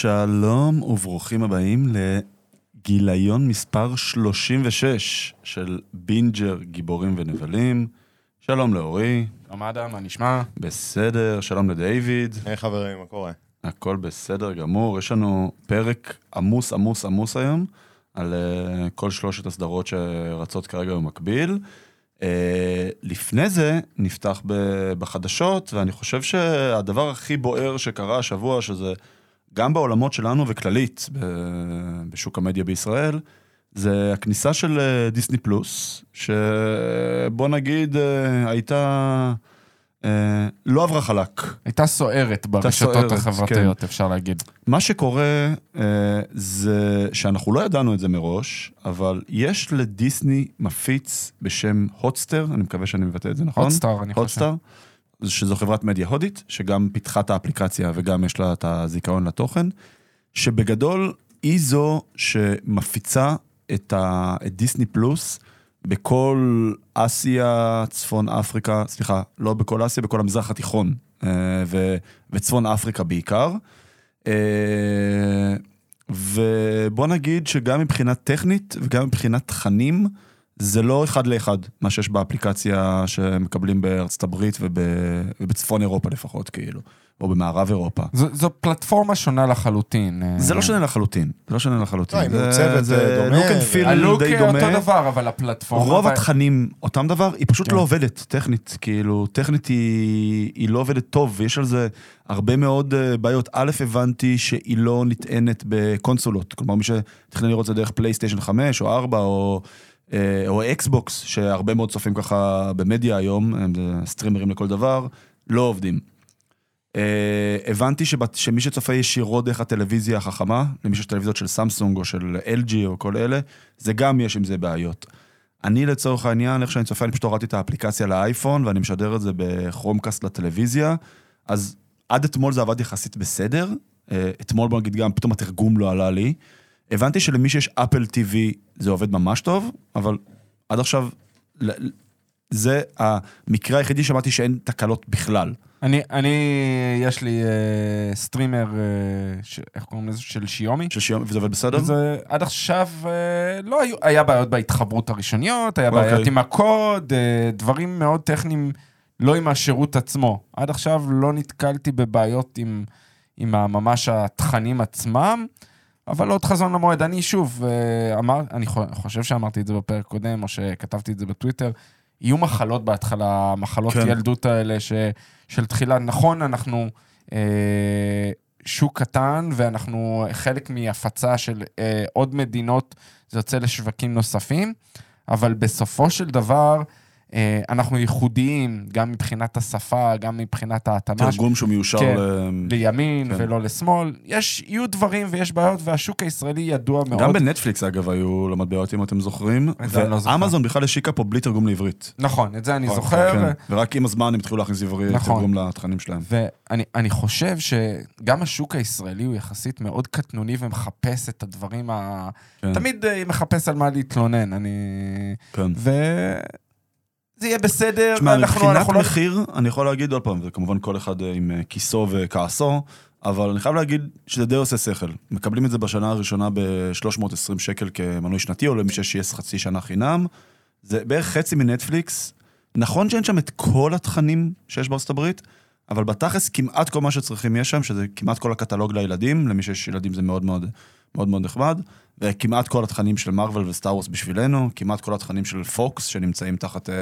שלום וברוכים הבאים לגיליון מספר 36 של בינג'ר גיבורים ונבלים. שלום לאורי, שלום אדם, מה נשמע? בסדר, שלום לדיוויד, היי חברים, מה קורה? הכל בסדר גמור. יש לנו פרק עמוס עמוס עמוס היום על uh, כל שלושת הסדרות שרצות כרגע במקביל. Uh, לפני זה נפתח ב- בחדשות, ואני חושב שהדבר הכי בוער שקרה השבוע, שזה גם בעולמות שלנו וכללית בשוק המדיה בישראל, זה הכניסה של אה, דיסני פלוס, שבוא נגיד אה, הייתה, אה, לא עברה חלק. הייתה סוערת ברשתות סוערת, החברתיות, אפשר להגיד. מה שקורה זה שאנחנו לא ידענו את זה מראש, אבל יש לדיסני מפיץ בשם הוטסטר, אני מקווה שאני מבטא את זה נכון? הוטסטאר, אני חושב. שזו חברת מדיה הודית, שגם פיתחה את האפליקציה וגם יש לה את הזיכרון לתוכן, שבגדול היא זו שמפיצה את, ה, את דיסני פלוס בכל אסיה, צפון אפריקה, סליחה, לא בכל אסיה, בכל המזרח התיכון, אה, ו, וצפון אפריקה בעיקר. אה, ובוא נגיד שגם מבחינה טכנית וגם מבחינת תכנים, זה לא אחד לאחד מה שיש באפליקציה שמקבלים בארצות הברית וב, ובצפון אירופה לפחות, כאילו, או במערב אירופה. זו, זו פלטפורמה שונה לחלוטין. אה, זה לא שונה לחלוטין, זה לא שונה לחלוטין. לא, היא זה- מעוצבת, זה אה, דומה, and feel הלוק די אותו דומה. דבר, אבל הפלטפורמה... רוב התכנים אותם דבר, היא פשוט כן. לא עובדת טכנית, כאילו, טכנית היא, היא לא עובדת טוב, ויש על זה הרבה מאוד אה, בעיות. א', הבנתי שהיא לא נטענת בקונסולות, כלומר מי שתכנן לראות את זה דרך פלייסטיישן 5 או 4 או, אה, או אקסבוקס, שהרבה מאוד צופים ככה במדיה היום, הם סטרימרים לכל דבר, לא עובדים. אה, הבנתי שבת, שמי שצופה ישירות דרך הטלוויזיה החכמה, למי שיש טלוויזיות של סמסונג או של LG או כל אלה, זה גם יש עם זה בעיות. אני לצורך העניין, איך שאני צופה, אני פשוט הורדתי את האפליקציה לאייפון ואני משדר את זה בכרומקאסט לטלוויזיה, אז עד אתמול זה עבד יחסית בסדר. אה, אתמול בוא נגיד גם, פתאום התרגום לא עלה לי. הבנתי שלמי שיש אפל TV זה עובד ממש טוב, אבל עד עכשיו, זה המקרה היחידי שמעתי שאין תקלות בכלל. אני, אני, יש לי אה, סטרימר, אה, ש, איך קוראים לזה? של שיומי. של שיום, וזה עובד בסדר? זה עד עכשיו אה, לא היו, היה בעיות בהתחברות הראשוניות, היה אוקיי. בעיות עם הקוד, אה, דברים מאוד טכניים, לא עם השירות עצמו. עד עכשיו לא נתקלתי בבעיות עם, עם ממש התכנים עצמם, אבל עוד חזון למועד. אני שוב, אה, אמר, אני חו- חושב שאמרתי את זה בפרק קודם, או שכתבתי את זה בטוויטר, יהיו מחלות בהתחלה, מחלות כן. ילדות האלה ש, של תחילה. נכון, אנחנו... אה, שוק קטן, ואנחנו חלק מהפצה של אה, עוד מדינות, זה יוצא לשווקים נוספים, אבל בסופו של דבר, אנחנו ייחודיים, גם מבחינת השפה, גם מבחינת ההתאמה, תרגום שהוא מיושר כן. ל... לימין כן. ולא לשמאל. יש, יהיו דברים ויש בעיות, והשוק הישראלי ידוע מאוד. גם בנטפליקס אגב היו לא מעט בעיות אם אתם זוכרים, לא. ואמזון בכלל השיקה פה בלי תרגום לעברית. נכון, את זה אני נכון, זוכר. כן, ורק עם הזמן הם התחילו להכניס עברית נכון. תרגום לתכנים שלהם. ואני אני חושב שגם השוק הישראלי הוא יחסית מאוד קטנוני ומחפש את הדברים ה... כן. תמיד אה, מחפש על מה להתלונן, אני... כן. וזה יהיה בסדר, תשמע, ואנחנו מבחינת אנחנו לא... מחיר, אני יכול להגיד עוד פעם, וכמובן כל אחד אה, עם אה, כיסו וכעסו, אבל אני חייב להגיד שזה די עושה שכל. מקבלים את זה בשנה הראשונה ב-320 שקל כמנוי שנתי, או למי שיש חצי שנה חינם. זה בערך חצי מנטפליקס. נכון שאין שם את כל התכנים שיש בארצות הברית, אבל בתכלס כמעט כל מה שצריכים יש שם, שזה כמעט כל הקטלוג לילדים, למי שיש ילדים זה מאוד מאוד מאוד מאוד נחמד, וכמעט כל התכנים של מארוול וסטאר וורס בשבילנו, כמעט כל התכנים של פוקס שנמצאים תחת, אה,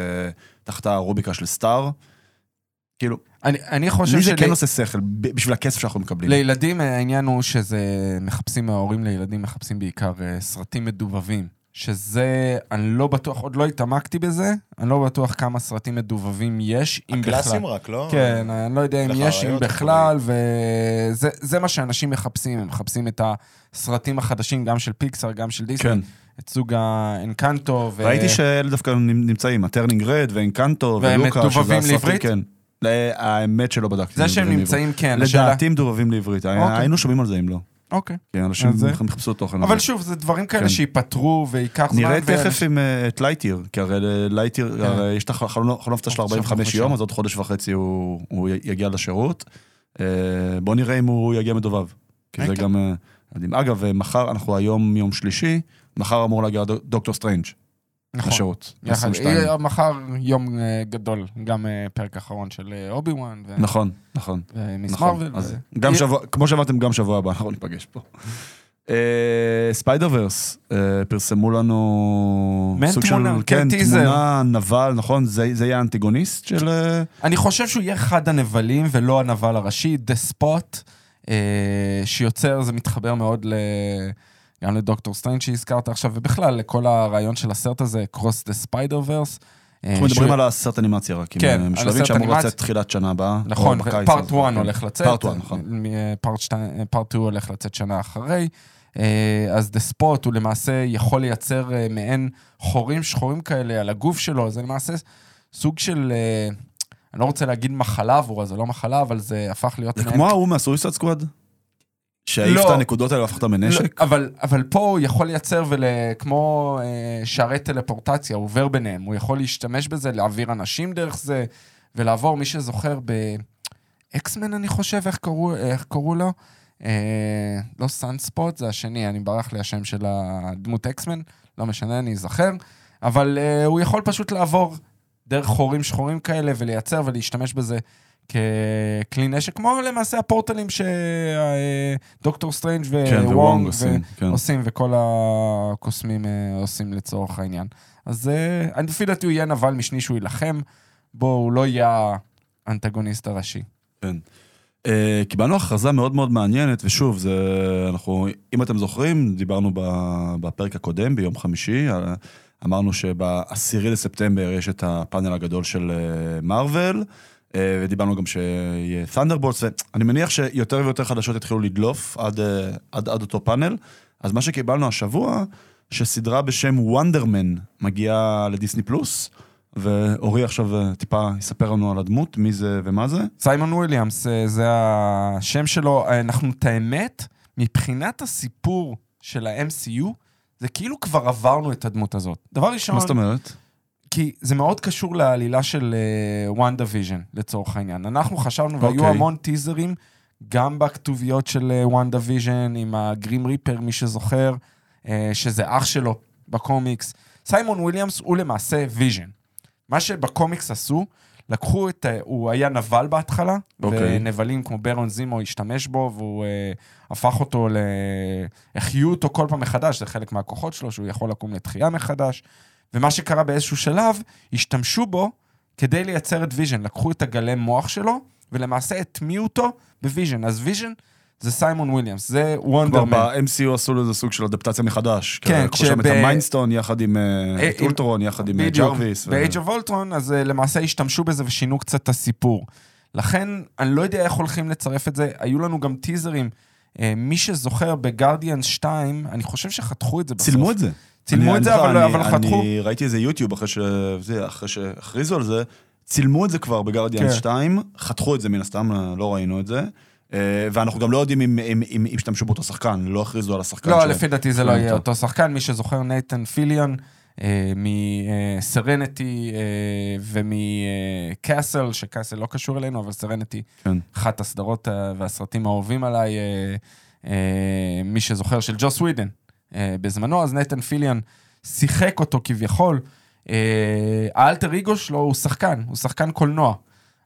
תחת הרוביקה של סטאר. כאילו, אני, אני חושב לי זה של... כן עושה שכל, בשביל הכסף שאנחנו מקבלים. לילדים אה, העניין הוא שזה, מחפשים, ההורים לילדים מחפשים בעיקר אה, סרטים מדובבים. שזה, אני לא בטוח, עוד לא התעמקתי בזה, אני לא בטוח כמה סרטים מדובבים יש, אם בכלל. הקלאסים רק, לא? כן, אני לא יודע אם יש, אם בכלל, וזה זה מה שאנשים מחפשים, הם מחפשים את הסרטים החדשים, גם של פיקסאר, גם של דיסני, כן. את סוג האנקנטו. ו- ראיתי שאלה דווקא נמצאים, הטרנינג רד ואינקנטו והם ולוקה. מדובבים שזה הסרטים, לעברית? כן. לא, האמת שלא בדקתי. זה שהם מדובבים נמצאים, כן. לדעתי מדובבים לעברית. היינו שומעים על זה אם לא. אוקיי. כן, אנשים זה- יחפשו תוכן. אבל. שוב, זה דברים כאלה כן. שייפתרו וייקח זמן. נראה תכף עם אה, את לייטיר, כי הרי לייטיר, כן. הרי יש את החלון הפצה של עכשיו 45 חודש יום. אז עוד חודש וחצי הוא הוא יגיע לשירות. אה, בוא נראה אם הוא יגיע מדובב. כי זה כן. גם... אה, מדהים. אגב, אה, מחר, אנחנו היום יום שלישי, מחר אמור להגיע דוק- Doctor Strange נכון. לשירות. יחד, 22. יהיה מחר יום אה, גדול, גם אה, פרק אחרון של אה, אובי וואן נכון, נכון. ו Ms. נכון. Marvel. אז ו- גם שבוע, כמו שאמרתם, גם שבוע הבא אנחנו ניפגש פה. Spider-Verse, פרסמו לנו... סוג תמונה, של, כן, כן, טיזר. תמונה, נבל, נכון? זה זה יהיה האנטגוניסט של... אני חושב שהוא יהיה אחד הנבלים ולא הנבל הראשי, The Spot, שיוצר, זה מתחבר מאוד ל... גם ל Doctor Strange שהזכרת עכשיו, ובכלל לכל הרעיון של הסרט הזה, Across the Spider-Verse. אנחנו מדברים על הסרט אנימציה רק, עם כן, אה, על משלבים שאמור. לצאת תחילת שנה הבאה. נכון, part הזה, 1 כן. הולך לצאת. part 1, נכון. part 2, part 2 הולך לצאת שנה אחרי. אה, אז The Spot הוא למעשה יכול לייצר אה, מעין חורים שחורים כאלה על הגוף שלו, זה למעשה סוג של, אה, אני לא רוצה להגיד מחלה עבורו, זה לא מחלה, אבל זה הפך להיות זה. כמו ההוא מהסויסד סקוואד? שהעיף לא. את הנקודות האלה והפך אותם? לא, אבל, אבל פה הוא יכול לייצר, ול, כמו אה, שערי טלפורטציה, הוא עובר ביניהם, הוא יכול להשתמש בזה, להעביר אנשים דרך זה, ולעבור, מי שזוכר, באקסמן, אני חושב, איך קראו, איך קראו לו? אה, לא סאנספוט, זה השני, אני ברח לי השם של הדמות אקסמן, לא משנה, אני אזכר, אבל אה, הוא יכול פשוט לעבור דרך חורים שחורים כאלה ולייצר ולהשתמש בזה ככלי נשק, כמו למעשה הפורטלים ש Doctor Strange כן, ווונג ווונג עושים, כן. עושים, וכל הקוסמים אה, עושים לצורך העניין. אז אה, אני לפי דעתי הוא יהיה נבל משני שהוא יילחם, בו הוא לא יהיה האנטגוניסט הראשי. כן. Uh, קיבלנו הכרזה מאוד מאוד מעניינת, ושוב, זה, אנחנו, אם אתם זוכרים, דיברנו בפרק הקודם, ביום חמישי, אה, אמרנו שבעשירי לספטמבר יש את הפאנל הגדול של מארוול, uh, ודיברנו גם שיהיה ת'נדרבולטס, ואני מניח שיותר ויותר חדשות יתחילו לדלוף עד, uh, עד, עד אותו פאנל. אז מה שקיבלנו השבוע, שסדרה בשם וונדרמן מגיעה לדיסני פלוס, ואורי עכשיו אה, טיפה יספר לנו על הדמות, מי זה ומה זה. סיימון וויליאמס, אה, זה השם שלו. אה, אנחנו, את האמת, מבחינת הסיפור של ה-MCU, זה כאילו כבר עברנו את הדמות הזאת. דבר ראשון, מה זאת אומרת? כי זה מאוד קשור לעלילה של WandaVision, לצורך העניין. אנחנו חשבנו, והיו אוקיי. המון טיזרים, גם בכתוביות של WandaVision, עם ה Grim Reaper, מי שזוכר, אה, שזה אח שלו בקומיקס. סיימון וויליאמס הוא למעשה ויז'ן. מה שבקומיקס עשו, לקחו את, ה- הוא היה נבל בהתחלה, אוקיי. ונבלים כמו Baron Zemo השתמש בו, והוא אה, הפך אותו ל... החיו אותו כל פעם מחדש, זה חלק מהכוחות שלו, שהוא יכול לקום לתחייה מחדש. ומה שקרה באיזשהו שלב, השתמשו בו כדי לייצר את ויז'ן. לקחו את הגלם מוח שלו, ולמעשה הטמיעו אותו בוויז'ן. אז ויז'ן זה סיימון וויליאמס, זה כבר Wonder Man. ב-MCU עשו לזה סוג של אדפטציה מחדש. כן, לקחו שם את ה Mind Stone יחד עם אה, אה, את אולטרון, יחד עם אה. ג'רוויס. ו- ב-Age of Ultron, אז אה, למעשה השתמשו בזה ושינו קצת את הסיפור. לכן, אני לא יודע איך הולכים לצרף את זה. היו לנו גם טיזרים. אה, מי שזוכר, בגרדיאנס 2, אני חושב שחתכו את זה בסוף. צילמו את זה. צילמו את זה, אבל- אבל חתכו. אני ראיתי איזה יוטיוב אחרי שהכריזו על זה, צילמו את זה כבר בגרדיאנס כן. 2, חתכו את זה מן הסתם, לא ראינו את זה. אה, ואנחנו גם לא יודעים אם- השתמשו באותו שחקן, לא הכריזו על השחקן. לא, לפי דעתי זה לא יהיה אותו. שחקן. מי שזוכר, נייתן פיליון, מסרנטי ומקאסל, שקאסל לא קשור אלינו, אבל סרנטי, כן. אחת הסדרות אה, והסרטים האהובים עליי, אה, מי שזוכר, של ג'וס ווידן. אה, בזמנו, אז נייתן פיליון שיחק אותו כביכול. אה, האלטר אגו שלו הוא שחקן, הוא שחקן קולנוע.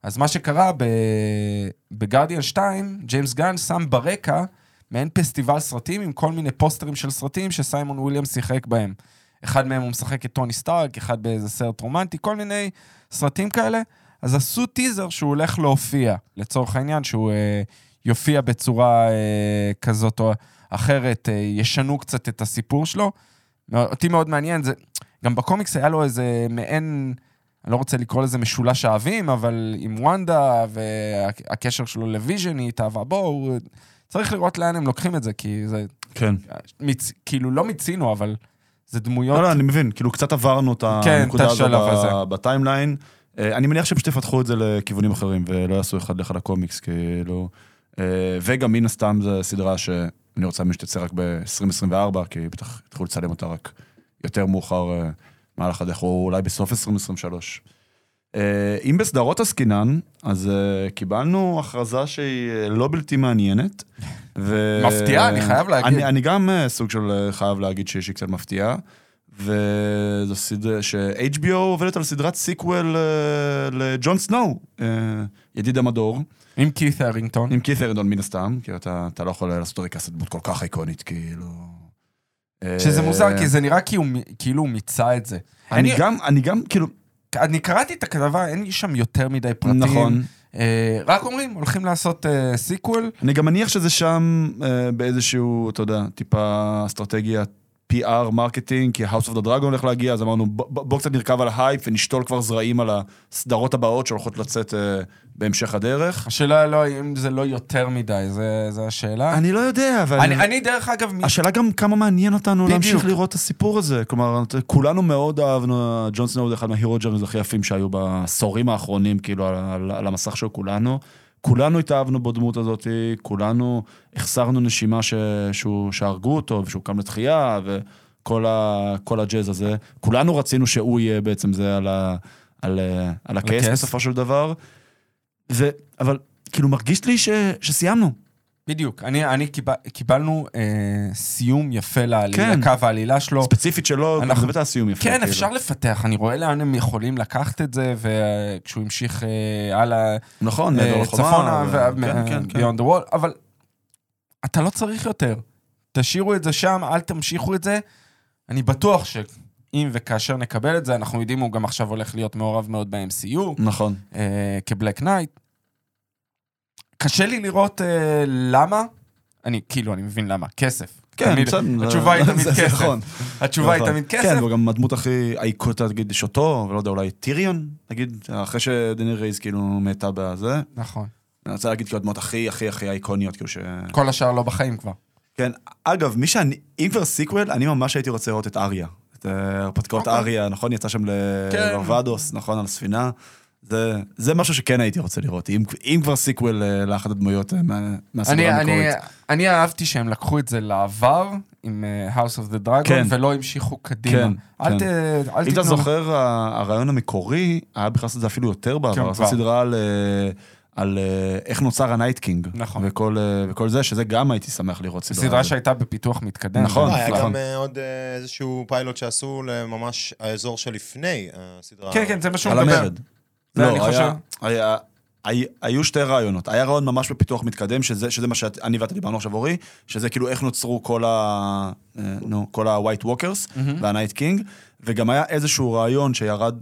אז מה שקרה בגרדיאן 2, ג'יימס גן שם ברקע מעין פסטיבל סרטים עם כל מיני פוסטרים של סרטים שסיימון וויליאמס שיחק בהם. אחד מהם הוא משחק את טוני סטארק, אחד באיזה סרט רומנטי, כל מיני סרטים כאלה. אז עשו טיזר שהוא הולך להופיע, לצורך העניין, שהוא אה, יופיע בצורה אה, כזאת או אחרת, אה, ישנו קצת את הסיפור שלו. אותי מאוד מעניין, זה, גם בקומיקס היה לו איזה מעין, אני לא רוצה לקרוא לזה משולש אהבים, אבל עם וונדה והקשר שלו לוויז'ן, היא התאהבה בו, הוא... צריך לראות לאן הם לוקחים את זה, כי זה, כן. מיצ... כאילו לא מיצינו, אבל זה דמויות... לא, לא, אני מבין, כאילו קצת עברנו את כן, הנקודה את הזו. בטיימליין. אה, אני מניח שהם פשוט יפתחו את זה לכיוונים אחרים, ולא יעשו אחד לאחד הקומיקס, כאילו... אה, וגם מן הסתם זו סדרה שאני רוצה להאמין שתצא רק ב-2024, כי בטח יתחילו לצלם אותה רק יותר מאוחר אה, במהלך הדרך, או אולי בסוף 2023. אה, אם בסדרות עסקינן, אז אה, קיבלנו הכרזה שהיא לא בלתי מעניינת. ו... מפתיעה, אני חייב להגיד. אני, אני גם סוג של חייב להגיד שיש לי קצת מפתיעה. וזו סדרה ש-HBO עובדת על סדרת sequel אה, לג'ון סנואו, אה, ידיד המדור, עם כית' הרינגטון. עם כית' הרינגטון מן הסתם, כי אתה, אתה לא יכול לעשות recast דמות כל כך איקונית, כאילו... שזה אה, מוזר, כי זה נראה כאילו כאילו הוא מיצה את זה. אני גם, אני גם, כאילו, אני קראתי את הכתבה, אין לי שם יותר מדי פרטים. נכון. אה, רק אומרים, הולכים לעשות אה, sequel. אני גם מניח שזה שם אה, באיזשהו, אתה יודע, טיפה אסטרטגיה PR, marketing, כי House of the Dragon הולך להגיע, אז אמרנו בוא, בוא בוא קצת נרכב על ההייפ ונשתול כבר זרעים על הסדרות הבאות שהולכות לצאת אה, בהמשך הדרך. השאלה לא, אם זה לא יותר מדי, זה, זה השאלה. אני לא יודע, אבל... אני, אני דרך אגב, השאלה גם כמה מעניין אותנו בדיוק. להמשיך לראות את הסיפור הזה. כלומר, כולנו מאוד אהבנו, ג'ון סנואו זה אחד מה hero journeys הכי יפים שהיו בעשורים האחרונים, כאילו, על, על, על המסך של כולנו. כולנו התאהבנו בדמות הזאת, כולנו החסרנו נשימה ש, שהוא, שהרגו אותו, ושהוא קם לתחייה, וכל ה, הג'אז הזה. כולנו רצינו שהוא יהיה בעצם זה על, ה, על, אה, על הכס. בסופו של דבר. ו, אבל כאילו מרגיש לי ש, שסיימנו. בדיוק. אני, אני קיבל, קיבלנו אה, סיום יפה לעלילה, כן. לקו העלילה שלו. ספציפית שלו, אנחנו- זה היה סיום יפה. כן, כאילו. אפשר לפתח, אני רואה לאן הם יכולים לקחת את זה, וכשהוא המשיך אה, הלאה, נכון, אה, מעבר לחומה. צפונה, ו- כן, כן, כן. Beyond Wall, אבל אתה לא צריך יותר. תשאירו את זה שם, אל תמשיכו את זה. אני בטוח שאם וכאשר נקבל את זה, אנחנו יודעים, הוא גם עכשיו הולך להיות מעורב מאוד ב-MCU, נכון. אה, כ Black Knight. קשה לי לראות אה, למה, אני כאילו, אני מבין למה, כסף. כן, בסדר. התשובה היא תמיד כסף. נכון. התשובה היא נכון. תמיד כסף. כן, הוא גם הדמות הכי אייקונית, נגיד, יש אותו, ולא יודע, אולי טיריון, נגיד, אחרי שדאינריז כאילו מתה בזה. נכון. אני רוצה להגיד כאילו הדמות הכי הכי הכי אייקוניות, כאילו ש... כל השאר לא בחיים כבר. כן, אגב, מי שאני, אם כבר sequel, אני ממש הייתי רוצה לראות את אריה. את אה, הרפתקאות אוקיי. אריה, נכון? יצא שם כן. לברוודוס, נכון, על הספינה. זה, זה משהו שכן הייתי רוצה לראות, אם, אם כבר sequel אה, לאחת הדמויות אה, מה- אני, מהסדרה אני, המקורית. אני אהבתי שהם לקחו את זה לעבר עם uh, House of the Dragon, כן. ולא המשיכו קדימה. כן, אל, כן. ת, אל אם אתה תיתנו... זוכר, הרעיון המקורי היה בכלל לעשות את זה אפילו יותר כן, בעבר, לעשות כבר. סדרה על, אה, על אה, איך נוצר ה-night king. נכון. וכל, אה, וכל זה, שזה גם הייתי שמח לראות סדרה. סדרה על. שהייתה בפיתוח מתקדם. נכון, היה נכון. גם אה, עוד אה, איזשהו פיילוט שעשו לממש האזור שלפני הסדרה. כן, כן, זה מה שהוא על מדבר. המרד. לא, אני היה- חושב. היה- היה- היו שתי רעיונות. היה רעיון ממש בפיתוח מתקדם, שזה, שזה מה שאני ואתה דיברנו עכשיו, אורי, שזה כאילו איך נוצרו כל ה... אה, נו, כל ה-white walkers וה-night king, וגם היה איזשהו רעיון שירד...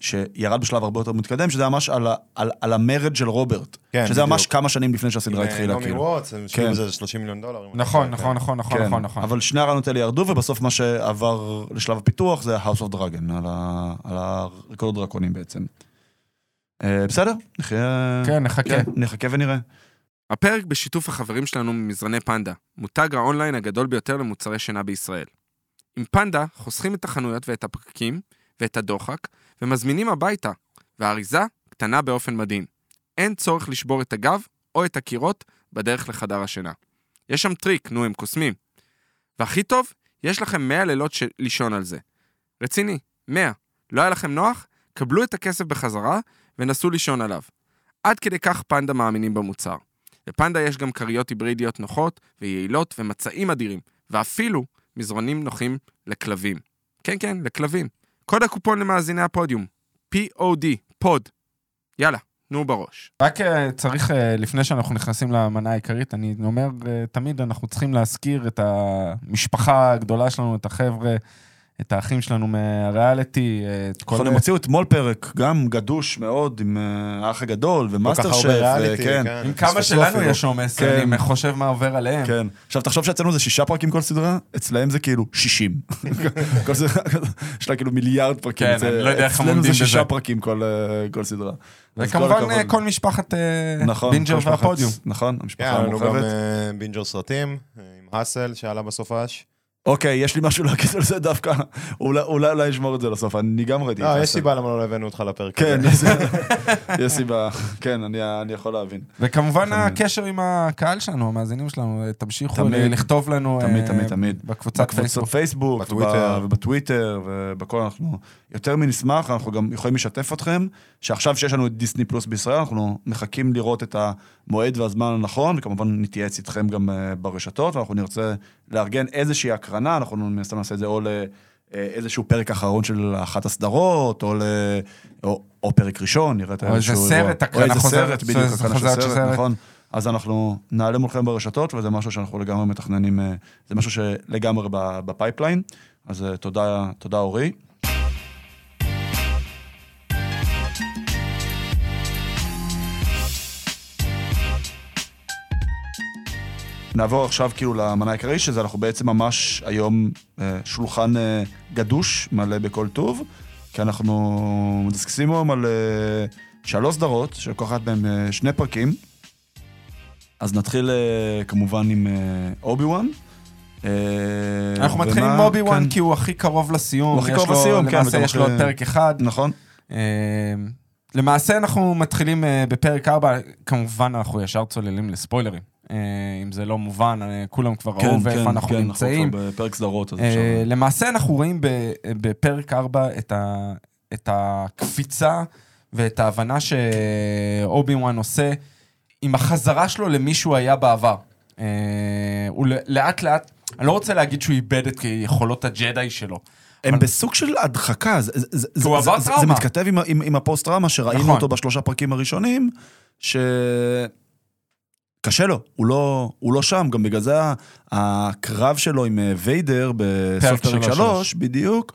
שירד בשלב הרבה יותר מתקדם, שזה ממש על, ה- על, על המרד של רוברט. כן, שזה ממש בדיוק. כמה שנים לפני שהסדרה עם, אה, התחילה, נעמי כאילו. ווטס, הם השקיעו כן. בזה 30 מיליון דולר. אני נכון, לא טועה, נכון, נכון, נכון, כן, נכון, נכון. אבל שני הרעיונות האלה ירדו, ובסוף מה שעבר לשלב הפיתוח זה House of Dragon, על, ה... על הרקורד דרקונים בעצם. אה, בסדר, נחיה... כן, נחכה. כן, נחכה ונראה. הפרק בשיתוף החברים שלנו ממזרני פנדה, מותג האונליין הגדול ביותר למוצרי שינה בישראל. עם פנדה חוסכים את החנויות ואת הפקקים ואת הדוחק, ומזמינים הביתה, והאריזה קטנה באופן מדהים. אין צורך לשבור את הגב או את הקירות בדרך לחדר השינה. יש שם טריק, נו, הם קוסמים. והכי טוב, יש לכם 100 לילות של לישון על זה. רציני, 100. לא היה לכם נוח? קבלו את הכסף בחזרה ונסו לישון עליו. עד כדי כך פנדה מאמינים במוצר. לפנדה יש גם כריות היברידיות נוחות ויעילות ומצעים אדירים, ואפילו מזרונים נוחים לכלבים. כן, כן, לכלבים. קוד הקופון למאזיני הפודיום, POD, pod. יאללה, נו בראש. רק אה, צריך, אה, לפני שאנחנו נכנסים למנה העיקרית, אני אומר, אה, תמיד אנחנו צריכים להזכיר את המשפחה הגדולה שלנו, את החבר'ה, את האחים שלנו מהריאליטי, אה, את כל... נכון, הם הוציאו אתמול פרק, גם גדוש מאוד, עם אה, האח הגדול, ומאסטר שף, ריאליטי, כן. כן. עם כמה שלנו. יש עומס, כן. אני חושב מה עובר עליהם. כן. עכשיו, תחשוב שאצלנו זה שישה פרקים כל סדרה, אצלהם זה כאילו 60. כל סדרה, יש לה כאילו מיליארד פרקים. כן, אני לא יודע איך הם אצלנו עומדים זה שישה בזה. פרקים כל אה, כל סדרה. וכמובן. אה, כל משפחת אה, נכון, בינג'ר והפודיום. נכון, כן, המשפחה גם המורחבת. אה, בינג'ר סרטים, אה, עם Hustle שעלה בסופש. אוקיי, יש לי משהו להגיד על זה דווקא, אולי אולי אולי נשמור את זה לסוף, אני גם ראיתי. את לא, זה. יש סיבה למה לא הבאנו אותך לפרק כן, הזה. יש סיבה- יש סיבה, כן, אני אני יכול להבין. וכמובן. הקשר עם הקהל שלנו, המאזינים שלנו, תמשיכו לכתוב לנו תמיד, אה, תמיד, תמיד. בקבוצת פייסבוק. פייסבוק, בטוויטר. וב- ובטוויטר, ובכל אנחנו יותר מנשמח, אנחנו גם יכולים לשתף אתכם, שעכשיו שיש לנו את דיסני פלוס בישראל, אנחנו מחכים לראות את המועד והזמן הנכון, וכמובן נתייעץ איתכם גם אה, ברשתות, ואנחנו נרצה לארגן איזושהי הקרנה, אנחנו מן הסתם נעשה את זה או לאיזשהו פרק אחרון של אחת הסדרות, או, ל... או, או פרק ראשון, נראה את או איזה איזשהו סרט. הקרנה או איזה סרט, בדיוק, הקרנה של סרט. נכון. אז אנחנו נעלה מולכם ברשתות, וזה משהו שאנחנו לגמרי מתכננים, אה, זה משהו שלגמרי ב-pipeline. אז אה, תודה, תודה אורי. נעבור עכשיו כאילו למנה העיקרית, שזה אנחנו בעצם ממש היום אה, שולחן אה, גדוש, מלא בכל טוב, כי אנחנו מדסקסים היום על אה, שלוש סדרות, שכל אחת מהן שני פרקים. אז נתחיל כמובן עם אובי וואן. אנחנו מתחילים עם אובי וואן כן, כי הוא הכי קרוב לסיום. הוא הכי קרוב לסיום, כן, למעשה יש לו עוד פרק אחד. נכון, למעשה אנחנו מתחילים בפרק 4, כמובן אנחנו ישר צוללים לספוילרים. אה, אם זה לא מובן, אה, כולם כבר כן, ראו ואיפה כן, אנחנו כן, נמצאים. כבר בפרק סדרות, אז אה, אפשר... למעשה אנחנו רואים ב- בפרק 4 את, ה, את הקפיצה ואת ההבנה שאובי וואן עושה עם החזרה שלו למי שהוא היה בעבר. הוא לאט לאט, אני לא רוצה להגיד שהוא איבד את יכולות הג'די שלו. הם בסוג של הדחקה, זה- זה- זה- הוא זה- זה- מתכתב עם עם עם הפוסט-טראומה שראינו נכון. אותו בשלושה פרקים הראשונים, ש... קשה לו, הוא לא, הוא לא שם, גם בגלל זה הקרב שלו עם אה, ויידר בסוף פרק שלוש, בדיוק,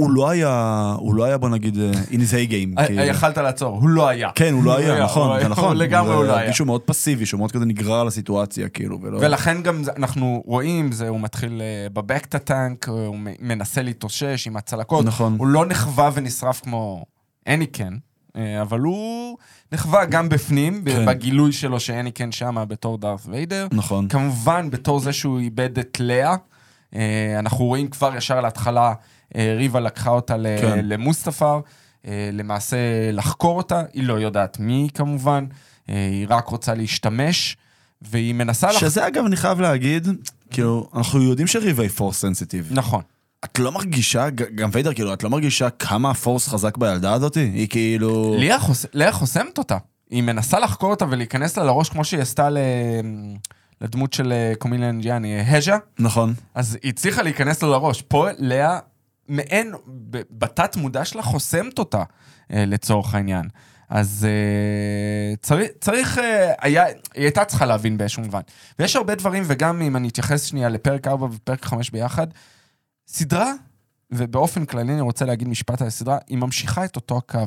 הוא לא היה, הוא לא היה בוא נגיד אה, in his A game. אה, כאילו. יכלת לעצור, הוא לא היה. כן, הוא לא היה, נכון, זה נכון. לגמרי הוא לא היה. מישהו מאוד פסיבי, שהוא מאוד כזה נגרר לסיטואציה, כאילו, ולא... ולכן גם אנחנו רואים, זה, הוא מתחיל אה, בבקטה טנק, הוא מנסה להתאושש עם הצלקות. נכון. הוא לא נחווה ונשרף כמו אניקן, אה, אבל הוא נחווה גם בפנים, כן. בגילוי שלו שאניקן שמה בתור דארת ויידר. נכון. כמובן, בתור זה שהוא איבד את לאה. אה, אנחנו רואים כבר ישר להתחלה, אה, ריבה לקחה אותה כן. למוסטפר, אה, למעשה לחקור אותה, היא לא יודעת מי כמובן, היא רק רוצה להשתמש, והיא מנסה לח... שזה אגב, אני חייב להגיד, כאילו, אנחנו יודעים שריבה היא פורס סנסיטיב. נכון. את לא מרגישה, גם ויידר, כאילו, את לא מרגישה כמה הפורס חזק בילדה הזאתי? היא כאילו... לאה חוס- לאה חוסמת אותה. היא מנסה לחקור אותה ולהיכנס לה לראש כמו שהיא עשתה ל... לדמות של אה, קומילה אנג'יאני, הז'ה, נכון. אז היא הצליחה להיכנס לה לראש. פה לאה, מעין, בתת מודע שלה חוסמת אותה, אה, לצורך העניין. אז אה, צריך, צריך אה, היה, היא הייתה צריכה להבין באיזשהו מובן. ויש הרבה דברים, וגם אם אני אתייחס שנייה לפרק 4 ופרק 5 ביחד, סדרה, ובאופן כללי אני רוצה להגיד משפט על הסדרה, היא ממשיכה את אותו הקו.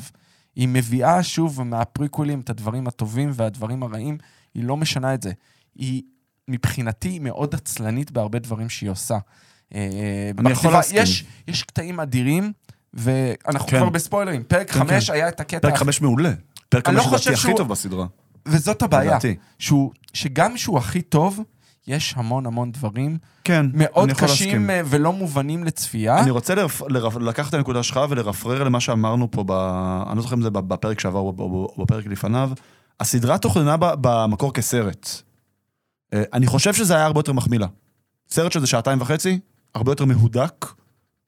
היא מביאה שוב מהפריקולים את הדברים הטובים והדברים הרעים, היא לא משנה את זה. היא מבחינתי מאוד עצלנית בהרבה דברים שהיא עושה. אה, אני יכול להסכים. יש, יש קטעים אדירים, ואנחנו כן. כבר בספוילרים. פרק כן, חמש כן. היה את הקטע... פרק חמש מעולה. פרק לא חמש לדעתי הכי טוב בסדרה. וזאת הבעיה. שהוא, שגם שהוא הכי טוב, יש המון המון דברים כן, מאוד קשים להסכים. אה, ולא מובנים לצפייה. אני רוצה לרפ... לרפ... לקחת את הנקודה שלך ולרפרר למה שאמרנו פה, ב... אני לא זוכר אם זה בפרק שעבר או בפרק לפניו. הסדרה תוכננה. במקור כסרט. אה, אני חושב שזה היה הרבה יותר מחמיא לה. סרט שזה שעתיים וחצי, הרבה יותר מהודק,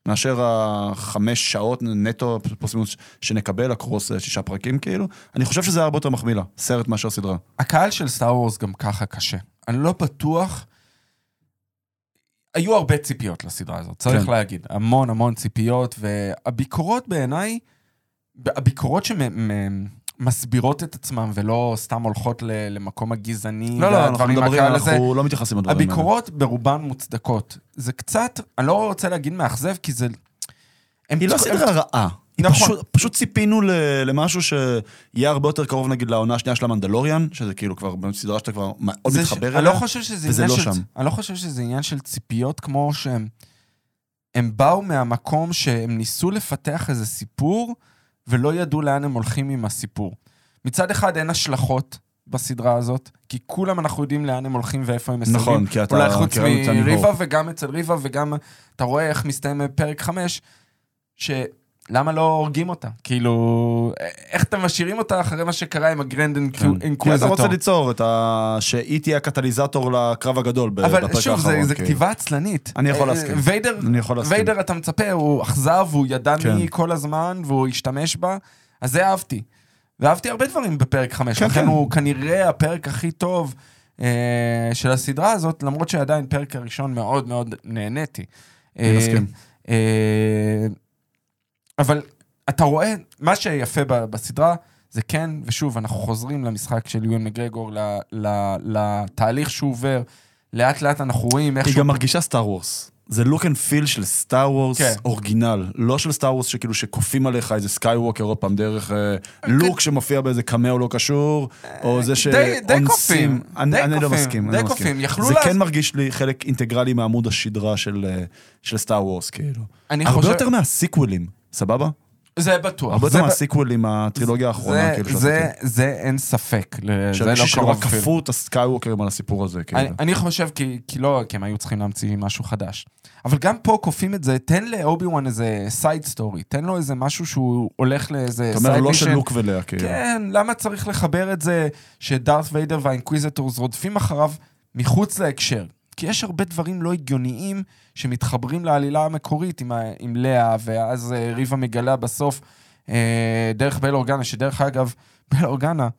מאשר החמש שעות נטו פלוס מינוס שנקבל, הקרוס אה, שישה פרקים כאילו. אני חושב שזה היה הרבה יותר מחמיא לה, סרט מאשר סדרה. הקהל של סטאר וורס גם ככה קשה. אני לא בטוח... היו הרבה ציפיות לסדרה הזאת, צריך כן. להגיד. המון המון ציפיות, והביקורות בעיניי, הביקורות שמסבירות את עצמם ולא סתם הולכות למקום הגזעני לא, לא, אנחנו מדברים, מהקהל הזה, אנחנו לא מתייחסים לדברים האלה. הביקורות ברובן מוצדקות. זה קצת, אני לא רוצה להגיד מאכזב, כי זה... היא לא סדרה רעה. נכון. פשוט, פשוט ציפינו ל- למשהו שיהיה הרבה יותר קרוב נגיד לעונה השנייה של המנדלוריאן, שזה כאילו כבר סדרה שאתה כבר מאוד ש- מתחבר אני אליה. לא חושב שזה וזה לא של... שם. אני לא חושב שזה עניין של ציפיות כמו שהם... הם באו מהמקום שהם ניסו לפתח איזה סיפור, ולא ידעו לאן הם הולכים עם הסיפור. מצד אחד אין השלכות בסדרה הזאת, כי כולם אנחנו יודעים לאן הם הולכים ואיפה הם מסיימים. נכון, כי אתה... אולי חוץ מריבה. וגם אצל ריבה וגם אתה רואה איך מסתיים פרק 5, שלמה לא הורגים אותה? כאילו, איך אתם משאירים אותה אחרי מה שקרה עם הגרנד כן. כי אתה אינקוויזיטור? רוצה ליצור את ה... שהיא תהיה הקטליזטור לקרב הגדול בפרק אבל האחרון. שוב, זה, זה כאילו. כתיבה עצלנית. אני יכול אה, להסכים. ויידר, אני יכול להסכים. ויידר, אתה מצפה, הוא אכזב, הוא ידע כן. מי כל הזמן, והוא השתמש בה, אז זה אהבתי. ואהבתי הרבה דברים בפרק 5, כן, לכן כן. הוא כנראה הפרק הכי טוב אה, של הסדרה הזאת, למרות שעדיין פרק הראשון מאוד מאוד נהניתי. אני אה, מסכים. אה, אבל אתה רואה, מה שיפה בסדרה, זה כן, ושוב, אנחנו חוזרים למשחק של יואן מגרגור, לתהליך שהוא עובר, לאט לאט אנחנו רואים איך היא. גם מרגישה סטאר וורס. זה look and feel של סטאר וורס כן. original. לא של סטאר וורס שכאילו שכופים עליך איזה סקאי ווקר עוד פעם דרך אה, לוק שמופיע באיזה קמאו לא קשור, או זה די- די שאונסים. כופים, אני די לא מסכים. די לא. כופים. יכלו זה כן מרגיש לי חלק אינטגרלי מעמוד השדרה של אה, של סטאר וורס, כאילו. הרבה. יותר מהסיקוולים, סבבה? זה בטוח. הרבה זה יותר ב- מהסיקוולים מהטרילוגיה האחרונה, זה- כאילו, זה-. זה אין ספק. זה לא קרוב אפילו. כפו את הסקייווקרים על הסיפור הזה, כאילו. אני, אני חושב כי, כי לא, כי הם היו צריכים להמציא משהו חדש. אבל גם פה כופים את זה, תן לאובי וואן איזה side story, תן לו איזה משהו שהוא הולך לאיזה אתה אומר side mission לא של. לוק ולאה, כאילו. כן, למה צריך לחבר את זה שדארת ויידר והאינקוויזיטורס רודפים אחריו מחוץ להקשר? כי יש הרבה דברים לא הגיוניים שמתחברים לעלילה המקורית עם, ה- עם לאה, ואז אה, ריבה מגלה בסוף אה, דרך בל אורגנה, שדרך אגב, בל אורגנה,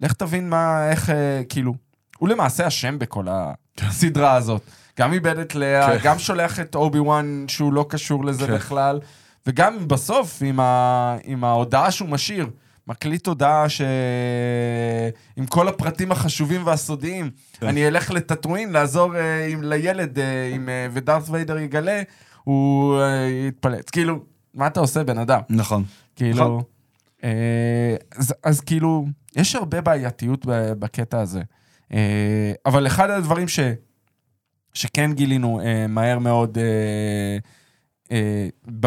לך תבין מה, איך, אה, כאילו, הוא למעשה אשם בכל הסדרה הזאת. גם איבד את לאה, כן. גם שולח את אובי וואן שהוא לא קשור לזה כן. בכלל, וגם בסוף עם, ה... עם ההודעה שהוא משאיר, מקליט הודעה ש... עם כל הפרטים החשובים והסודיים, כן. אני אלך לטאטואין לעזור אה, עם, לילד, אה, עם, אה, ודארת ויידר יגלה, הוא אה, יתפלץ. כאילו, מה אתה עושה, בן אדם? נכון. כאילו... נכון. אז, אז כאילו, יש הרבה בעייתיות בקטע הזה. אבל אחד הדברים ש, שכן גילינו מהר מאוד,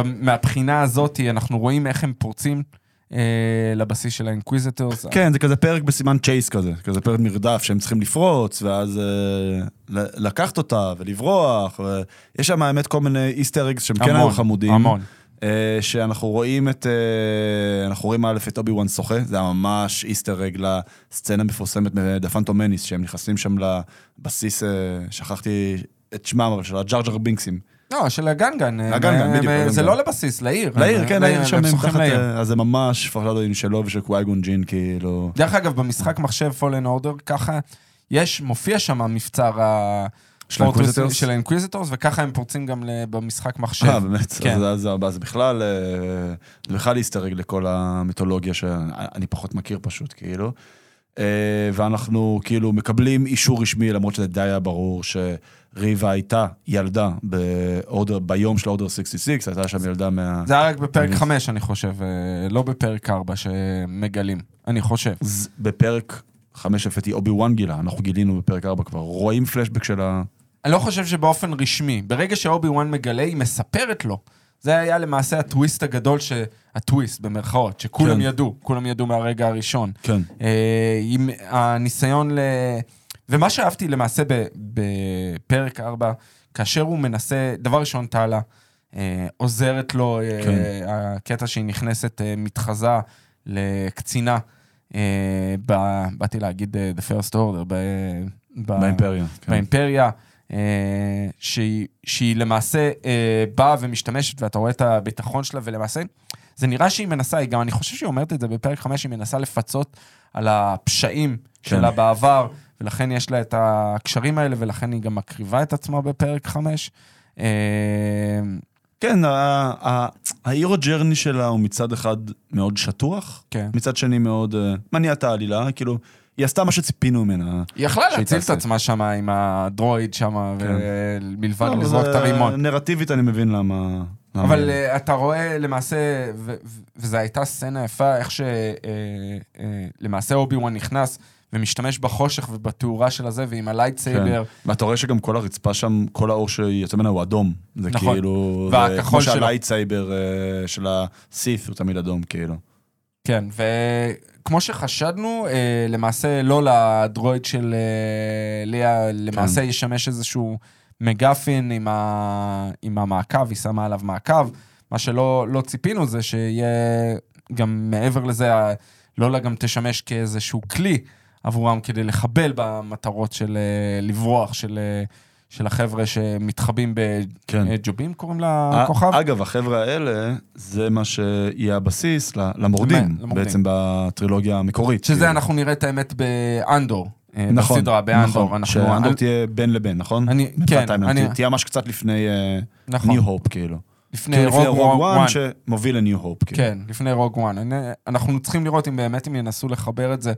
מהבחינה הזאת, אנחנו רואים איך הם פורצים לבסיס של האינקוויזיטורס. כן, זה כזה פרק בסימן chase כזה, כזה פרק מרדף שהם צריכים לפרוץ, ואז אה, לקחת אותה ולברוח, ויש שם האמת כל מיני Easter eggs שהם כן היו חמודים. המון. אה, שאנחנו רואים את, אה, אנחנו רואים א' את אובי וואן שוחה, זה היה ממש Easter egg לסצנה המפורסמת ב"דה פנטום מניס", שהם נכנסים שם לבסיס, אה, שכחתי את שמם, אבל של הג'ר ג'ר בינקסים. לא, של הגאנגן. אה, הגאנגן, אה, בדיוק, אה. זה לא לבסיס, לעיר. לעיר, כן, לעיר שם, הם תחת, אז זה ממש foreshadowing שלו ושל קוואי-גון ג'ין, כאילו... דרך אגב, במשחק מחשב Fallen Order, ככה, יש, מופיע שם המבצר ה... של האינקוויזיטורס? של האינקוויזיטורס, וככה הם פורצים גם במשחק מחשב. אה, באמת? כן. אז, אז, אז בכלל, זה בכלל להשתרג לכל המיתולוגיה שאני פחות מכיר פשוט, כאילו. אה, ואנחנו כאילו מקבלים אישור רשמי, למרות שזה די היה ברור שריבה הייתה ילדה ב-order, ביום של order 66, הייתה שם ילדה מה... זה היה רק בפרק אני- 5, אני חושב, אה, לא בפרק 4 שמגלים, אני חושב. בפרק 5 לפי אובי וואן גילה, אנחנו גילינו בפרק 4 כבר, רואים פלשבק של ה... אני לא חושב שבאופן רשמי, ברגע שאובי וואן מגלה, היא מספרת לו. זה היה למעשה הטוויסט הגדול, ש... הטוויסט במרכאות, שכולם כן. ידעו, כולם ידעו מהרגע הראשון. כן. אה, עם הניסיון ל... ומה שאהבתי למעשה בפרק 4, כאשר הוא מנסה, דבר ראשון, טלה, אה, עוזרת לו, אה, כן. הקטע שהיא נכנסת, אה, מתחזה לקצינה, אה, ב- באתי להגיד אה, The First Order, ב- ב- באימפריה. כן. באימפריה, אה, שהיא, שהיא למעשה אה, באה ומשתמשת, ואתה רואה את הביטחון שלה, ולמעשה, זה נראה שהיא מנסה, היא גם, אני חושב שהיא אומרת את זה בפרק 5, היא מנסה לפצות על הפשעים כן. שלה בעבר, ולכן יש לה את הקשרים האלה, ולכן היא גם מקריבה את עצמה בפרק 5. אה, כן, ההירו ג'רני שלה הוא מצד אחד מאוד שטוח, כן. מצד שני מאוד אה, מניע את העלילה, כאילו, היא עשתה מה שציפינו ממנה. היא יכלה להציל את. עצמה שם עם הדרואיד שם, כן. ומלבד לא, לזרוק את הרימון. נרטיבית אני מבין למה... למה- אבל uh, אתה רואה למעשה, וזו הייתה סצנה יפה, איך שלמעשה אובי וואן נכנס ומשתמש בחושך ובתאורה של הזה, ועם ה-lightsaber, ואתה רואה שגם כל הרצפה שם, כל האור שיוצא ממנה הוא אדום. זה נכון. כאילו... והכחול זה שלו. כמו שה-lightsaber אה, של הסית' הוא תמיד אדום, כאילו. כן, וכמו שחשדנו, אה, למעשה לא ה-droid של אה, ליה, למעשה כן. ישמש איזשהו MacGuffin עם, ה... עם המעקב, היא שמה עליו מעקב. מה שלא לא ציפינו זה שיהיה גם מעבר לזה, לולה גם תשמש כאיזשהו כלי עבורם כדי לחבל במטרות של אה, לברוח של, אה, של החבר'ה שמתחבאים כן. בג'ובים, קוראים אה, לכוכב? אגב, החבר'ה האלה, זה מה שיהיה הבסיס למורדים, למורדים. בעצם בטרילוגיה המקורית. שזה כאילו. אנחנו נראה את האמת באנדור. אה, נכון, בסדרה, באנדור. נכון, אנחנו- שאנדור אני- תהיה בין לבין, נכון? אני- כן, אני- תהיה- ממש קצת לפני נכון. New Hope, כאילו. לפני כאילו Rogue One. שמוביל ל New Hope, כאילו. כן, לפני Rogue One. אני- אנחנו צריכים לראות אם באמת הם ינסו לחבר את זה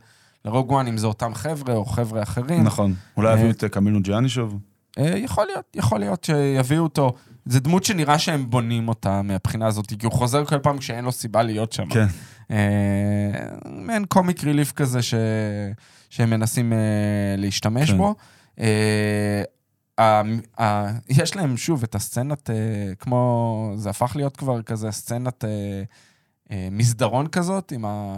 ל Rogue One, אם זה אותם חבר'ה או חבר'ה אחרים. נכון. אולי אה, יביאו את קומייל ננג'יאני שוב? אה, יכול להיות, יכול להיות שיביאו אותו. זו דמות שנראה שהם בונים אותה מהבחינה הזאת, כי הוא חוזר כל פעם כשאין לו סיבה להיות שם. כן. אה, מעין comic relief כזה ש... שהם מנסים אה, להשתמש כן. בו. אה, יש להם שוב את הסצנת, אה, כמו, זה הפך להיות כבר כזה סצנת אה, אה, מסדרון כזאת, ה...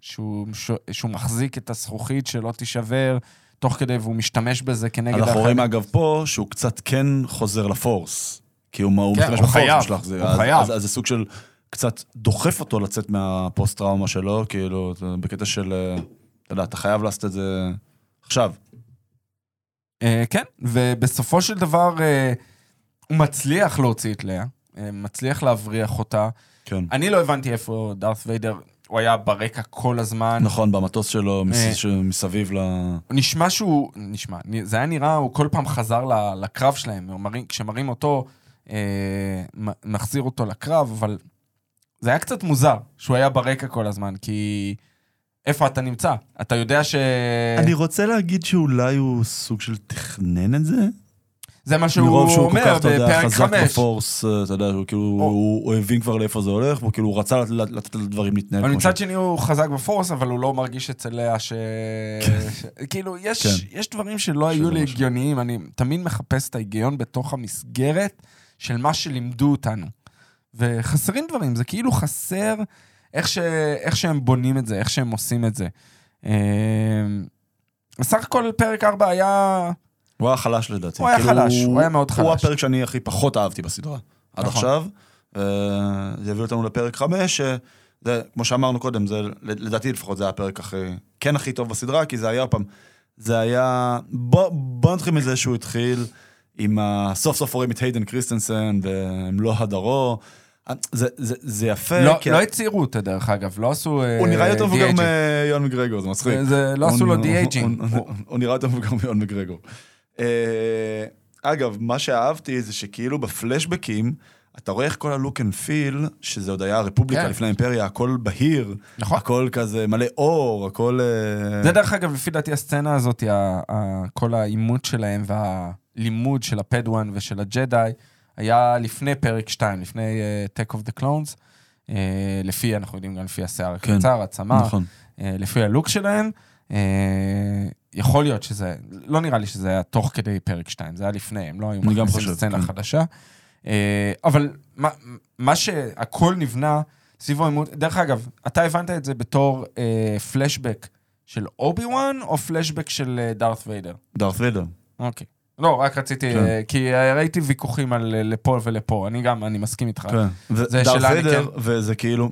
שהוא, שהוא מחזיק את הזכוכית שלא תישבר, תוך כדי, והוא משתמש בזה כנגד אנחנו האחרים. רואים אגב פה שהוא קצת כן חוזר לפורס. כי הוא הוא כן, משתמש בפורס להחזיר. הוא אז- חייב. אז אז זה סוג של קצת דוחף אותו לצאת מהפוסט-טראומה שלו, כאילו, בקטע של, אה, אתה יודע, אתה חייב לעשות את זה עכשיו. אה, כן, ובסופו של דבר אה, הוא מצליח להוציא את לאה, אה, מצליח להבריח אותה. כן. אני לא הבנתי איפה דארת ויידר, הוא היה ברקע כל הזמן. נכון, במטוס שלו, מס- אה. מסביב ל... נשמע שהוא, נשמע, זה היה נראה, הוא כל פעם חזר לקרב שלהם, כשמראים אותו, אה, מ- מחזיר אותו לקרב, אבל זה היה קצת מוזר שהוא היה ברקע כל הזמן, כי איפה אתה נמצא? אתה יודע ש... אני רוצה להגיד שאולי הוא סוג של תכנן את זה. זה מה שהוא מרוב שהוא כל אומר כך, אתה יודע, בפרק חזק חמש. בפורס, אה, אתה יודע, הוא כאילו. הוא הוא הבין כבר לאיפה זה הולך, והוא כאילו הוא רצה לת- לת- לתת לדברים להתנהל. אבל מצד שני הוא חזק בפורס, אבל הוא לא מרגיש אצל לאה ש... ש... כאילו, יש, כן. יש דברים שלא היו לי. הגיוניים, אני תמיד מחפש את ההיגיון בתוך המסגרת של מה שלימדו אותנו. וחסרים דברים, זה כאילו חסר איך, שהם בונים את זה, איך שהם עושים את זה. בסך הכל פרק 4 היה... הוא היה חלש לדעתי. הוא היה כאילו, חלש, הוא היה מאוד הוא חלש. הפרק שאני הכי פחות אהבתי בסדרה. עד נכון. עכשיו. אה, זה הביא אותנו לפרק חמש, שזה, כמו שאמרנו קודם, זה, לדעתי לפחות זה היה הפרק הכי, כן הכי טוב בסדרה, כי זה היה, פעם, זה היה, בוא, בוא נתחיל מזה שהוא התחיל עם ה... סוף סוף רואים את היידן קריסטנסן במלוא הדרו. זה, זה, זה יפה, לא, כי לא הצהירו אותה, דרך אגב, לא עשו... הוא נראה יותר מבוגר. מיואן מקגרגור, זה מצחיק. זה- לא עשו לו הוא- הוא- de-aging. הוא- הוא- הוא נראה יותר מבוגר מיואן מקגרגור. אה, אגב, מה שאהבתי זה שכאילו בפלשבקים, אתה רואה איך כל ה look and feel, שזה עוד היה הרפובליקה כן. לפני האימפריה, הכל בהיר, נכון. הכל כזה מלא אור, הכל... אה, זה דרך אגב, לפי דעתי הסצנה הזאת, ה- ה- כל העימות שלהם והלימוד של הפדואן ושל הג'די, היה לפני פרק 2, לפני uh, Tech of the Clones. Uh, לפי, אנחנו יודעים גם לפי השיער כן. הקצר, הצמא, נכון. uh, לפי הלוק שלהם. Uh, יכול להיות שזה, לא נראה לי שזה היה תוך כדי פרק 2, זה היה לפני, הם לא היו מכניסים סצנה כן. חדשה. Uh, אבל מה, מה שהכל נבנה סביב העימות, דרך אגב, אתה הבנת את זה בתור uh, פלשבק של אובי וואן או פלשבק של אה, דארת ויידר? דארת ויידר. אוקיי. לא, רק רציתי, כן. אה, כי אה, ראיתי ויכוחים על אה, לפה ולפה, אני גם, אני מסכים איתך. כן. זה דארת ויידר, אניקן. וזה כאילו,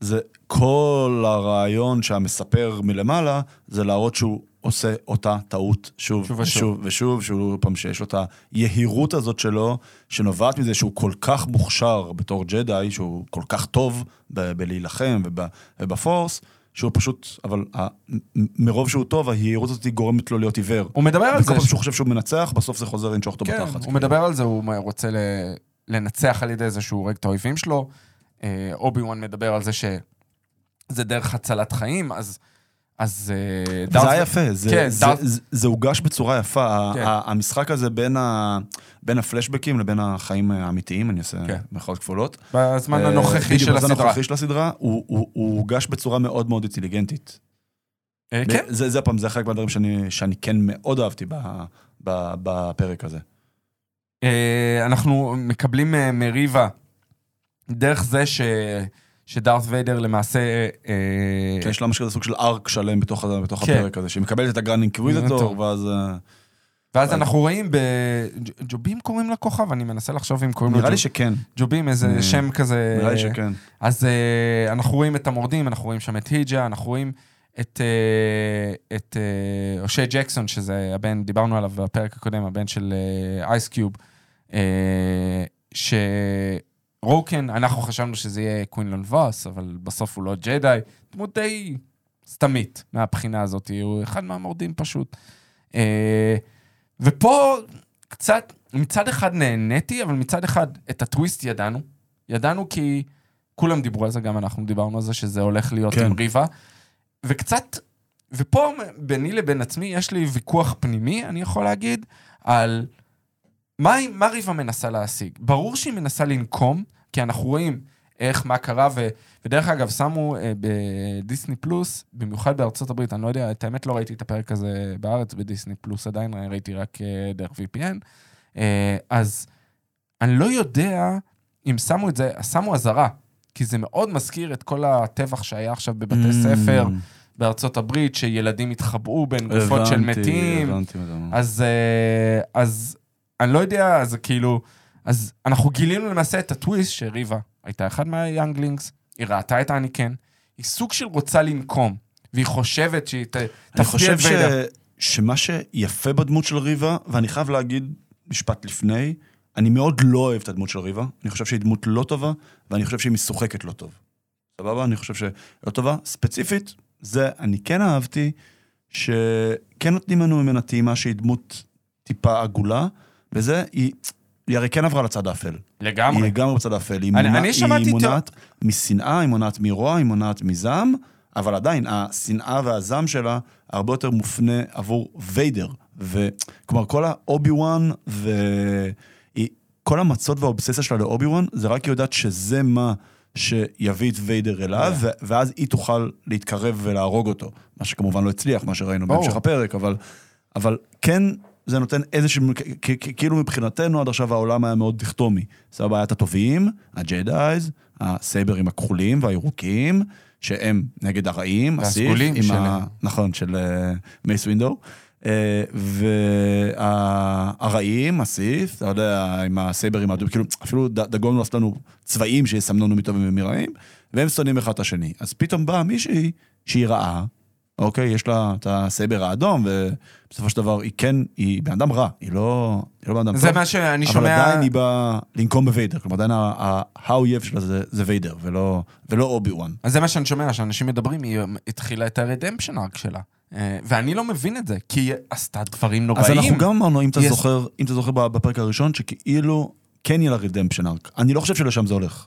זה כל הרעיון שהמספר מלמעלה, זה להראות שהוא עושה אותה טעות שוב שוב ושוב ושוב, שהוא פעם שיש לו את היהירות הזאת שלו, שנובעת מזה שהוא כל כך מוכשר בתור ג'די, שהוא כל כך טוב ב- בלהילחם וב- ובפורס, שהוא פשוט, אבל ה- מרוב שהוא טוב, היהירות הזאת גורמת לו להיות עיוור. הוא מדבר על וכל זה, פעם שהוא חושב שהוא מנצח, בסוף זה חוזר לנשוך אותו כן, בתחת. הוא מדבר על זה, הוא רוצה ל- לנצח על ידי זה שהוא הורג את האויבים שלו. אה, אובי וואן מדבר על זה שזה דרך הצלת חיים, אז... אז... אה, זה דארת- היה יפה, זה, כן, זה, דארת- זה, זה הוגש בצורה יפה. כן. המשחק הזה בין, ה, בין הפלשבקים לבין החיים האמיתיים, אני אעשה כן. במירכאות כפולות. בזמן אה, הנוכחי של בזמן הסדרה. הנוכחי של הסדרה, הוא, הוא, הוא הוגש בצורה מאוד מאוד אינטליגנטית. אה, כן, זה, זה פעם, זה חלק מהדברים שאני, שאני כן מאוד אהבתי ב, ב, בפרק הזה. אנחנו מקבלים מריבה דרך זה ש... שדארת ויידר למעשה... אה, כן, יש לה משהו כזה סוג של arc שלם בתוך כן. הפרק הזה, שהיא מקבלת את ה Grand Inquisitor, טוב. ואז... אה, ואז אנחנו רואים ב... ג'בים קוראים לכוכב? אני מנסה לחשוב אם קוראים לו נראה לי שכן, ג'בים, איזה אה, שם כזה... נראה לי שכן. אז אה, אנחנו רואים את המורדים, אנחנו רואים שם את היג'ה, אנחנו רואים את, אה, את אה, או'שיי ג'קסון, שזה הבן, דיברנו עליו בפרק הקודם, הבן של אייס קיוב, שרוקן, אנחנו חשבנו שזה יהיה קווינלון ווס, אבל בסוף הוא לא ג'די, דמות די סתמית מהבחינה הזאת, הוא אחד מהמורדים פשוט. אה, ופה קצת, מצד אחד נהניתי, אבל מצד אחד את הטוויסט ידענו. ידענו כי כולם דיברו על זה, גם אנחנו דיברנו על זה, שזה הולך להיות כן. עם ריבה. וקצת, ופה ביני לבין עצמי יש לי ויכוח פנימי, אני יכול להגיד, על מה, מה ריבה מנסה להשיג. ברור שהיא מנסה לנקום, כי אנחנו רואים איך, מה קרה, ו, ודרך אגב, שמו אה, בדיסני פלוס, במיוחד בארצות הברית, אני לא יודע, את האמת לא ראיתי את הפרק הזה בארץ בדיסני פלוס עדיין, ראיתי רק אה, דרך VPN. אה, אז אני לא יודע אם שמו את זה, שמו אזהרה, כי זה מאוד מזכיר את כל הטבח שהיה עכשיו בבתי ספר Mm, בארצות הברית, שילדים התחבאו בין גופות של הבנתי, מתים. הבנתי אומר. אז, אה, אז אני לא יודע, אז כאילו, אז אנחנו גילינו למעשה את הטוויסט שריבה הייתה אחד מהיאנגלינגס, היא ראתה את האניקן, היא סוג של רוצה לנקום, והיא חושבת שהיא ת- אני תפתיע חושב את ש... ויידר. שמה שיפה בדמות של ריבה, ואני חייב להגיד משפט לפני, אני מאוד לא אוהב את הדמות של ריבה, אני חושב שהיא דמות לא טובה, ואני חושב שהיא משוחקת לא טוב. סבבה? אני חושב שלא טובה. ספציפית, זה אני כן אהבתי, שכן נותנים לנו ממנה טעימה שהיא דמות טיפה עגולה, וזה, היא, היא הרי כן עברה לצד האפל. היא לגמרי. לגמרי בצד האפל. היא, אני- מונע, אני היא מונעת משנאה, היא מונעת מרוע, היא מונעת מזעם, אבל עדיין, השנאה והזעם שלה הרבה יותר מופנה עבור ויידר. וכלומר, כל האובי וואן ו... היא- כל המצות והאובססיה שלה לאובי וואן, זה רק היא יודעת שזה מה שיביא את ויידר אליו, ו- ואז היא תוכל להתקרב ולהרוג אותו. מה שכמובן לא הצליח, מה שראינו ברור. בהמשך הפרק, אבל, אבל כן, זה נותן איזשהו, כאילו מבחינתנו עד עכשיו העולם היה מאוד דיכטומי. סבבה, היה את הטובים, הג'דאייז, ה saberים הכחולים והירוקים, שהם נגד הרעים, הסית', עם של- ה... נכון, של מייס ווינדו. והרעים, הסית', אתה יודע, עם ה saberים כאילו, אפילו דגון עשתה לנו צבעים שיסמנו לנו מטובים ומרעים, והם שונאים אחד את השני. אז פתאום באה מישהי שהיא רעה, אוקיי, יש לה את ה saber האדום, ובסופו של דבר היא כן, היא בן אדם רע, היא לא, היא לא בן אדם זה טוב. מה שאני אבל שומע... עדיין היא באה לנקום בוויידר, כלומר עדיין האויב שלה זה, זה ויידר, ולא, ולא אובי וואן. אז זה מה שאני שומע, שאנשים מדברים, היא התחילה את ה redemption arc שלה. אה, ואני לא מבין את זה, כי היא עשתה דברים אז נוראים. אנחנו גם אמרנו, אם אתה זוכר, אם אתה זוכר בפרק הראשון, שכאילו כן יהיה לה רדמפשן ארק. אני לא חושב שלשם זה הולך.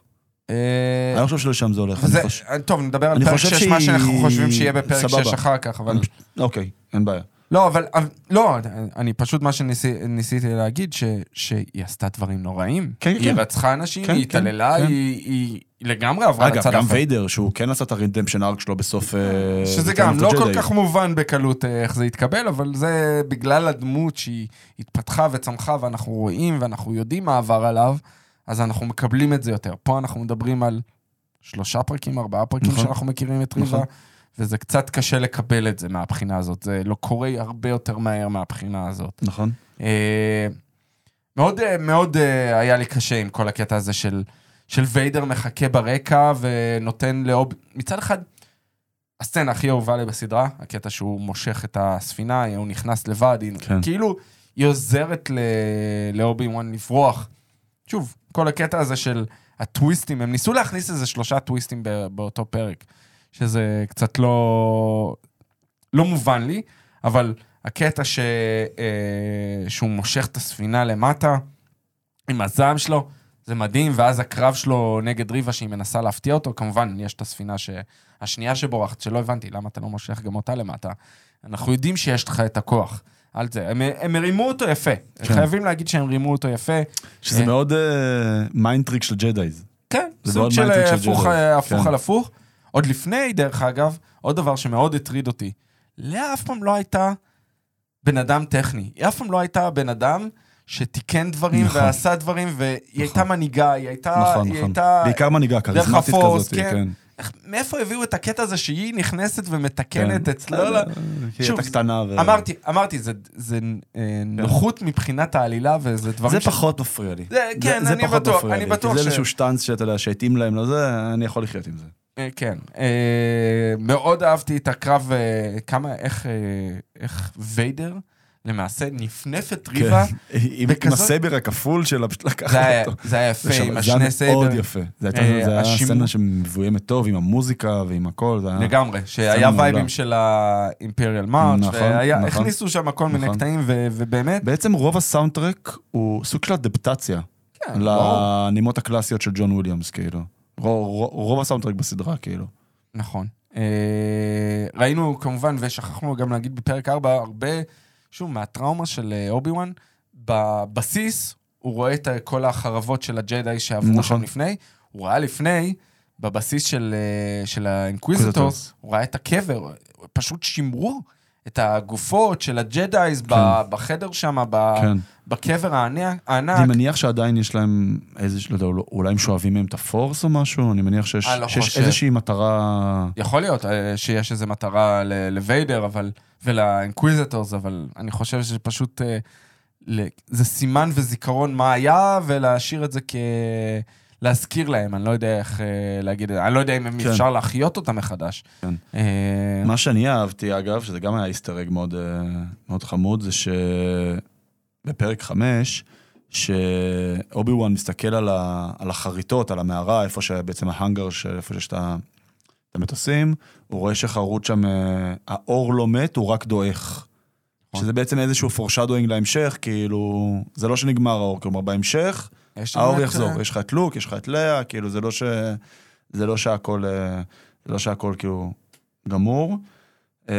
אה, אני לא חושב שלשם זה הולך. אני וזה- חושב- טוב, נדבר על פרק חושב 6, שהיא- מה שאנחנו חושבים שיהיה בפרק סבבה. 6 אחר כך, אבל... אוקיי, אין בעיה. לא, אבל... לא, אני פשוט, מה שניסיתי להגיד, ש- שהיא עשתה דברים נוראים. כן, היא כן. רצחה אנשים, כן, היא כן, התעללה, כן. היא היא לגמרי עברה אגב, לצד גם האחר. ויידר, שהוא כן עשה את הרדמפשן ארק שלו בסוף... אה, שזה גם לא כל. כך מובן בקלות אה, איך זה יתקבל, אבל זה בגלל הדמות שהיא התפתחה וצמחה, ואנחנו רואים ואנחנו יודעים מה עבר עליו, אז אנחנו מקבלים את זה יותר. פה אנחנו מדברים על שלושה פרקים, ארבעה פרקים נכון. שאנחנו מכירים את ריבה, נכון. וזה קצת קשה לקבל את זה מהבחינה הזאת. זה לא קורה הרבה יותר מהר מהבחינה הזאת. נכון. אה, מאוד, אה, מאוד אה, היה לי קשה עם כל הקטע הזה של, של ויידר מחכה ברקע ונותן לאוב... מצד אחד, הסצנה הכי אהובה לי בסדרה, הקטע שהוא מושך את הספינה, הוא נכנס לבד, היא, כן. כאילו היא עוזרת ל... לאובי וואן לברוח. שוב, כל הקטע הזה של הטוויסטים, הם ניסו להכניס איזה שלושה טוויסטים באותו פרק, שזה קצת לא, לא מובן לי, אבל הקטע ש... אה, שהוא מושך את הספינה למטה עם הזעם שלו, זה מדהים, ואז הקרב שלו נגד ריבה שהיא מנסה להפתיע אותו, כמובן, יש את הספינה ש... השנייה שבורחת, שלא הבנתי, למה אתה לא מושך גם אותה למטה? אנחנו יודעים שיש לך את הכוח. אל זה. הם, הם רימו אותו יפה. כן. חייבים להגיד שהם רימו אותו יפה. שזה אה, מאוד mind trick של ג'דאיז. כן, סוג של mind trick של הפוך, ג'די. הפוך כן. על הפוך. עוד לפני, דרך אגב, עוד דבר שמאוד הטריד אותי, לאה אף פעם לא הייתה בן אדם טכני. היא אף פעם לא הייתה בן אדם שתיקן דברים נכון. ועשה דברים, והיא הייתה מנהיגה, היא הייתה... נכון, היא נכון. הייתה... בעיקר מנהיגה כריזמטית כזאת, כן. כן. מאיפה הביאו את הקטע הזה שהיא נכנסת ומתקנת כן. אצלו? לא, כי היא הייתה קטנה ו... אמרתי, אמרתי, זה, זה אה, נוחות מבחינת העלילה, וזה דברים זה ש... פחות מפריע לי. זה- כן, זה אני פחות בטוח, אני לי, בטוח כי זה ש- איזשהו שטאנץ שאתה יודע, שהתאים להם לזה, אני יכול לחיות עם זה. אה, כן. אה, מאוד אהבתי את הקרב, כמה, איך, איך ויידר למעשה נפנף את ריבה. כן. עם עם בכזאת- ה saber הכפול שלה, פשוט לקח זה היה- אותו. זה היה יפה, ושם- עם זה השני היה saber. מאוד יפה. זה הייתה- אה, זה היה השימוש- סצנה שמבוימת טוב, עם המוזיקה ועם הכל. זה היה... לגמרי, שהיה. vibeים של ה Imperial March, נכון, נכון. והכניסו שם כל מיני נכון. קטעים, ו- ובאמת, בעצם רוב ה soundtrack הוא סוג של אדפטציה כן. לנימות הקלאסיות של ג'ון וויליאמס, כאילו. רו- רו- רוב ה soundtrack בסדרה, כאילו. נכון. אה, ראינו כמובן, ושכחנו גם להגיד בפרק 4, הרבה, שוב, מהטראומה של אה, אובי וואן, בבסיס הוא רואה את כל החרבות של הג'די שעברו נכון. שם לפני, הוא ראה לפני, בבסיס של, אה, של ה Inquisitors. הוא ראה את הקבר, פשוט שימרו את הגופות של הג'דאיז כן. בחדר שם, כן. בקבר הענק. אני מניח שעדיין יש להם איזה, לא יודע, אולי הם שואבים מהם את ה Force או משהו? אני מניח שיש אני לא שיש חושב. איזושהי מטרה... יכול להיות אה, שיש איזו מטרה לוויידר, אבל... ול Inquisitors, אבל אני חושב שזה פשוט... אה, זה סימן וזיכרון מה היה, ולהשאיר את זה כ... להזכיר להם, אני לא יודע איך אה, להגיד את זה, אני לא יודע אם כן. אפשר להחיות אותם מחדש. כן. אה, מה שאני אהבתי, אגב, שזה גם היה אג מאוד, אה, מאוד חמוד, זה שבפרק 5, שאובי וואן מסתכל על, ה, על החריטות, על המערה, איפה שבעצם ההאנגר, איפה שיש את ה- את המטוסים, הוא רואה שחרוט שם, אה, האור לא מת, הוא רק דועך. נכון. שזה בעצם איזשהו פורשדוינג להמשך, כאילו, זה לא שנגמר האור, כלומר בהמשך, האור יחזור, אה, יש לך את לוק, יש לך את לאה, כאילו זה לא ש... זה לא שהכל, אה, זה לא שהכל כאילו גמור. אה,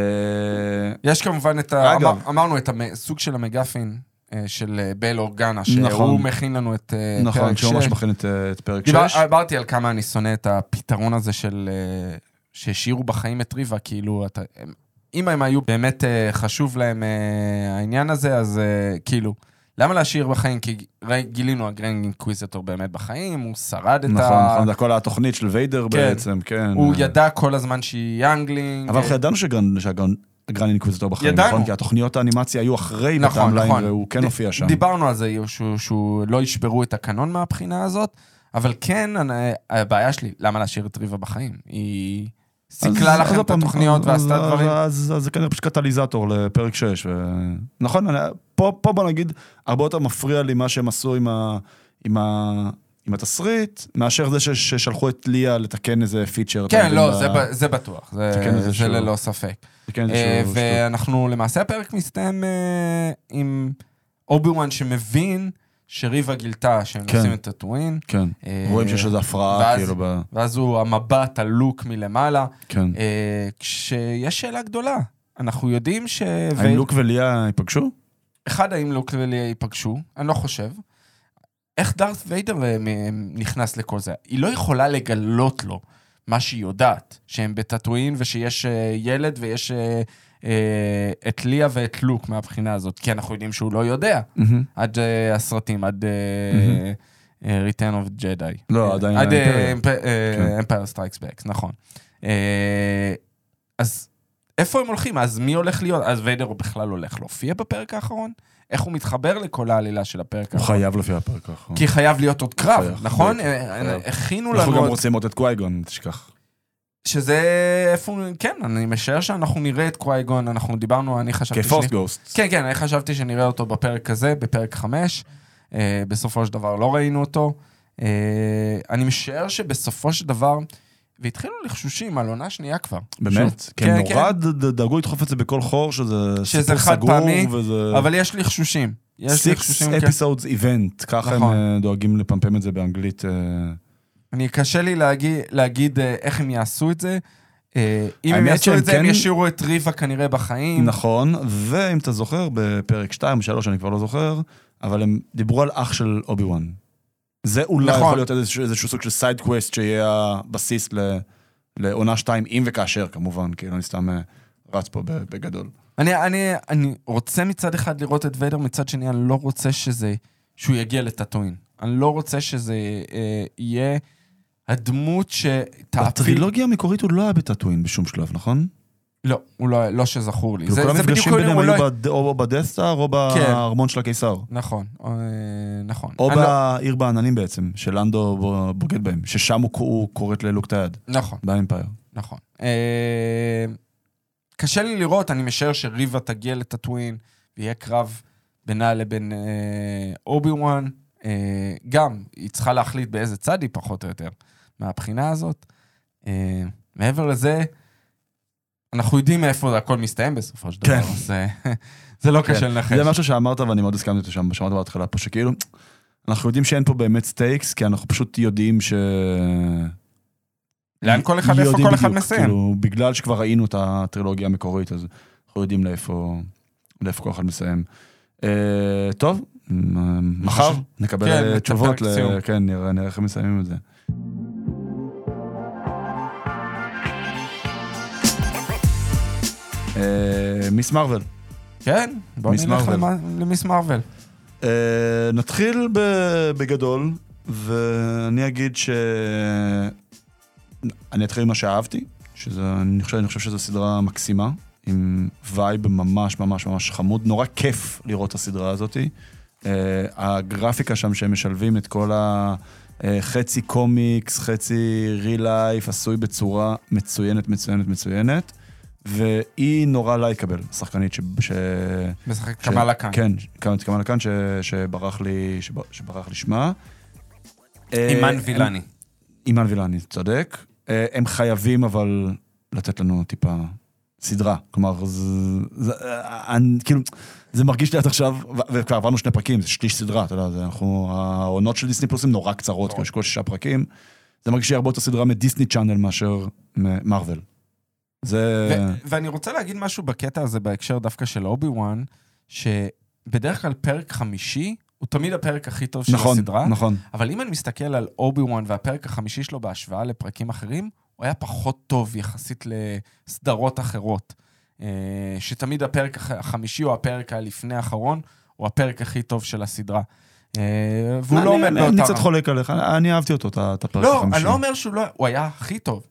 יש כמובן את ה... אגב. אמר, אמרנו את הסוג של המגפין אה, של אה, בל אורגנה, שהוא נכון. מכין לנו את אה, נכון, פרק שהוא ממש 6. מכין את, אה, את פרק דיבר, 6. דיברתי על כמה אני שונא את הפתרון הזה של... אה, שהשאירו בחיים את ריבה, כאילו, אתה, אם הם היו באמת אה, חשוב להם אה, העניין הזה, אז אה, כאילו, למה להשאיר בחיים? כי גילינו, הגרנד אינקוויזיטור באמת בחיים, הוא שרד את נכון, ה... נכון, זה הכל התוכנית של ויידר כן. בעצם, כן. הוא ידע כל הזמן שהיא youngling. אבל אנחנו ידענו שה Grand ה Grand Inquisitor בחיים, ידענו. נכון? כי התוכניות האנימציה היו אחרי נכון, ב timeline, נכון. והוא כן הופיע שם. דיברנו על זה, שהוא, שהוא לא ישברו את הקנון מהבחינה הזאת, אבל כן, הבעיה שלי, למה להשאיר את ריבה בחיים? היא סיכלה לכם את התוכניות ועשתה דברים. אז זה כנראה פשוט קטליזטור לפרק 6. ו- נכון, פה פה בוא נגיד, הרבה יותר מפריע לי מה שהם עשו עם ה- עם ה- עם התסריט, מאשר זה ש- ששלחו את ליה לתקן איזה פיצ'ר. כן, לא, ב- זה, ב- זה בטוח, זה, תקן איזה זה שהוא- ללא ספק. לתקן אה, איזשהו שטות. ואנחנו, למעשה הפרק מסתיים אה, עם אובי וואן שמבין שריבה גילתה שהם כן. נוסעים את טאטואין, כן, אה, רואים שיש איזו הפרעה, ואז- כאילו, ב... ואז הוא המבט הלוק מלמעלה, כן. אה, כשיש שאלה גדולה. אנחנו יודעים ש... האם לוק וליה ייפגשו? אחד, האם לוק וליה ייפגשו? אני לא חושב. איך דארת ויידר אה, מ- נכנס לכל זה? היא לא יכולה לגלות לו מה שהיא יודעת, שהם בטאטואין ושיש אה, ילד ויש אה, אה, את ליה ואת לוק מהבחינה הזאת, כי אנחנו יודעים שהוא לא יודע מהמם. עד אה, הסרטים, עד אה, אה, Return of Jedi. לא, אה, עדיין עד. Empire Strikes Back, נכון. אה, אז איפה הם הולכים? אז מי הולך להיות? אז ויידר הוא בכלל הולך להופיע בפרק האחרון? איך הוא מתחבר לכל העלילה של הפרק הוא האחרון? חייב לפי הפרק האחרון. כי חייב להיות עוד קרב, נכון? אה, חייב. הכינו לנו אנחנו גם. רוצים עוד את קווי-גון, תשכח. שזה איפה... כן, אני משער שאנחנו נראה את קווייגון, אנחנו דיברנו, אני חשבתי... שאני- גוסט. כן, כן, אני חשבתי שנראה אותו בפרק הזה, בפרק 5. אה, בסופו של דבר לא ראינו אותו. אה, אני משער שבסופו של דבר, והתחילו לחשושים על עונה שנייה כבר. באמת? שוב, כן, נורא ד- ד- דאגו לדחוף את זה בכל חור, שזה שזה סיפור חד פעמי, וזה... אבל יש לי חשושים. יש לי חשושים, כן. אפיסודס איבנט, ככה הם נכון. אה, דואגים לפמפם את זה באנגלית. אה, אני קשה לי להגיד, להגיד אה, איך הם יעשו את זה. אם הם יעשו את זה, הם כן- ישאירו את ריבה כנראה בחיים. נכון, ואם אתה זוכר, בפרק 2 או 3, אני כבר לא זוכר, אבל הם דיברו על אח של אובי וואן. זה אולי נכון. יכול להיות איזשהו איזשהו סוג של side quest שיהיה הבסיס ל- לעונה 2, אם וכאשר כמובן, כאילו אני סתם אה, רץ פה בגדול. אני, אני, אני רוצה מצד אחד לראות את ויידר, מצד שני אני לא רוצה שזה, שהוא יגיע לטאטואין. אני לא רוצה שזה אה, יהיה הדמות שתעפיל... בטרילוגיה המקורית הוא לא היה בטאטואין בשום שלב, נכון? לא, הוא לא, לא שזכור לי. כאילו כל המפגשים ביניהם היו לא- בד- או בדסטאר או בארמון של הקיסר. נכון, אה, נכון. או לא- בעיר בעננים בעצם, שלנדו בוגד בהם, ששם הוא- הוא כורת ללוק את היד, נכון, באמפייר. נכון. אה, קשה לי לראות, אני משער שריבה תגיע לטאטווין, ויהיה קרב בינה לבין אה, אובי וואן. אה, גם, היא צריכה להחליט באיזה צד היא פחות או יותר, מהבחינה הזאת. אה, מעבר לזה, אנחנו יודעים מאיפה הכל מסתיים בסופו של דבר, כן. אז אה, זה לא קשה לנחש. זה משהו שאמרת ואני מאוד הסכמתי שם, שאמרת בהתחלה פה, שכאילו, אנחנו יודעים שאין פה באמת stakes, כי אנחנו פשוט יודעים ש... לאן כל אחד, איפה כל אחד מסיים. כאילו, בגלל שכבר ראינו את הטרילוגיה המקורית, אז אנחנו יודעים לאיפה, לאיפה כל אחד מסיים. אה, טוב, מחר נקבל כן, תשובות, ל-. כן, נראה איך הם מסיימים את זה. מיס מרוויל. כן, בוא נלך למיס מרוויל. אה, נתחיל ב- בגדול, ואני אגיד ש... אני אתחיל עם מה שאהבתי, שזה, אני חושב, אני חושב שזו סדרה מקסימה, עם vibe ממש ממש ממש חמוד, נורא כיף לראות את הסדרה הזאת. אה, הגרפיקה שם שהם משלבים את כל ה... אה, חצי קומיקס, חצי real life, עשוי בצורה מצוינת, מצוינת, מצוינת. והיא נורא likable, שחקנית ש... ש... משחק ש- קמאלה כאן. כן, קמאלה כאן, ש- שברח לי, שב- שברח לי שמה. אימאן אה, ולאני. הם- אימאן ולאני, צודק. אה, הם חייבים אבל לתת לנו טיפה סדרה. כלומר, זה, זה, אה, אני, כאילו, זה מרגיש לי עד עכשיו, וכבר עברנו שני פרקים, זה שליש סדרה, אתה יודע, זה, אנחנו, העונות של דיסני פלוס הן נורא קצרות, כאילו, יש כל שישה פרקים. זה מרגיש לי הרבה יותר סדרה מדיסני צ'אנל מאשר מארוול. זה... ו- ואני רוצה להגיד משהו בקטע הזה בהקשר דווקא של אובי וואן, שבדרך כלל פרק חמישי הוא תמיד הפרק הכי טוב של נכון, הסדרה, נכון. אבל אם אני מסתכל על אובי וואן והפרק החמישי שלו בהשוואה לפרקים אחרים, הוא היה פחות טוב יחסית לסדרות אחרות. אה, שתמיד הפרק הח- החמישי או הפרק הלפני האחרון הוא הפרק הכי טוב של הסדרה. אה, והוא לא עומד באותה... אני קצת. חולק עליך, אני אהבתי אותו, את הפרק לא, החמישי. אני לא אומר שהוא לא... הוא היה הכי טוב.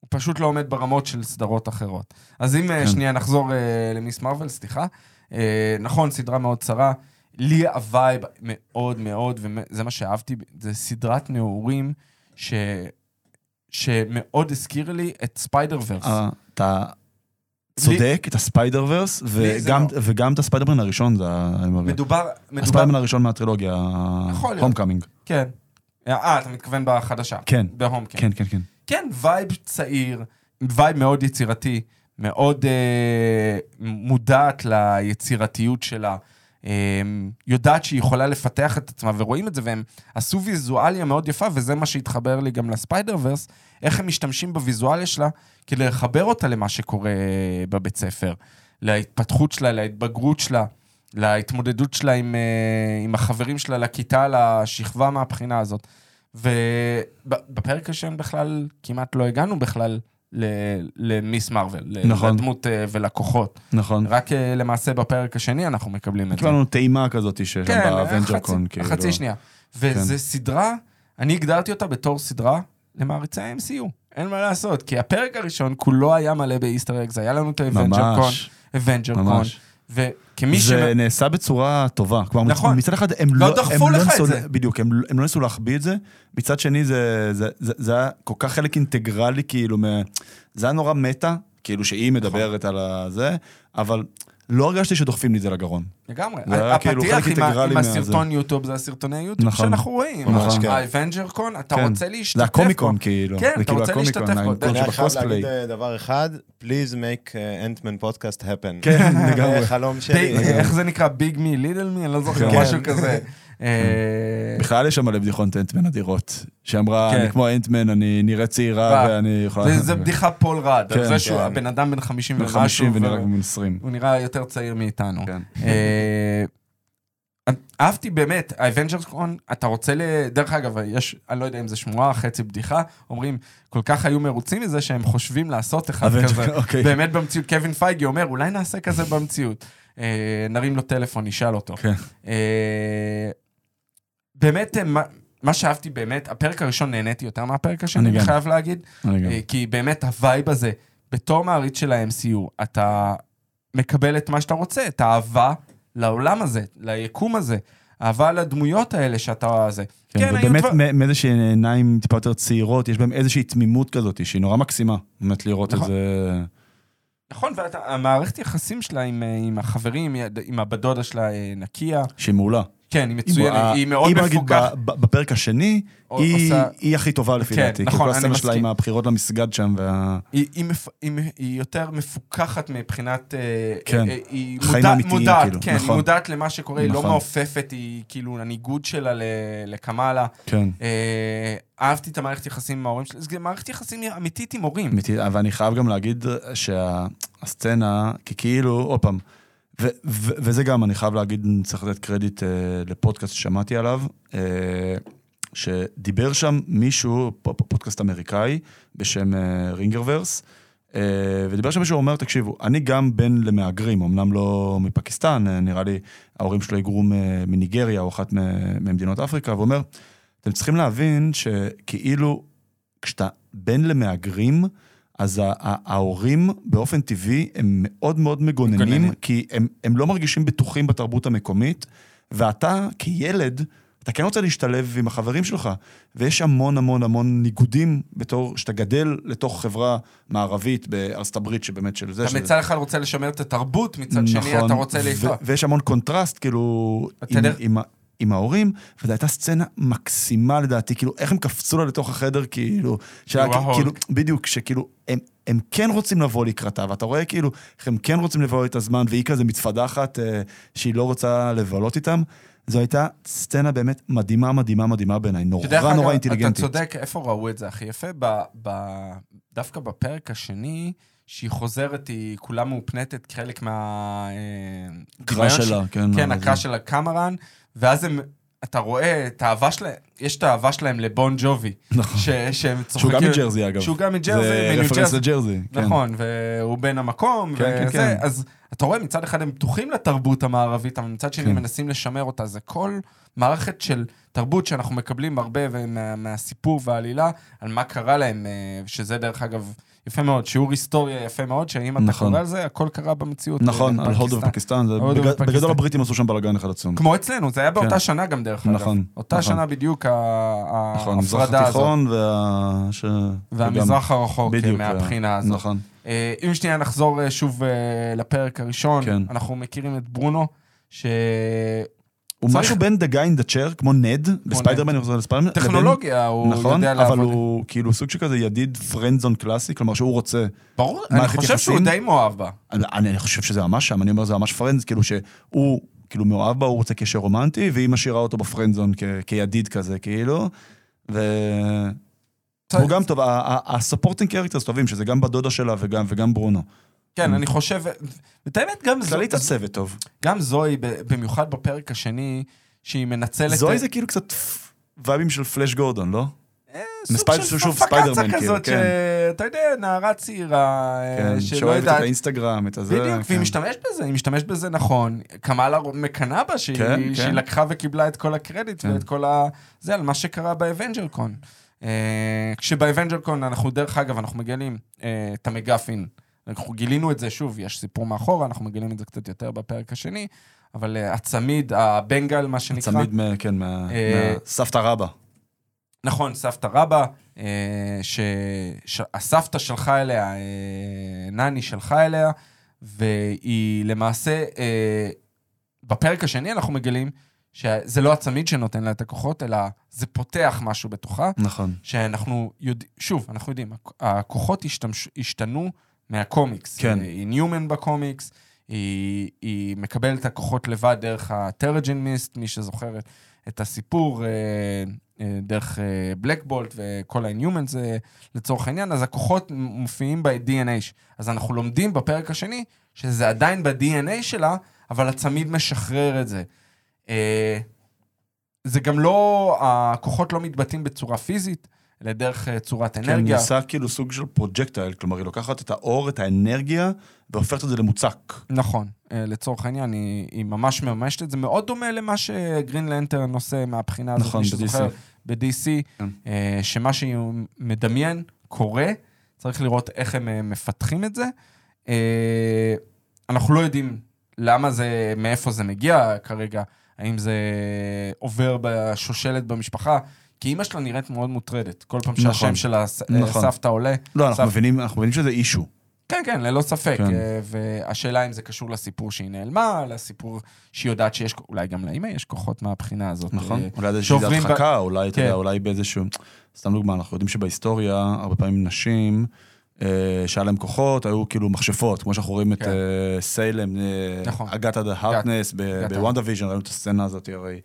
הוא פשוט לא עומד ברמות של סדרות אחרות. אז אם כן. כן. שנייה נחזור uh, למיס מארוול, סליחה. Uh, נכון, סדרה מאוד צעירה. לי ה vibe מאוד מאוד, וזה מה שאהבתי, זה סדרת נעורים ש... שמאוד הזכיר לי את ספיידר-ורס. אה, אתה צודק, את הספיידר-ורס, לי וגם- לא. וגם את הספיידרמן הראשון, זה. מדובר, מדובר, הספיידרמן הראשון מהטרילוגיה. הום קאמינג. כן. אה, אתה מתכוון בחדשה. כן, בהום, כן. כן, כן, כן. כן, vibe צעיר, vibe מאוד יצירתי, מאוד אה, מודעת ליצירתיות שלה. אה, יודעת שהיא יכולה לפתח את עצמה, ורואים את זה, והם עשו ויזואליה מאוד יפה, וזה מה שהתחבר לי גם לספיידר ורס, איך הם משתמשים בוויזואליה שלה כדי לחבר אותה למה שקורה בבית ספר, להתפתחות שלה, להתבגרות שלה, להתמודדות שלה עם, אה, עם החברים שלה לכיתה, לשכבה מהבחינה הזאת. ובפרק הראשון בכלל, כמעט לא הגענו בכלל למיס מרוויל, נכון. לדמות אה, ולכוחות. נכון. רק אה, למעשה בפרק השני אנחנו מקבלים את זה. קיבלנו טעימה כזאת שיש כן, ב AvengerCon, כאילו. חצי שנייה. וזו סדרה, אני הגדרתי אותה בתור סדרה למעריצי ה-MCU. אין מה לעשות, כי הפרק הראשון כולו היה מלא ב Easter eggs, היה לנו את ה AvengerCon, ממש, AvengerCon. וכמי ש... זה נעשה בצורה טובה. כלומר, נכון. מצד אחד הם לא לא... דחפו הם לא לך את זה. בדיוק, הם הם לא ניסו להחביא את זה. מצד שני, זה- זה זה- זה היה כל כך חלק אינטגרלי, כאילו, מ- זה היה נורא מטה, כאילו שהיא מדברת על הזה, אבל לא הרגשתי שדוחפים לי את זה לגרון. לגמרי. זה היה כאילו הפתיח חלק עם. הסרטון יוטיוב, זה הסרטוני יוטיוב נכון. שאנחנו רואים. כן. ה AvengerCon, אתה כן. רוצה להשתתף זה הקומיקון, בו. כאילו. כן, אתה כאילו רוצה להשתתף בו. אני חייב. להגיד אה, דבר אחד, please make uh, Ant-Man podcast happen. כן, לגמרי. זה חלום שלי. איך זה נקרא? Big me, little me? אני לא זוכר, כן. משהו כזה. אה, בכלל יש שם מלא בדיחות Ant-Man אדירות. שאמרה, כן. אני כמו Ant-Man, אני נראה צעירה. ואני יכולה... זה- בדיחה פול רד, על זה שהוא כן. הבן אדם בן 50 בן ומשהו, 50 ונראה והוא- כמו בן 20. הוא נראה יותר צעיר מאיתנו. כן. אה, אהבתי באמת, ה AvengersCon, אתה רוצה ל... דרך אגב, יש, אני לא יודע אם זה שמועה, חצי בדיחה, אומרים, כל כך היו מרוצים מזה שהם חושבים לעשות אחד Avenger, כזה. אוקיי. באמת במציאות, קווין פייגי אומר, אולי נעשה כזה במציאות. אה, נרים לו טלפון, נשאל אותו. כן. אה, באמת, אה, מה- מה שאהבתי באמת, הפרק הראשון נהניתי יותר מהפרק השני, אני. חייב להגיד. אני. אה, כי באמת ה vibe הזה, בתור מעריץ של ה-MCU, אתה מקבל את מה שאתה רוצה, את האהבה לעולם הזה, ליקום הזה, אהבה לדמויות האלה שאתה... זה. כן, היו ובאמת דבר- מ- מאיזושהי עיניים טיפה יותר צעירות, יש בהם איזושהי תמימות כזאת, שהיא נורא מקסימה, באמת לראות את נכון. זה. נכון, והמערכת יחסים שלה עם, אה, עם החברים, עם הבת דודה שלה, נקיה, שהיא מעולה. כן, היא מצוינת, היא מאוד היא, נגיד, מפוקחת. בפרק השני, או- היא עושה- היא הכי טובה לפי כן, דעתי. נכון, כל אני הסצנה שלה מסכים. עם הבחירות למסגד שם, וה... היא, היא, מפ... היא, היא יותר מפוקחת מבחינת... אה, כן. אה, אה, היא חיים אמיתיים, כאילו, כן, היא נכון. מודעת למה שקורה, היא לא נכון. מעופפת, היא כאילו, הניגוד שלה לקמאלה. כן. אה, אהבתי את המערכת יחסים עם ההורים שלי, זה מערכת יחסים אמיתית עם הורים. אמיתי, אבל אני חייב גם להגיד שהסצנה, כי כאילו, עוד פעם, ו- ו- וזה גם, אני חייב להגיד, אני צריך לתת קרדיט אה, לפודקאסט ששמעתי עליו, אה, שדיבר שם מישהו, פודקאסט אמריקאי, בשם אה, רינגרברס, אה, ודיבר שם מישהו, אומר, תקשיבו, אני גם בן למהגרים, אמנם לא מפקיסטן, אה, נראה לי ההורים שלו היגרו מ- מניגריה או אחת ממדינות אפריקה, והוא אומר, אתם צריכים להבין שכאילו, כשאתה בן למהגרים, אז ההורים באופן טבעי הם מאוד מאוד מגוננים, מגוננים. כי הם, הם לא מרגישים בטוחים בתרבות המקומית, ואתה כילד, אתה כן רוצה להשתלב עם החברים שלך, ויש המון המון המון ניגודים בתור, שאתה גדל לתוך חברה מערבית בארצות הברית, שבאמת של זה. אתה של- מצד אחד רוצה לשמר את התרבות, מצד שני אתה רוצה ו- להתראות. ויש המון קונטרסט, כאילו, עם, יודע- עם, עם ההורים, וזו הייתה סצנה מקסימה לדעתי, כאילו, איך הם קפצו לה לתוך החדר, כאילו, שהיה. כאילו, בדיוק, שכאילו, הם, הם כן רוצים לבוא לקראתה, ואתה רואה כאילו, איך הם כן רוצים לבוא את הזמן, והיא כזה מתפדחת, אה, שהיא לא רוצה לבלות איתם. זו הייתה סצנה באמת מדהימה, מדהימה, מדהימה בעיניי, נורא נורא אתה אינטליגנטית. צודק, איפה ראו את זה הכי יפה? ב, ב, דווקא בפרק השני, שהיא חוזרת, היא כולה מאופנתת כחלק מה... אה, הקרא דמיון שלה, כן. כן, אבל הקרא של הקמרן, ואז הם, אתה רואה את האהבה שלהם, יש את האהבה שלהם לבון ג'ובי. נכון. ש, שהם שהוא גם צוחקים- מג'רזי, אגב. שהוא גם מג'רזי, זה רפרנס ג'רזי. לג'רזי. כן. נכון, והוא בן המקום, כן, כן, וזה, כן. אז אתה רואה, מצד אחד הם פתוחים לתרבות המערבית, אבל מצד שני כן. מנסים לשמר אותה. זה כל מערכת של תרבות שאנחנו מקבלים הרבה ומה- מהסיפור והעלילה, על מה קרה להם, אה, שזה דרך אגב יפה מאוד, שיעור היסטוריה יפה מאוד, שאם אתה נכון. קורא על זה, הכל קרה במציאות. נכון, אה, על הודו. ופקיסטן. בגדול הבריטים עשו שם בלאגן אחד עצום. כמו אצלנו, זה היה באותה כן. שנה גם דרך אגב. נכון, אותה נכון. שנה בדיוק נכון, המזרח ההפרדה הזאת. התיכון וה... ש- והמזרח הרחוק אה, בדיוק, מהבחינה הזאת. נכון. אה, אם שנייה נחזור אה, שוב אה, לפרק הראשון, כן. אנחנו מכירים את ברונו, שטכנולוגיה, הוא משהו בין The Guy in the Chair, כמו נד, בספיידרמן, אני חוזר לספיידרמן. לבין- הוא נכון, יודע אבל לעבוד. הוא כאילו סוג של כזה ידיד פרנדזון קלאסי, כלומר שהוא רוצה... ברור, אני חושב שהוא? די מאוהב בה. אני, חושב שזה ממש שם, אני אומר זה ממש friends, כאילו שהוא כאילו מאוהב בה, הוא רוצה קשר רומנטי, והיא משאירה אותו ב friend zone כידיד כזה, כאילו. ו... והוא גם טוב, ה supporting characters טובים, שזה גם בדודה שלה וגם ברונו. כן, אני חושב, ואת האמת גם זו- כללית הצוות טוב. גם זואי, במיוחד בפרק השני, שהיא מנצלת... זואי זה כאילו קצת וייבים של פלאש גורדון, לא? אה, סוג של פקצה ספיידרמן, כאילו, כזאת, כן. שאתה יודע, נערה צעירה, אה, כן, שלא שאוהבת את יודעת... האינסטגרם, את הזה. בדיוק, והיא כן. משתמשת בזה, היא משתמשת בזה נכון. קמאלה מקנאה בה שהיא. לקחה וקיבלה את כל הקרדיט. ואת כל ה... זה על מה שקרה ב-AvengerCon. אה, כשב-AvengerCon אנחנו, דרך אגב, אנחנו מגלים את המקפין. אנחנו גילינו את זה, שוב, יש סיפור מאחורה, אנחנו מגלים את זה קצת יותר בפרק השני, אבל אה, הצמיד, ה-bangle, מה שנקרא. צמיד, מה- כן, מה- אה, מהסבתא רבא. נכון, סבתא רבא, אה, שהסבתא שלחה אליה, אה, נני שלחה אליה, והיא למעשה, אה, בפרק השני אנחנו מגלים שזה לא הצמיד שנותן לה את הכוחות, אלא זה פותח משהו בתוכה, נכון. שאנחנו יודעים, שוב, אנחנו יודעים, הכ- הכוחות השתמש, השתנו מהקומיקס. כן. אה, היא ניומן בקומיקס, היא, היא מקבלת את הכוחות לבד דרך ה-Terrigen Mist, מי שזוכר את הסיפור, אה, אה, דרך Black Bolt וכל ה-Inhumans אה, לצורך העניין, אז הכוחות מופיעים ב-DNA. אז אנחנו לומדים בפרק השני שזה עדיין ב-DNA שלה, אבל הצמיד משחרר את זה. זה גם לא, הכוחות לא מתבטאים בצורה פיזית, אלא דרך אה, צורת כן, אנרגיה. נעשה כאילו סוג של projectile, כלומר, היא לוקחת את האור, את האנרגיה, והופכת את זה למוצק. נכון, אה, לצורך העניין, היא, היא ממש מממשת את זה, מאוד דומה למה שגרין לנטרן עושה מהבחינה הזאת, נכון, מי שזוכר, ב-DC. כן. אה, שמה שהוא מדמיין קורה, צריך לראות איך הם מפתחים את זה. אנחנו לא יודעים למה זה, מאיפה זה מגיע כרגע, האם זה עובר בשושלת במשפחה, כי אימא שלה נראית מאוד מוטרדת. כל פעם שהשם נכון, של הס- נכון. הסבתא עולה, לא, אנחנו סבתא- מבינים, אנחנו מבינים שזה issue. כן, כן, ללא ספק. כן. אה, והשאלה אם זה קשור לסיפור שהיא נעלמה, לסיפור שהיא יודעת שיש, אולי גם לאמא יש כוחות מהבחינה הזאת. נכון? אה, אולי איזושהי שעוברים ב- הדחקה, אולי, אתה כן. יודע, אולי באיזשהו... סתם דוגמה, אנחנו יודעים שבהיסטוריה, הרבה פעמים נשים, אה, שהיה להם כוחות, היו כאילו מכשפות, כמו שאנחנו רואים את כן. אה, סיילם, אה, נכון. אגתה הארקנס, אגתה. ב-WandaVision, ראינו את הסצנה הזאת הרי.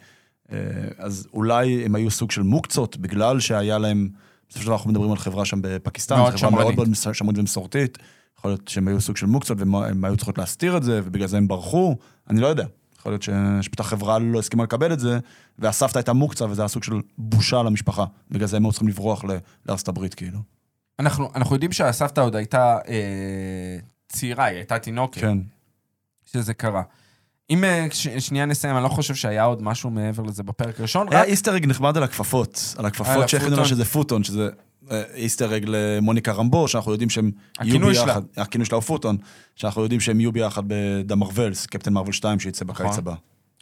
אה, אז אולי הם היו סוג של מוקצות, בגלל שהיה להם, בסופו של דבר אנחנו מדברים על חברה שם בפקיסטן, מאוד חברה מאוד שמרנית. מאוד מס- שמרנית ומסורתית. יכול להיות שהם היו סוג של מוקצות, והם היו צריכות להסתיר את זה, ובגלל זה הם ברחו, אני לא יודע. יכול להיות ש- שפשוט החברה לא הסכימה לקבל את זה, והסבתא הייתה מוקצה, וזה היה סוג של בושה למשפחה. בגלל זה הם היו צריכים לברוח לארצות הברית, כאילו. אנחנו, אנחנו יודעים שהסבתא עוד הייתה אה, צעירה, היא הייתה תינוקת, כן. שזה קרה. אם אה, ש, שנייה נסיים, אני לא חושב שהיה עוד משהו מעבר לזה בפרק הראשון, היה רק איסטר egg נחמד על הכפפות, על הכפפות שהכינו לה. שזה פוטון, שזה אה, Easter egg למוניקה רמבו, שאנחנו יודעים שהם יהיו הכינוי שלה. ביחד. הכינוי שלה הוא פוטון, שאנחנו יודעים שהם יהיו ביחד ב-The Marvels, Captain Marvel 2, שיצא בקיץ נכון. הבא.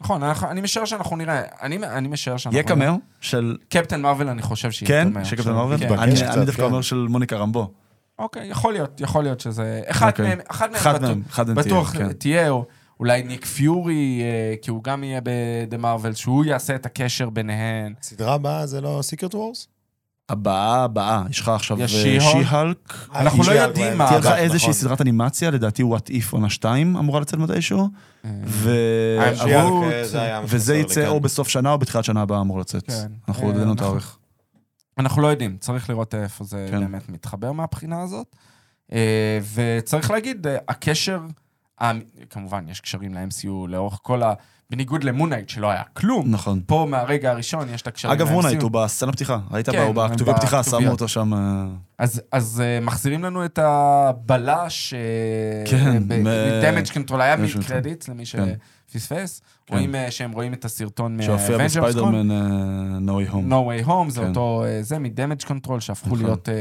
נכון, אני משער שאנחנו נראה, אני, אני משער שאנחנו יהיה קמר של... Captain Marvel, אני חושב שיהיה כן? קמר. של של- Captain Marvel? כן. אני דווקא כן. אומר של מוניקה רמבו. אוקיי, יכול להיות, יכול להיות שזה... אחד אוקיי. מהם, אחד מהם אחד בטוח- מהם, אחד מהם תהיה, בטוח כן. תהיה, או אולי ניק פיורי, אה, כי הוא גם יהיה בדה מרוויל, שהוא יעשה את הקשר ביניהן. הסדרה הבאה זה לא סיקרט וורס? הבאה, הבאה, יש לך עכשיו יש אה. שי-הלק. אנחנו לא יודעים מה תהיה לך איזושהי נכון. סדרת אנימציה, לדעתי וואט איף עונה 2 אמורה לצאת מתישהו, אה, וזה יצא. או בסוף שנה או בתחילת שנה הבאה אמור לצאת. כן. אנחנו עוד אה, אין לנו אנחנו- תאריך. אנחנו לא יודעים, צריך לראות איפה זה כן. באמת מתחבר מהבחינה הזאת. אה, וצריך להגיד, אה, הקשר, אה, כמובן, יש קשרים ל-MCU לאורך כל ה... בניגוד ל-Moon Knight, שלא היה כלום. נכון. פה מהרגע הראשון יש את הקשרים אגב, ל-MCU. Moon Knight הוא בסצנה פתיחה, ראית כן, בה- בכתובי פתיחה. שמו אותו שם... אה, אז, אז uh, מחזירים לנו את הבלש, uh, כן, מ- מ-Damage Control, היה יש מיד אותו. קרדיט למי כן. שפספס. כן. רואים uh, שהם רואים את הסרטון שהופיע מ-Avengers בספיידרמן אה, No Way Home. No Way Home, זה כן. אותו, uh, זה מ-Damage Control, שהפכו נכון. להיות uh,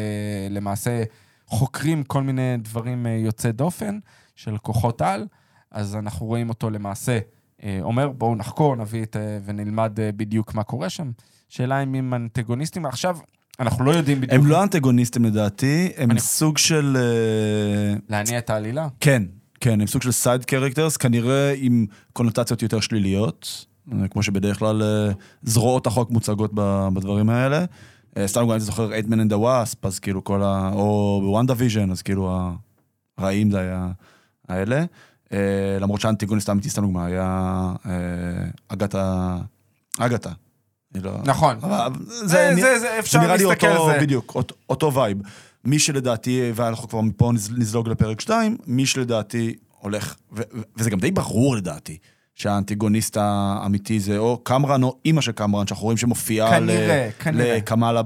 למעשה חוקרים כל מיני דברים uh, יוצאי דופן של כוחות על, אז אנחנו רואים אותו למעשה uh, אומר, בואו נחקור, נביא את, uh, ונלמד uh, בדיוק מה קורה שם. שאלה אם הם אנטגוניסטים, עכשיו, אנחנו לא יודעים בדיוק הם לא אנטגוניסטים לדעתי, הם אני- סוג של... אה, להניע את העלילה. כן, כן, הם סוג של side characters, כנראה עם קונוטציות יותר שליליות, אה, כמו שבדרך כלל אה, זרועות החוק מוצגות בדברים האלה. אה, סתם גם אני זוכר Ant-Man and the Wasp, אז כאילו כל ה... או ב-WandaVision, אז כאילו הרעים זה היה האלה. אה, למרות שהאנטגוניסט האמיתי, סתם דוגמה, היה אה, אגתה... אגתה. לא... נכון. אבל זה, זה, זה, זה, אפשר זה נראה לי להסתכל אותו, על זה. בדיוק, אותו, אותו vibe. מי שלדעתי, ואנחנו כבר מפה נז- נזלוג לפרק 2, מי שלדעתי הולך, ו, וזה גם די ברור לדעתי, שהאנטיגוניסט האמיתי זה או קמרן או אימא של קמרן, שאנחנו רואים שמופיעה כנראה, ל- כנראה. לקמאלה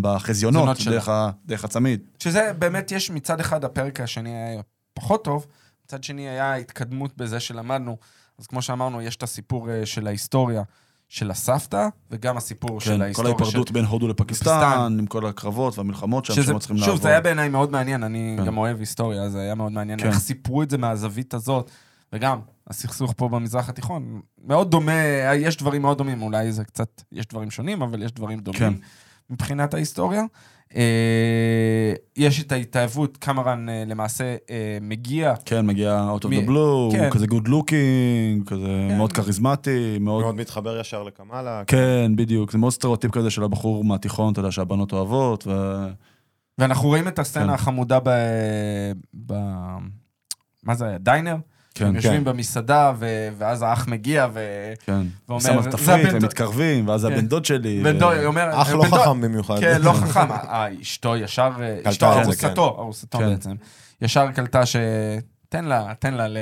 בחזיונות. דרך, ה, דרך הצמיד. שזה באמת, יש מצד אחד הפרק השני היה פחות טוב, מצד שני היה התקדמות בזה שלמדנו. אז כמו שאמרנו, יש את הסיפור אה, של ההיסטוריה של הסבתא, וגם הסיפור של כן, כל ההיסטוריה של... ההיפרדות בין הודו לפקיסטן, פקיסטן. עם כל הקרבות והמלחמות שם, שהם צריכים שוב, לעבור. זה היה בעיניי מאוד מעניין, אני כן. גם אוהב היסטוריה, אז זה היה מאוד מעניין כן. איך סיפרו את זה מהזווית הזאת, וגם הסכסוך פה במזרח התיכון, מאוד דומה, יש דברים מאוד דומים, אולי זה קצת, יש דברים שונים, אבל יש דברים דומים כן. מבחינת ההיסטוריה. אה, יש את ההתאהבות, קמרן אה, למעשה אה, מגיע, כן, מגיע out of the blue, כן. הוא כזה good looking, כזה כן. מאוד כריזמטי, מאוד... מאוד מתחבר ישר לקמאלה. כן, בדיוק, זה מאוד סטריאוטיפ כזה של הבחור מהתיכון, אתה יודע, שהבנות אוהבות, ו... ואנחנו רואים את הסצנה כן. החמודה ב... ב... מה זה היה? diner? כן, הם כן, יושבים במסעדה, ו... ואז האח מגיע, ו... כן. ואומר, שם על "זה תפריט, הם דוד." מתקרבים, ואז זה כן. הבן דוד שלי. בן דוד, היא אומרת... אח לא חכם במיוחד. כן, לא חכם. אה, אשתו ישר... אשתו, את זה, ארוסתו, ארוסתו כן. בעצם. ישר קלטה ש... תן לה, תן לה ל-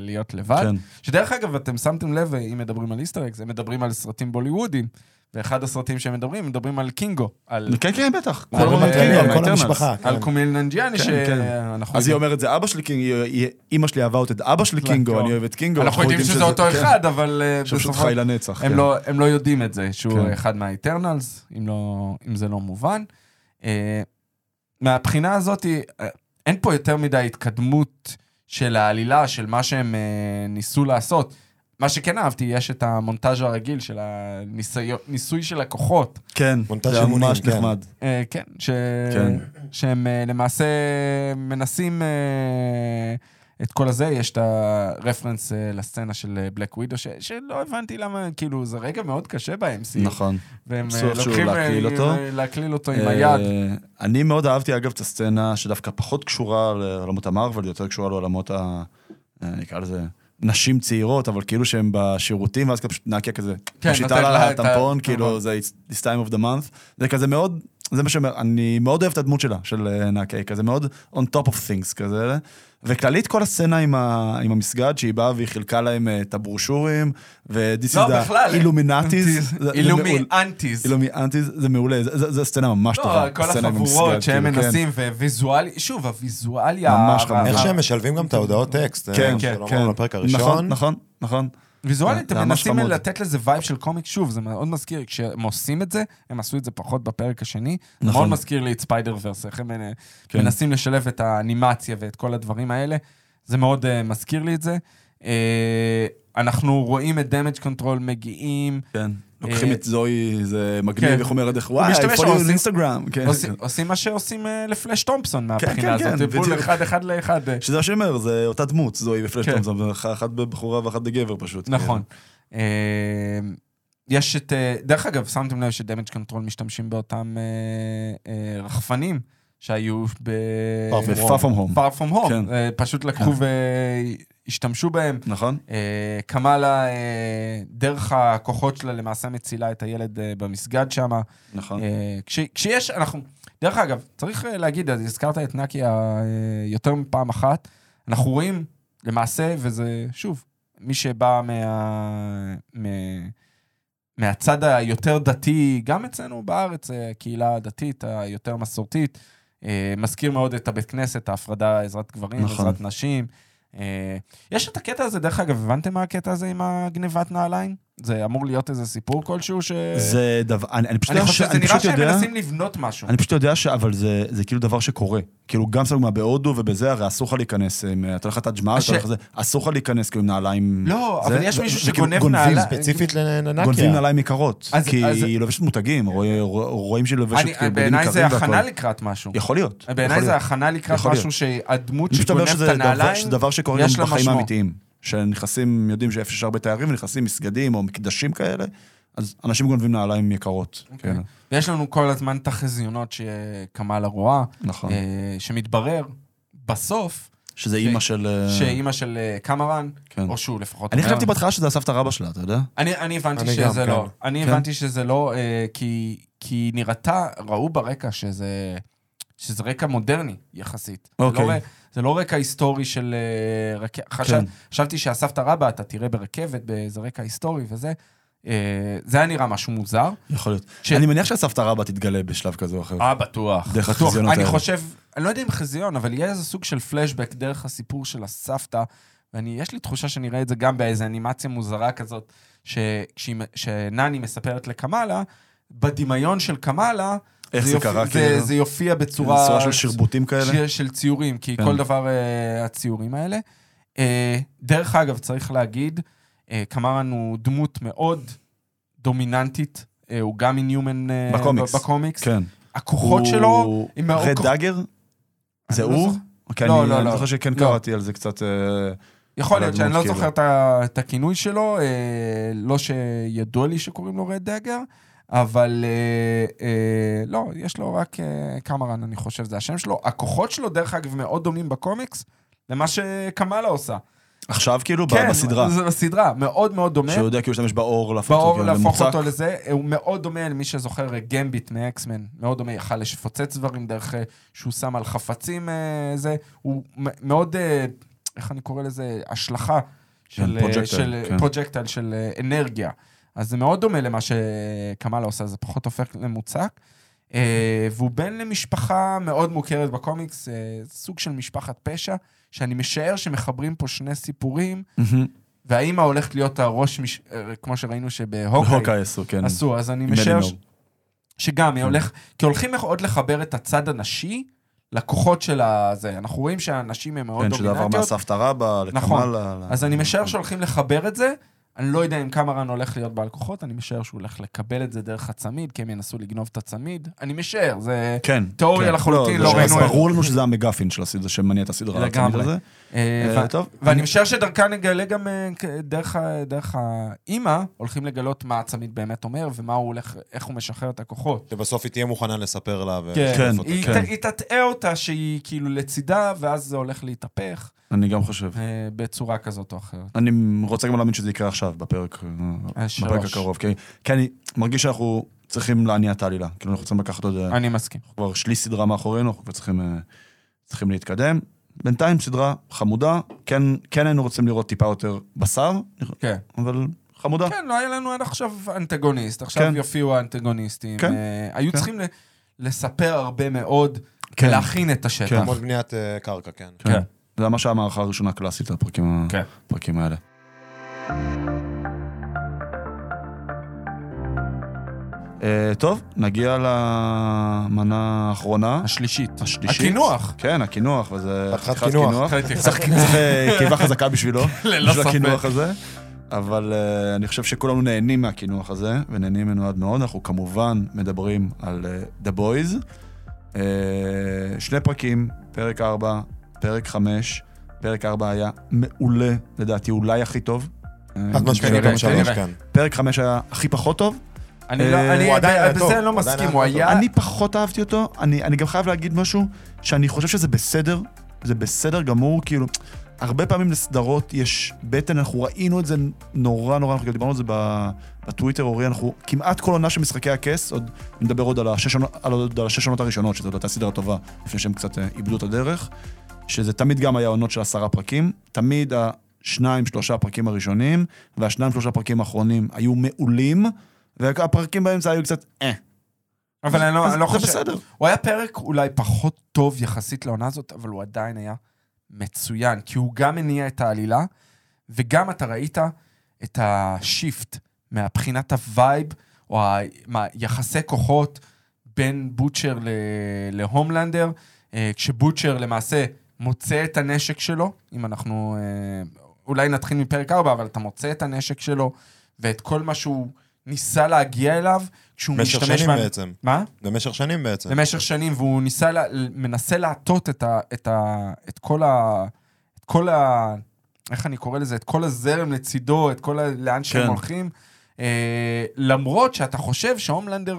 להיות לבד. כן. שדרך אגב, אתם שמתם לב, אם מדברים על Easter eggs, הם מדברים על סרטים בוליוודים, ואחד הסרטים שהם מדברים, מדברים על קינגו, על, כן, כן, בטח. כל קינגו, כל ה-Eternals. המשפחה. על כן. קומיל ננג'יאני, כן, כן. שאנחנו... אז היא אומרת, זה אבא שלי קינגו, אימא שלי אהבה אותי את אבא שלי קינגו, לא. אני אוהב את קינגו. אנחנו יודעים שזה אותו כן, אחד, אבל אה, שפשוט חי לנצח. הם כן. לא, הם לא יודעים את זה, שהוא כן. אחד מהאיטרנלס, אם, לא, אם זה לא מובן. אה, מהבחינה הזאת, אה, אין פה יותר מדי התקדמות של העלילה, של מה שהם ניסו לעשות. מה שכן אהבתי, יש את המונטאז' הרגיל של הניסוי של הכוחות. כן, מונטאז' זה ממש כן. נחמד. אה, כן, ש... כן. שהם אה, למעשה מנסים אה, את כל הזה, יש את הרפרנס לסצנה של בלק ווידו, ש... שלא הבנתי למה, כאילו, זה רגע מאוד קשה ב-MC. נכון. והם לוקחים... להקליל אותו. להקליל אותו עם היד. אני מאוד אהבתי, אגב, את הסצנה שדווקא פחות קשורה לעולמות המרוויל, יותר קשורה לעולמות ה... נקרא לזה... נשים צעירות, אבל כאילו שהן בשירותים, ואז פשוט נקיה כזה, כן, נותנת לה לה את טמפון, ה- כאילו. זה it's time of the month, זה כזה מאוד, זה מה שאומר, אני מאוד אוהב את הדמות שלה, של אה, נקיה, כזה מאוד on top of things כזה, וכללית כל הסצנה עם, ה, עם המסגד, שהיא באה והיא חילקה להם אה, את הברושורים, ו-this לא, is the. אילומינטיז, זה מעולה, זה- זה זה סצנה ממש לא, טובה, כל החבורות שהם כאילו, כן. מנסים, וויזואלי, שוב, הוויזואליה... ממש חמודה. איך שהם משלבים גם את ההודעות טקסט. כן, אה, כן, שלא כן. אמרנו בפרק נכון, הראשון. נכון, נכון. ויזואלית, זה הם מנסים. לתת לזה vibe של קומיק, שוב, זה מאוד מזכיר, כשהם עושים את זה, הם עשו את זה פחות בפרק השני, נכון. מאוד מזכיר לי את Spider-Verse, איך הם אה, כן. מנסים לשלב את האנימציה ואת כל הדברים האלה, זה מאוד אה, מזכיר לי את זה. אה, אנחנו רואים את Damage Control מגיעים, כן. לוקחים אה, את זוהי, זה מגניב, כן. איך אומרת, איך וואי, שם, you on עושים- מה שעושים אה, לפלאש תומפסון כן, מהבחינה כן, הזאת, טיפול בדיוק. אחד אחד לאחד. אה. שזה מה שאני אומר, זה אותה דמות, זוהי ופלאש. תומפסון, אחת בבחורה ואחת בגבר פשוט. נכון. יש את, דרך אגב, שמתם לב ש-Damage Control משתמשים באותם רחפנים שהיו ב... Far From home. far from home. פשוט לקחו והשתמשו בהם. נכון? אה, קמאלה, אה, דרך הכוחות שלה למעשה מצילה את הילד אה, במסגד שם. נכון. אה, כש, כשיש, אנחנו, דרך אגב, צריך אה, להגיד, אז הזכרת את נקיה אה, יותר מפעם אחת, אנחנו רואים למעשה, וזה, שוב, מי שבא מה, מה, מהצד היותר דתי, גם אצלנו בארץ, אה, הקהילה הדתית היותר מסורתית, אה, מזכיר מאוד את הבית כנסת, ההפרדה, עזרת גברים, נכון. עזרת נשים. אה, יש את הקטע הזה, דרך אגב, הבנתם מה הקטע הזה עם הגניבת נעליים? זה אמור להיות איזה סיפור כלשהו ש... זה דבר, אני אני פשוט אני יודע חושב, ש- זה אני נראה פשוט שהם יודע, מנסים לבנות משהו. אני פשוט יודע ש... אבל זה זה כאילו דבר שקורה. כאילו, גם סגמה בהודו ובזה, הרי אסור לך להיכנס, אם אתה הולך לתת ג'מעה, הש- אתה הולך לזה, אסור לך להיכנס כאילו עם נעליים... לא, זה- אבל יש מישהו וכאילו שגונב גונבים, נעליים. ספציפית לנקיה. גונבים נעליים יקרות, אז- כי אז- היא לובשת מותגים, רואים- רואים שהיא לובשת אני- כאילו בגדים בעיניי זה יקרים הכנה. לקראת משהו. יכול להיות. בעיניי זה. הכנה לקראת. משהו שהדמות אני פשוט שגונבת את הנעליים, יש לה משמעות. שנכנסים, יודעים שאיפה שיש הרבה תיירים, ונכנסים מסגדים או מקדשים כאלה, אז אנשים גונבים נעליים יקרות. אוקיי. כן, ויש לנו כל הזמן את החזיונות שקמאלה רואה, נכון. אה, שמתברר בסוף שזה אימא של... אה, שאימא של אה, קמרן, כן. או שהוא לפחות אני חשבתי בהתחלה שזה הסבתא רבא שלה, אתה יודע? אני, אני הבנתי אני שזה גם, לא. כן. אני כן. הבנתי שזה לא, אה, כי, כי נראתה, ראו ברקע שזה, שזה רקע מודרני יחסית. זה, אוקיי. לא, ר- זה לא רקע היסטורי של אה, רכבת. חשב, כן. חשבתי שהסבתא רבא, אתה תראה ברכבת, באיזה רקע היסטורי וזה. אה, זה היה נראה משהו מוזר. יכול להיות. ש- אני מניח שהסבתא רבא תתגלה בשלב כזה או אחר. אה, בטוח. דרך בטוח. החזיונות אני האלה. חושב, אני לא יודע אם חזיון, אבל יהיה איזה סוג של פלשבק דרך הסיפור של הסבתא, ואני, יש לי תחושה שנראה את זה גם באיזה אנימציה מוזרה כזאת, ש- כשהיא- שנני מספרת לקמאלה, בדמיון של קמאלה, איך זה יופיע- קרה, זה, כאילו? זה יופיע בצורה... צורה של שרבוטים כאלה? של, של ציורים, כי כן. כל דבר uh, הציורים האלה. Uh, דרך אגב, צריך להגיד, uh, קמרן הוא דמות מאוד דומיננטית, uh, הוא גם אינומן uh, בקומיקס. בקומיקס. כן. הכוחות שלו... הם מאוד- רד דאגר? זה אני לא הוא? זוכר. כי לא, אני לא, אני לא. זוכר שכן לא. קראתי על זה קצת... אה, יכול להיות שאני לא כאילו. זוכר את ה- את הכינוי שלו, לא שידוע לי שקוראים לו רד דאגר, אבל אה, אה, לא, יש לו רק אה, קמרן, אני חושב, זה השם שלו. הכוחות שלו, דרך אגב, מאוד דומים בקומיקס למה שקמאלה עושה. עכשיו כאילו כן, בסדרה. זה בסדרה, מאוד מאוד דומה. שהוא יודע כאילו להשתמש באור להפוך אותו באור כאילו להפוך למוצק. אותו לזה, הוא מאוד דומה למי שזוכר אה, גמביט מאקסמן, מאוד דומה, יכל לפוצץ דברים דרך אה, שהוא שם על חפצים אה, זה, הוא מאוד, איך אני קורא לזה? השלכה של, כן, projectile, של כן. פרוג'קטייל, של אנרגיה. אז זה מאוד דומה למה שקמאלה עושה, זה פחות הופך למוצק. אה, והוא בן למשפחה מאוד מוכרת בקומיקס, אה, סוג של משפחת פשע, שאני משער שמחברים פה שני סיפורים. והאימא הולכת להיות הראש, מש... אה, כמו שראינו שבהוקאי הוקאי עשו, כן. עשו, אז אני משער. ש... שגם, היא הולך... כי הולכים עוד לחבר את הצד הנשי לכוחות של הזה. אנחנו רואים שהנשים הן מאוד כן, שזה עבר דומיננטיות, מהסבתא רבא נכון. לקמאלה. ל- אז אני משער שהולכים לחבר את זה. אני לא יודע אם קמרן הולך להיות בעל כוחות, אני משער שהוא הולך לקבל את זה דרך הצמיד, כי הם ינסו לגנוב את הצמיד. אני משער, זה... כן. תיאוריה כן. לחלוטין, זה לא ש- ראינו- ברור לנו שזה המגפין של הסדרה, שמניע את הסדרה. לגמרי. הזה. אה, אה, ו- טוב. ואני משער שדרכה נגלה גם אה, דרך דרך האימא, הולכים לגלות מה הצמיד באמת אומר, ומה הוא הולך, איך הוא משחרר את הכוחות. שבסוף היא תהיה מוכנה לספר לה. כן, כן, היא כן. היא תטעה אותה שהיא כאילו לצידה, ואז זה הולך להתהפך אני גם חושב. אה, בצורה כזאת או אחרת. אני רוצה גם להאמין שזה יקרה עכשיו, בפרק, אה, בפרק שלוש. הקרוב. כי, כי אני מרגיש שאנחנו צריכים להניע את העלילה. כאילו אנחנו צריכים לקחת עוד... אני מסכים. כבר שליש סדרה מאחורינו, אנחנו כבר צריכים, אה, צריכים להתקדם. בינתיים סדרה חמודה, כן, כן היינו רוצים לראות טיפה יותר בשר, כן. אבל חמודה. כן, לא היה לנו עד עכשיו אנטגוניסט, עכשיו כן. יופיעו האנטגוניסטים. כן. אה, היו כן. צריכים ל- לספר הרבה מאוד, כן. ולהכין את השטח. כן. המון בניית אה, קרקע, כן. כן. זה ממש המערכה הראשונה הקלאסית, הפרקים, כן. הפרקים האלה. אה, טוב, נגיע למנה האחרונה. השלישית. השלישית. הקינוח. כן, הקינוח, וזה... חתיכת חתיכת קינוח. צריך אה, קיבה חזקה בשבילו, ללא בשביל ספק. הקינוח הזה. אבל אה, אני חושב שכולנו נהנים מהקינוח הזה, ונהנים ממנו עד מאוד. אנחנו כמובן מדברים על אה, The Boys. אה, שני פרקים, פרק 4, פרק 5. פרק 4 היה מעולה, לדעתי אולי הכי טוב. חד משמעית, גם שלוש. כן. פרק 5 היה הכי פחות טוב. אני לא, אה, אני, בזה אני לא מסכים, הוא. היה... אני פחות אהבתי אותו, אני, אני גם חייב להגיד משהו, שאני חושב שזה בסדר, זה בסדר גמור, כאילו, הרבה פעמים לסדרות יש בטן, אנחנו ראינו את זה נורא נורא, אנחנו דיברנו על זה בטוויטר, אורי, אנחנו כמעט כל עונה של משחקי הכס, עוד נדבר עוד על השש עונות- על עוד על השש עונות הראשונות, שזאת הייתה סדרה טובה, לפני שהם קצת אה, איבדו את הדרך, שזה תמיד גם היה עונות של עשרה פרקים, תמיד השניים, שלושה פרקים הראשונים, והשניים, שלושה פרקים האחרונים היו מעולים, והפרקים באמצע היו קצת אה. אבל אני לא, אני לא זה חושב... בסדר. הוא היה פרק אולי פחות טוב יחסית לעונה הזאת, אבל הוא עדיין היה מצוין, כי הוא גם הניע את העלילה, וגם אתה ראית את ה-shift מבחינת ה-vibe, או ה- מה, יחסי כוחות בין בוטשר ל- להומלנדר, אה, כשבוטשר למעשה מוצא את הנשק שלו, אם אנחנו... אה, אולי נתחיל מפרק 4, אבל אתה מוצא את הנשק שלו, ואת כל מה שהוא ניסה להגיע אליו, כשהוא במשך משתמש... שנים מה- בעצם. מה? במשך שנים בעצם. למשך שנים, והוא ניסה, לה, מנסה להטות את, ה, את, ה, את כל ה... את כל ה... איך אני קורא לזה? את כל הזרם לצידו, את כל ה... לאן שהם כן. הולכים. אה, למרות שאתה חושב שהומלנדר,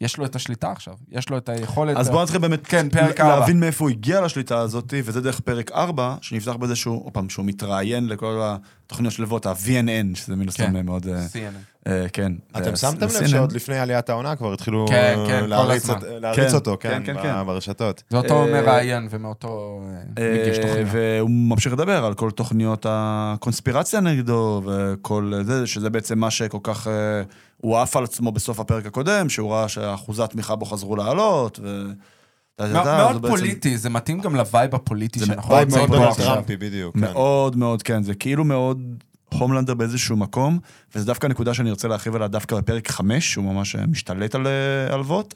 יש לו את השליטה עכשיו, יש לו את היכולת... אז בוא נתחיל באמת כן, פרק ל- ארבע. להבין מאיפה הוא הגיע לשליטה הזאת, וזה דרך פרק 4, שנפתח בזה שהוא, עוד פעם, שהוא מתראיין לכל התוכניות שלוות, ה-VNN, שזה מן הסתם כן. מאוד, אה, CNN. אה, כן. אתם שמתם לב. שעוד לפני עליית העונה כבר התחילו כן, כן, להריץ. את- להריץ כן, אותו, כן, כן, כן, ב- כן. ברשתות. זה אותו אה, מראיין ומאותו אה, אה, מגיש תוכניות. והוא ממשיך לדבר על כל תוכניות הקונספירציה נגדו, וכל זה, שזה בעצם מה שכל כך... הוא עף על עצמו בסוף הפרק הקודם, שהוא ראה שאחוזי התמיכה בו חזרו לעלות, ו... מאוד- פוליטי, זה מתאים גם ל-vibe הפוליטי שאנחנו בו דונלד עכשיו. כן. מאוד מאוד, כן, זה כאילו מאוד הומלנדר באיזשהו מקום, וזה דווקא נקודה שאני רוצה להרחיב עליה דווקא בפרק 5, שהוא ממש משתלט על אה, הלוואות,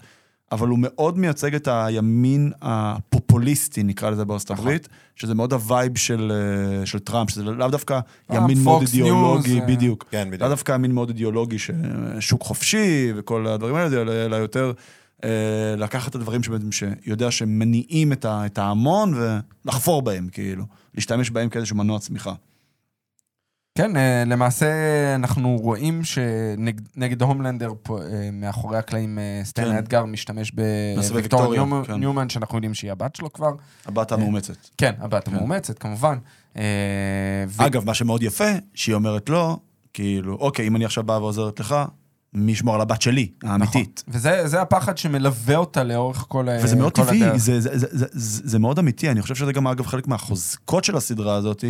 אבל הוא מאוד מייצג את הימין הפופוליסטי, נקרא לזה בארצות נכון. הברית, שזה מאוד ה vibe של, אה, של טראמפ, שזה לאו דווקא אה, ימין מאוד אידיאולוגי, News, אה. בדיוק. כן, לאו בדיוק. דווקא ימין מאוד אידיאולוגי, ששוק חופשי וכל הדברים האלה, אלא- אלא יותר אה, לקחת את הדברים שבעצם, שיודע שמניעים את ה- את ההמון ולחפור בהם, כאילו. להשתמש בהם כאיזשהו מנוע צמיחה. כן, אה, למעשה אנחנו רואים שנגד הומלנדר אה, מאחורי הקלעים אה, סטן כן. אדגר משתמש בוויקטוריה בוויקטוריה, ניומן- כן. ניומן, שאנחנו יודעים שהיא הבת שלו כבר. הבת המאומצת. כן, הבת כן. המאומצת, כמובן. ו- אגב, מה שמאוד יפה, שהיא אומרת לו, כאילו, אוקיי, אם אני עכשיו באה ועוזרת לך, מי ישמור על הבת שלי, האמיתית. נכון. וזה זה הפחד שמלווה אותה לאורך כל ה- וזה מאוד טבעי, הדרך. זה, זה, זה, זה, מאוד אמיתי, אני חושב שזה גם אגב חלק מהחוזקות של הסדרה הזאת,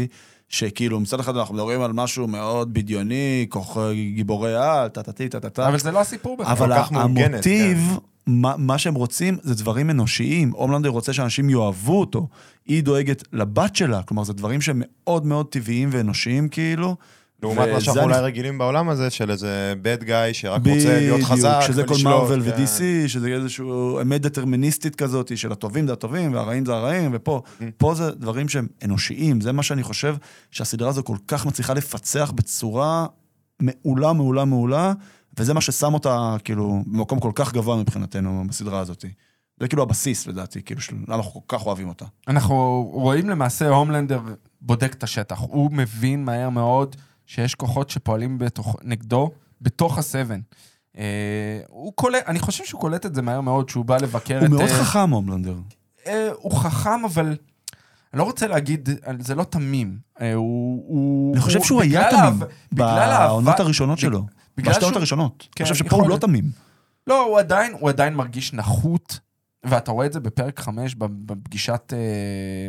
שכאילו מצד אחד אנחנו מדברים על משהו מאוד בדיוני, כוח גיבורי על, טה-טה-טי, טה-טה-טה, אבל זה לא הסיפור בכלל. אבל כל כך מאורגנת, המוטיב, מה, מה שהם רוצים זה דברים אנושיים. הומלנדר רוצה שאנשים יאהבו אותו. היא דואגת לבת שלה, כלומר, זה דברים שהם מאוד מאוד טבעיים ואנושיים כאילו. לעומת מה שאנחנו אולי רגילים בעולם הזה, של איזה bad guy שרק רוצה להיות חזק בדיוק, שזה כל ולשלוט, מרוויל כן. ו-DC, שזה איזשהו אמת דטרמיניסטית כזאת, של הטובים זה הטובים והרעים זה הרעים, ופה, פה זה דברים שהם אנושיים, זה מה שאני חושב שהסדרה הזו כל כך מצליחה לפצח בצורה מעולה, מעולה, מעולה, וזה מה ששם אותה, כאילו, במקום כל כך גבוה מבחינתנו בסדרה הזאת. זה כאילו הבסיס, לדעתי, כאילו, של למה אנחנו כל כך אוהבים אותה. אנחנו רואים למעשה הומלנדר בודק את השטח. הוא מבין מהר מאוד שיש כוחות שפועלים בתוך, נגדו בתוך הסבן. אה, הוא קולט, אני חושב שהוא קולט את זה מהר מאוד, שהוא בא לבקר הוא את... מאוד אה, חכם, הומלנדר. אה, הוא חכם, אבל... אני לא רוצה להגיד, זה לא תמים. אה, הוא... הוא אני חושב הוא- שהוא היה בגלל תמים בעונות הראשונות שלו. בגלל בשתי העונות שהוא- הראשונות. כן, אני חושב שפה הוא לא. תמים. לא, הוא עדיין, הוא עדיין מרגיש נחות, ואתה רואה את זה בפרק 5 בפגישת אה,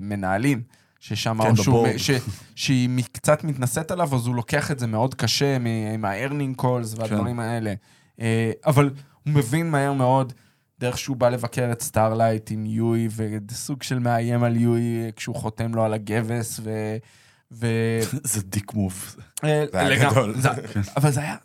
מנהלים, ששם כן, ב board. ש, שהיא קצת מתנשאת עליו, אז הוא לוקח את זה מאוד קשה מ- עם ה-earning calls והדברים האלה. אה, אבל הוא מבין מהר מאוד, דרך שהוא בא לבקר את סטארלייט עם יואי, וסוג של מאיים על יואי כשהוא חותם לו על הגבס, ו... ו... זה dick move. אה, זה היה. גדול. זה- אבל זה היה,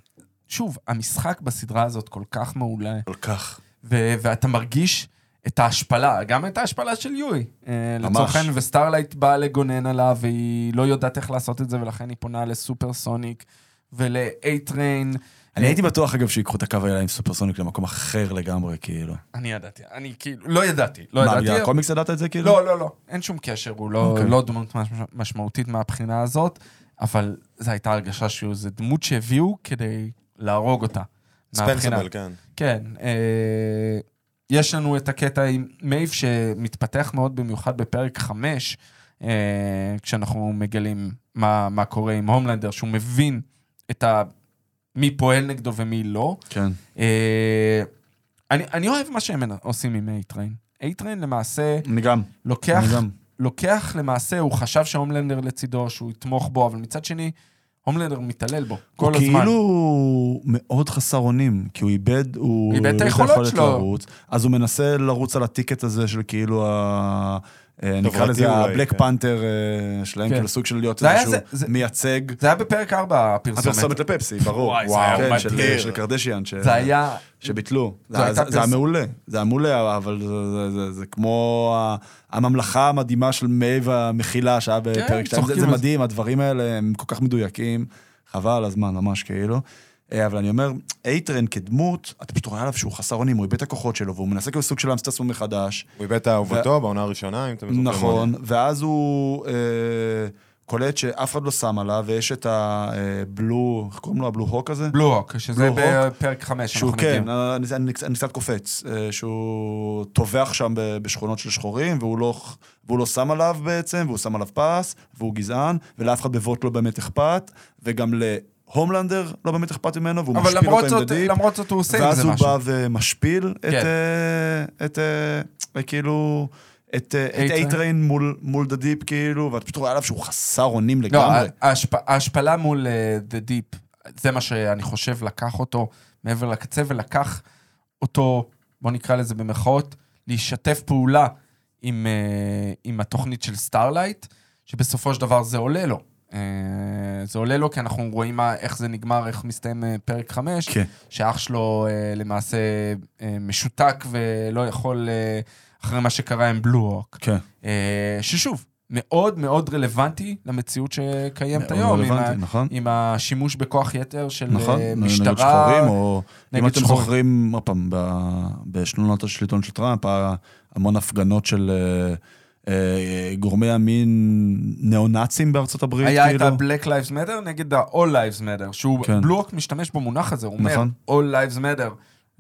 שוב, המשחק בסדרה הזאת כל כך מעולה. כל כך. ואתה מרגיש את ההשפלה, גם את ההשפלה של יואי. אה. לצורך העניין, וסטארלייט באה לגונן עליו, והיא לא יודעת איך לעשות את זה, ולכן היא פונה לסופרסוניק ול-A-Train. אני הייתי בטוח, אגב, שיקחו את הקו האלה עם סופרסוניק למקום אחר לגמרי, כאילו. אני ידעתי, אני כאילו, לא ידעתי, לא מה, ידעתי. בגלל הקומיקס ידעת את זה, כאילו? לא, לא, לא, אין שום קשר, הוא לא, אוקיי. לא דמות מש- משמעותית מהבחינה הזאת, אבל זו הייתה הרגשה שהוא, זו דמות שהביאו כדי להרוג אותה. ספנסבל, כן. כן, אה, יש לנו את הקטע עם מייב שמתפתח מאוד במיוחד בפרק 5, אה, כשאנחנו מגלים מה, מה קורה עם הומלנדר, שהוא מבין את ה... מי פועל נגדו ומי לא. כן. אה, אני, אני אוהב מה שהם עושים עם A-Train. A-Train למעשה אני גם. לוקח, אני גם. לוקח למעשה, הוא חשב שהומלנדר לצידו, שהוא יתמוך בו, אבל מצד שני, הומלנדר מתעלל בו כל הוא הזמן. כאילו מאוד חסר אונים, כי הוא איבד, הוא איבד את איבד היכולות שלו. לרוץ, אז הוא מנסה לרוץ על ה ticket הזה של כאילו ה... אה, נקרא לזה ה Black כן. Panther אה, שלהם, כן. כאילו סוג של להיות איזשהו מייצג. זה היה בפרק 4, הפרסומת. הפרסומת לפפסי, ברור. וואי, זה היה כן, מדהים. של- קרדשיאן. ש- זה היה... שביטלו. זה- היה מעולה. זה היה מעולה, אבל זה- זה- זה- זה כמו הממלכה המדהימה של מייב המכילה שהיה בפרק 2. זה-. מדהים, הדברים האלה הם כל כך מדויקים. חבל על הזמן, ממש כאילו. אה, אבל אני אומר, אייטרן כדמות, אתה פשוט רואה עליו שהוא חסר אונים, הוא איבד את הכוחות שלו, והוא מנסה כאילו סוג של להמציא את עצמו מחדש. הוא איבד את אהובתו בעונה הראשונה, אם אתם זוכרים. נכון, ואז הוא אה, קולט שאף אחד לא שם עליו, ויש את הבלו, איך קוראים לו הבלו הוק הזה? בלו הוק, שזה בלו הוק. בפרק 5 שהוא שאנחנו כן, מגיעים. אני, אני, אני קצת קופץ, אה, שהוא טובח שם בשכונות של שחורים, והוא לא, והוא לא שם עליו בעצם, והוא שם עליו פס, והוא גזען, ולאף אחד בוואט לא באמת אכפת, וגם להומלנדר לא באמת אכפת ממנו, והוא אבל משפיל אותו עם זאת, The Deep, למרות זאת הוא עושה עם ואז זה הוא משהו. בא ומשפיל את, כן. אה, את, אה, כאילו, את, אה, את A-Train. A-Train מול, מול The Deep, כאילו, ואתה פשוט רואה עליו שהוא חסר אונים לא, לגמרי. ההשפ- ההשפלה מול אה, The Deep, זה מה שאני חושב לקח אותו מעבר לקצה, ולקח אותו, בוא נקרא לזה במרכאות, להשתף פעולה עם, אה, עם התוכנית של סטארלייט, שבסופו של דבר זה עולה לו. אה, זה עולה לו כי אנחנו רואים מה, איך זה נגמר, איך מסתיים אה, פרק 5, כן. שאח שלו אה, למעשה משותק ולא יכול, אחרי מה שקרה עם בלו הוק. כן, ששוב, מאוד מאוד רלוונטי למציאות שקיימת היום, עם, רלוונטי, ה, נכון. עם השימוש בכוח יתר של נכון, אה, נגד משטרה. שחורים, או אם נגד אתם שחורים. זוכרים, עוד פעם, ב- בשנות השלטון של טראמפ, המון הפגנות של גורמי המין ניאו-נאצים בארצות הברית, היה את כאילו. ה-Black Lives Matter נגד ה-All Lives Matter, שהוא, כן. בלוק משתמש במונח הזה, הוא נכון. אומר, All Lives Matter.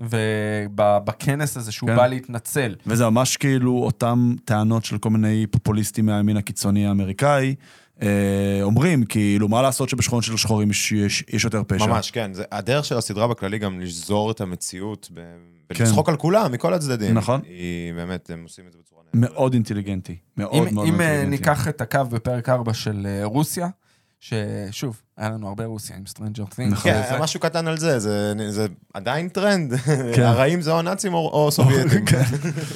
ובכנס הזה שהוא כן. בא להתנצל. וזה ממש כאילו אותם טענות של כל מיני פופוליסטים מהימין הקיצוני האמריקאי, אה, אומרים כאילו, מה לעשות שבשכונות של שחורים יש, יש, יש יותר פשע. ממש, כן. זה, הדרך של הסדרה בכללי גם לשזור את המציאות ב-. ולצחוק על כולם, מכל הצדדים. נכון. היא באמת, הם עושים את זה בצורה נהדרת. מאוד אינטליגנטי. מאוד אם, מאוד אם אה, אינטליגנטי. ניקח את הקו בפרק 4 של אה, רוסיה, ששוב, היה לנו הרבה רוסיה עם Stranger Things. נכון. כן, משהו קטן על זה, זה, זה עדיין טרנד. כן. הרעים זה או נאצים או, או סובייטים.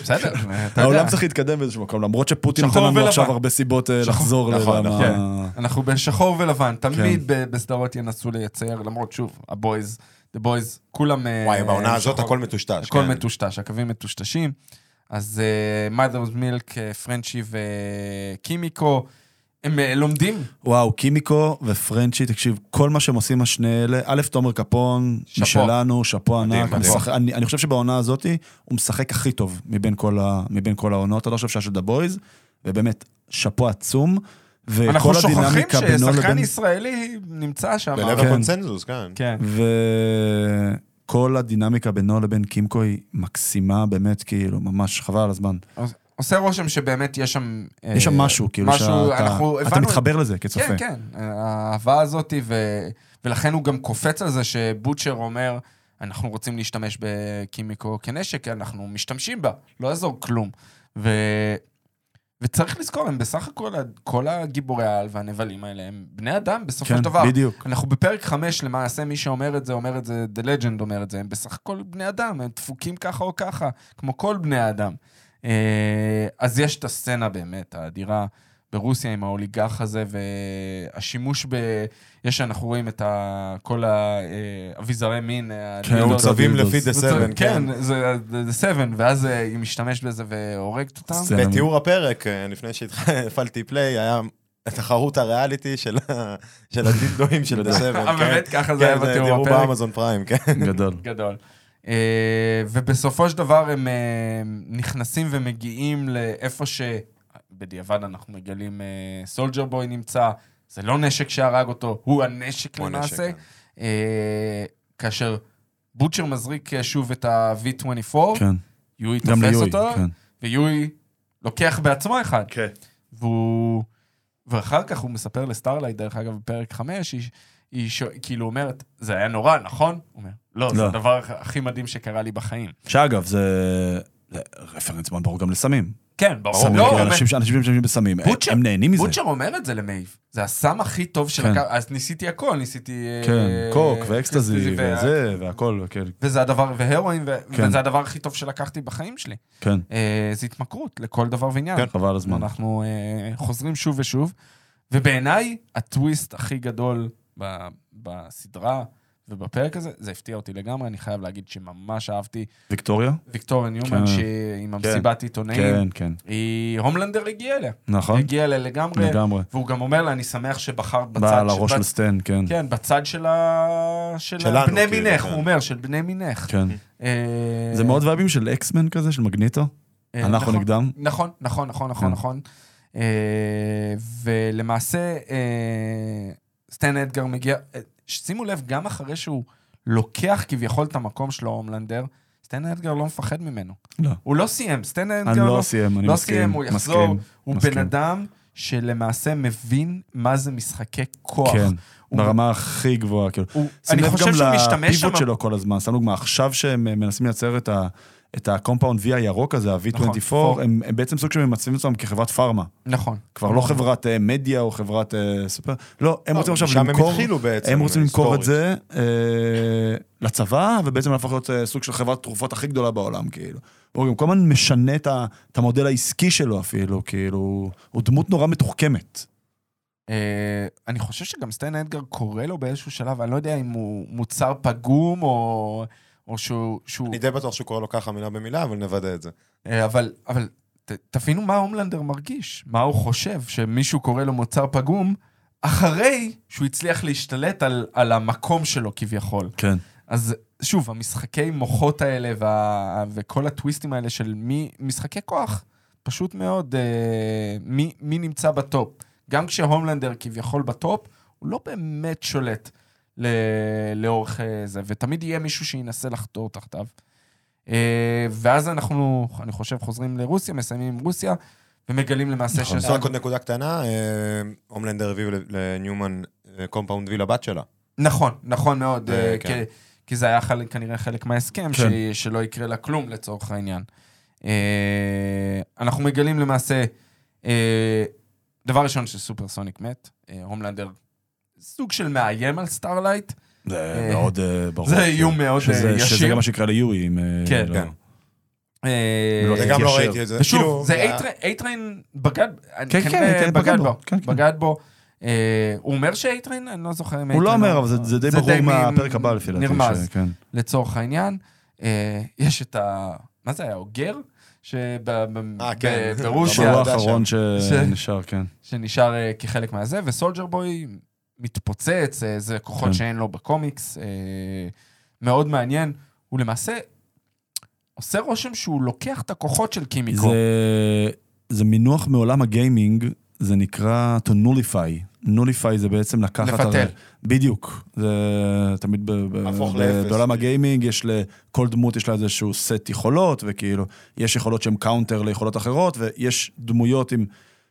בסדר, אתה יודע. העולם צריך להתקדם באיזשהו מקום, למרות שפוטין נותן שחור לנו ולבן. עכשיו הרבה סיבות אה, שחור. לחזור נכון, לרמה... כן. אנחנו בשחור ולבן, כן. תמיד בסדרות ינסו לייצר, למרות שוב, ה Boys, the boys, כולם... אה, וואי, בעונה הזאת. הכל מטושטש. הכל כן. מטושטש, הקווים מטושטשים. אז uh, Milk, אה, פרנצ'י וקימיקו, הם אה, לומדים. וואו, קימיקו ופרנצ'י, תקשיב, כל מה שהם עושים השני אלה, א', תומר קפון, שאפו. משלנו, שאפו ענק, מדהים. משחק- אני אני חושב שבעונה הזאת הוא משחק הכי טוב מבין כל ה- מבין כל העונות, עד עכשיו שהיה של The Boys, ובאמת, שאפו עצום, וכל שוכחים הדינמיקה בינו ששחקן לבין... ישראלי נמצא שם. בלב כן. הקונצנזוס, כן. כן. וכל הדינמיקה בינו לבין קימקו היא מקסימה, באמת, כאילו, ממש חבל על הזמן. עושה רושם שבאמת יש שם... אה, יש שם משהו, כאילו, משהו, שאתה אנחנו אתה הבנו- מתחבר לזה כצופה. כן, כן, האהבה הזאת, ו... ולכן הוא גם קופץ על זה שבוטשר אומר, אנחנו רוצים להשתמש בקימיקו כנשק, אנחנו משתמשים בה, לא יעזור כלום. ו... וצריך לזכור, הם בסך הכל, כל הגיבורי העל והנבלים האלה, הם בני אדם בסופו כן, של דבר. בדיוק. אנחנו בפרק חמש, למעשה מי שאומר את זה, אומר את זה, The Legend אומר את זה, הם בסך הכל בני אדם, הם דפוקים ככה או ככה, כמו כל בני האדם. אה, אז יש את הסצנה באמת, האדירה ברוסיה עם האוליגרך הזה, והשימוש ב... יש, אנחנו רואים את ה... כל האביזרי מין. כן, הדילדואים. מעוצבים דילדוס. לפי The Seven, כן. כן, זה The Seven, ואז אה, היא משתמשת בזה והורגת אותם. בתיאור הפרק, אה, לפני שהפעלתי play, היה תחרות הריאליטי של ה- של הדילדואים של The Seven. אה, באמת? ככה זה היה בתיאור תראו הפרק? ב Amazon Prime, כן. גדול. גדול. אה, ובסופו של דבר הם אה, נכנסים ומגיעים לאיפה שבדיעבד אנחנו מגלים Soldier Boy נמצא, זה לא נשק שהרג אותו, הוא הנשק הוא למעשה. כן. אה, כאשר בוטשר מזריק אה, שוב את ה-V24, כן. יואי תופס אותו, כן. ויואי לוקח בעצמו אחד. כן. והוא... ואחר כך הוא מספר לסטארלייט, דרך אגב, בפרק 5, היא, היא ש... כאילו אומרת, זה היה נורא, נכון? הוא אומר, לא, זה לא. הדבר הכי מדהים שקרה לי בחיים. שאגב, זה זה רפרנס מאוד ברור גם לסמים. כן, ברור. סמים, לא, הוא אנשים שמשתמשים בסמים, בוטשר- הם נהנים מזה. בוטשר אומר את זה למייב. זה הסם הכי טוב שלקח... אז ניסיתי הכל, ניסיתי... אה, כן, קוק אה, ואקסטזי וה- וזה והכל, כן. וזה הדבר, והרואין, ו- כן. וזה הדבר הכי טוב שלקחתי בחיים שלי. כן, אה, זה התמכרות לכל דבר ועניין. כן, חבל הזמן. אנחנו אה, חוזרים שוב ושוב, ובעיניי הטוויסט הכי גדול ב- בסדרה ובפרק הזה, זה הפתיע אותי לגמרי, אני חייב להגיד שממש אהבתי ויקטוריה? ויקטוריה ניומן, כן. שעם המסיבת עיתונאים, כן, כן. היא, הומלנדר הגיע אליה, נכון, הגיע אליה לגמרי, לגמרי. והוא גם אומר לה, אני שמח שבחרת בצד, בא על הראש של- סטן, כן. כן, בצד של ה... של שלנו, בני כאילו, מינך, כן. הוא אומר, של בני מינך. כן. אה, זה מאוד וייבים של אקסמן כזה, של מגניטו. אה, אנחנו נכון. נגדם. נכון, נכון, נכון, נכון, כן. נכון. אה, ולמעשה, סטן אדגר מגיע, שימו לב, גם אחרי שהוא לוקח כביכול את המקום שלו, הומלנדר, סטן אדגר לא מפחד ממנו. לא. הוא לא סיים, סטן אני אדגר לא סיים, אני לא מסכים. סיים, הוא יחזור, מסכים, הוא מסכים. בן אדם שלמעשה מבין מה זה משחקי כוח. כן, הוא- ברמה הכי גבוהה, כאילו. הוא- שים אני לב חושב גם שהוא משתמש שם... לפיבוט שלו כל הזמן, שם דוגמה, עכשיו שהם אה, מנסים לייצר את ה... את ה Compound V הירוק הזה, נכון, ה-V24, הם, הם בעצם סוג של ממצבים עצמם כחברת pharma. נכון. כבר לא חברת אה, מדיה או חברת אה, סופר, לא, הם רוצים עכשיו שם הם למכור, התחילו בעצם, הם רוצים למכור את. זה אה, לצבא, ובעצם להפוך להיות אה, סוג של חברת תרופות הכי גדולה בעולם, כאילו. הוא גם כל הזמן משנה את ה- את המודל העסקי שלו אפילו, כאילו, הוא דמות נורא מתוחכמת. אה, אני חושב שגם סטן אדגר קורא לו באיזשהו שלב, אני לא יודע אם הוא מוצר פגום או, או שהוא... שהוא אני די בטוח שהוא קורא לו ככה מילה במילה, אבל נוודא את זה. אה, אבל, אבל ת, תבינו מה הומלנדר מרגיש, מה הוא חושב, שמישהו קורא לו מוצר פגום, אחרי שהוא הצליח להשתלט על, על המקום שלו כביכול. כן. אז שוב, המשחקי מוחות האלה וה, וכל הטוויסטים האלה של מי, משחקי כוח, פשוט מאוד, אה, מי, מי נמצא ב top. גם כשהומלנדר כביכול ב top, הוא לא באמת שולט לאורך אה, זה, ותמיד יהיה מישהו שינסה לחתור תחתיו. אה, ואז אנחנו, אני חושב, חוזרים לרוסיה, מסיימים עם רוסיה, ומגלים למעשה נכון. ש... רק עוד נקודה קטנה, אה, הומלנדר הביאו לניומן Compound V לבת שלה. נכון, נכון מאוד, כן. כי- כי זה היה חלק, כנראה חלק מההסכם, כן. ש- שלא יקרה לה כלום לצורך העניין. אנחנו מגלים למעשה, דבר ראשון שסופרסוניק מת, הומלנדר סוג של מאיים על סטארלייט, זה אה, מאוד אה, ברור. זה כן. איום מאוד אה, שזה- שזה ישיר. גם מה שיקרה ליואי. אם, אה, כן, לא- כן. לא, זה גם לא יתיישר. ראיתי את זה. ושוב, כאילו, זה אייטריין- אייטריין בגד, כן, כן, כנראה כן, בגד בו, כן, כן. בגד בו. הוא אומר שאייטריין, אני לא זוכר אם הוא לא אייטריין אומר, אבל זה- זה די ברור מהפרק הבא לפי דעתי. נרמז. כן. לצורך העניין. יש את ה... מה זה היה? אוגר? כן. שברוסיה, ידע האחרון ש- שנשאר, כן. שנשאר כחלק מהזה, וסולג'ר בוי מתפוצץ, אה, זה כוחות כן. שאין לו בקומיקס, אה, מאוד מעניין. הוא למעשה עושה רושם שהוא לוקח את הכוחות של קימיקו. זה, זה מינוח מעולם הגיימינג, זה נקרא to nullify. nullify זה בעצם לקחת... לבטל. הרי- בדיוק. זה תמיד ב, ב, להפוך ב, לאפס. בעולם הגיימינג יש לכל דמות יש לה איזשהו סט יכולות, וכאילו, יש יכולות שהן counter ליכולות אחרות, ויש דמויות עם,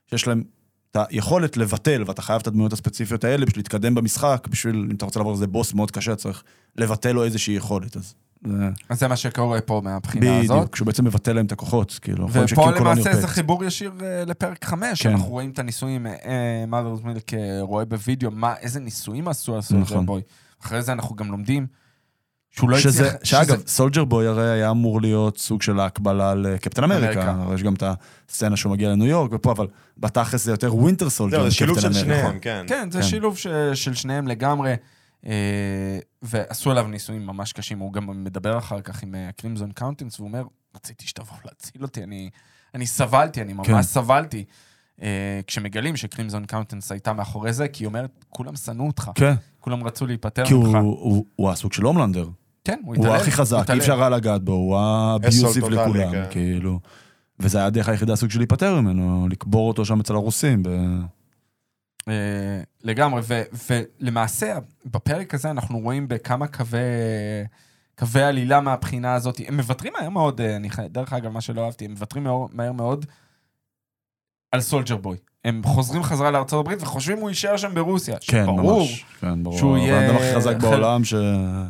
שיש להן את היכולת לבטל, ואתה חייב את הדמויות הספציפיות האלה בשביל להתקדם במשחק, בשביל, אם אתה רוצה לעבור איזה בוס מאוד קשה, צריך לבטל לו איזושהי יכולת. אז זה... אז זה מה שקורה פה מהבחינה הזאת. בדיוק, שהוא בעצם מבטל להם את הכוחות, כאילו. ופה למעשה. זה חיבור ישיר אה, לפרק 5, כן. אנחנו רואים את הניסויים, אה, מאדרס מילק רואה בווידאו, מה, איזה ניסויים עשו סולג'ר נכון. בוי. אחרי זה אנחנו גם לומדים שהוא לא שזה, הצליח... שאגב, סולג'ר בוי הרי היה אמור להיות סוג של ההקבלה לקפטן אמריקה. אמריקה. יש גם את הסצנה שהוא מגיע לניו יורק ופה, אבל בתכלס זה יותר ווינטר סולג'ר זהו, זה שילוב מקפטן של אמריקה. שניהם, כן. כן, זה כן. שילוב ש, של שניהם לגמרי, אה, ועשו עליו ניסויים ממש קשים. הוא גם מדבר אחר כך עם הקרימזון קאונטינס, והוא אומר, רציתי שתבוא להציל אותי, אני, אני סבלתי, אני ממש כן. סבלתי. אה, כשמגלים שקרימזון קאונטינס הייתה מאחורי זה, כי היא אומרת, כולם שנאו אותך, כן, כולם רצו להיפטר כי ממך. הוא, הוא, הוא הסוג של הומלנדר. כן, הוא הוא התעלל. הכי חזק. אי אפשר היה לגעת בו, הוא טוטאלי, לכולם, כן. כאילו. וזה היה הדרך היחידה סוג של להיפטר ממנו, לקבור אותו שם אצל הרוסים. ב... אה, לגמרי, ו, ולמעשה, בפרק הזה אנחנו רואים בכמה קווי, קווי עלילה מהבחינה הזאת. הם מוותרים מהר מאוד, אה, אני, דרך אגב, מה שלא אהבתי, הם מוותרים מהר, מהר מאוד על סולג'ר בוי. הם חוזרים חזרה לארצות הברית וחושבים הוא יישאר שם ברוסיה. כן, שברור ממש. כן, ברור. שהוא הבן יהיה אדם הכי חזק חלק- בעולם, ש...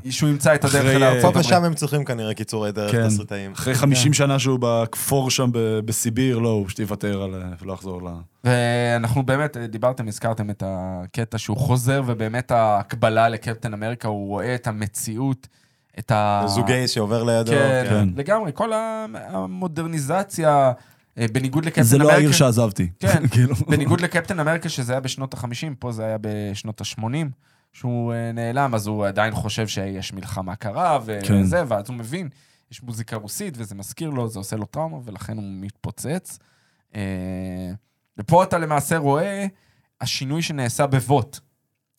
שהוא ימצא את הדרך אחרי, אל ארצות פה הברית. ושם הם צריכים כנראה קיצורי דרך כן. תסריטאים. אחרי 50 שנה שהוא בכפור שם ב- בסיביר, לא, הוא פשוט יוותר על... ולא יחזור ל... ואנחנו באמת, אה, דיברתם, הזכרתם את הקטע שהוא חוזר, ובאמת ההקבלה לקפטן אמריקה, הוא רואה את המציאות, את ה... זוגי שעובר לידו. כן, כן. לגמרי, כל המודרניזציה, אה, בניגוד לקפטן זה אמריקה. לא העיר שעזבתי. כן, כאילו. בניגוד לקפטן אמריקה, שזה היה בשנות ה-50, פה זה היה בשנות ה-80, שהוא אה, נעלם, אז הוא עדיין חושב שיש מלחמה קרה, כן. וזה, ואז הוא מבין, יש מוזיקה רוסית, וזה מזכיר לו, זה עושה לו טראומה, ולכן הוא מתפוצץ. אה, ופה אתה למעשה רואה השינוי שנעשה בווט,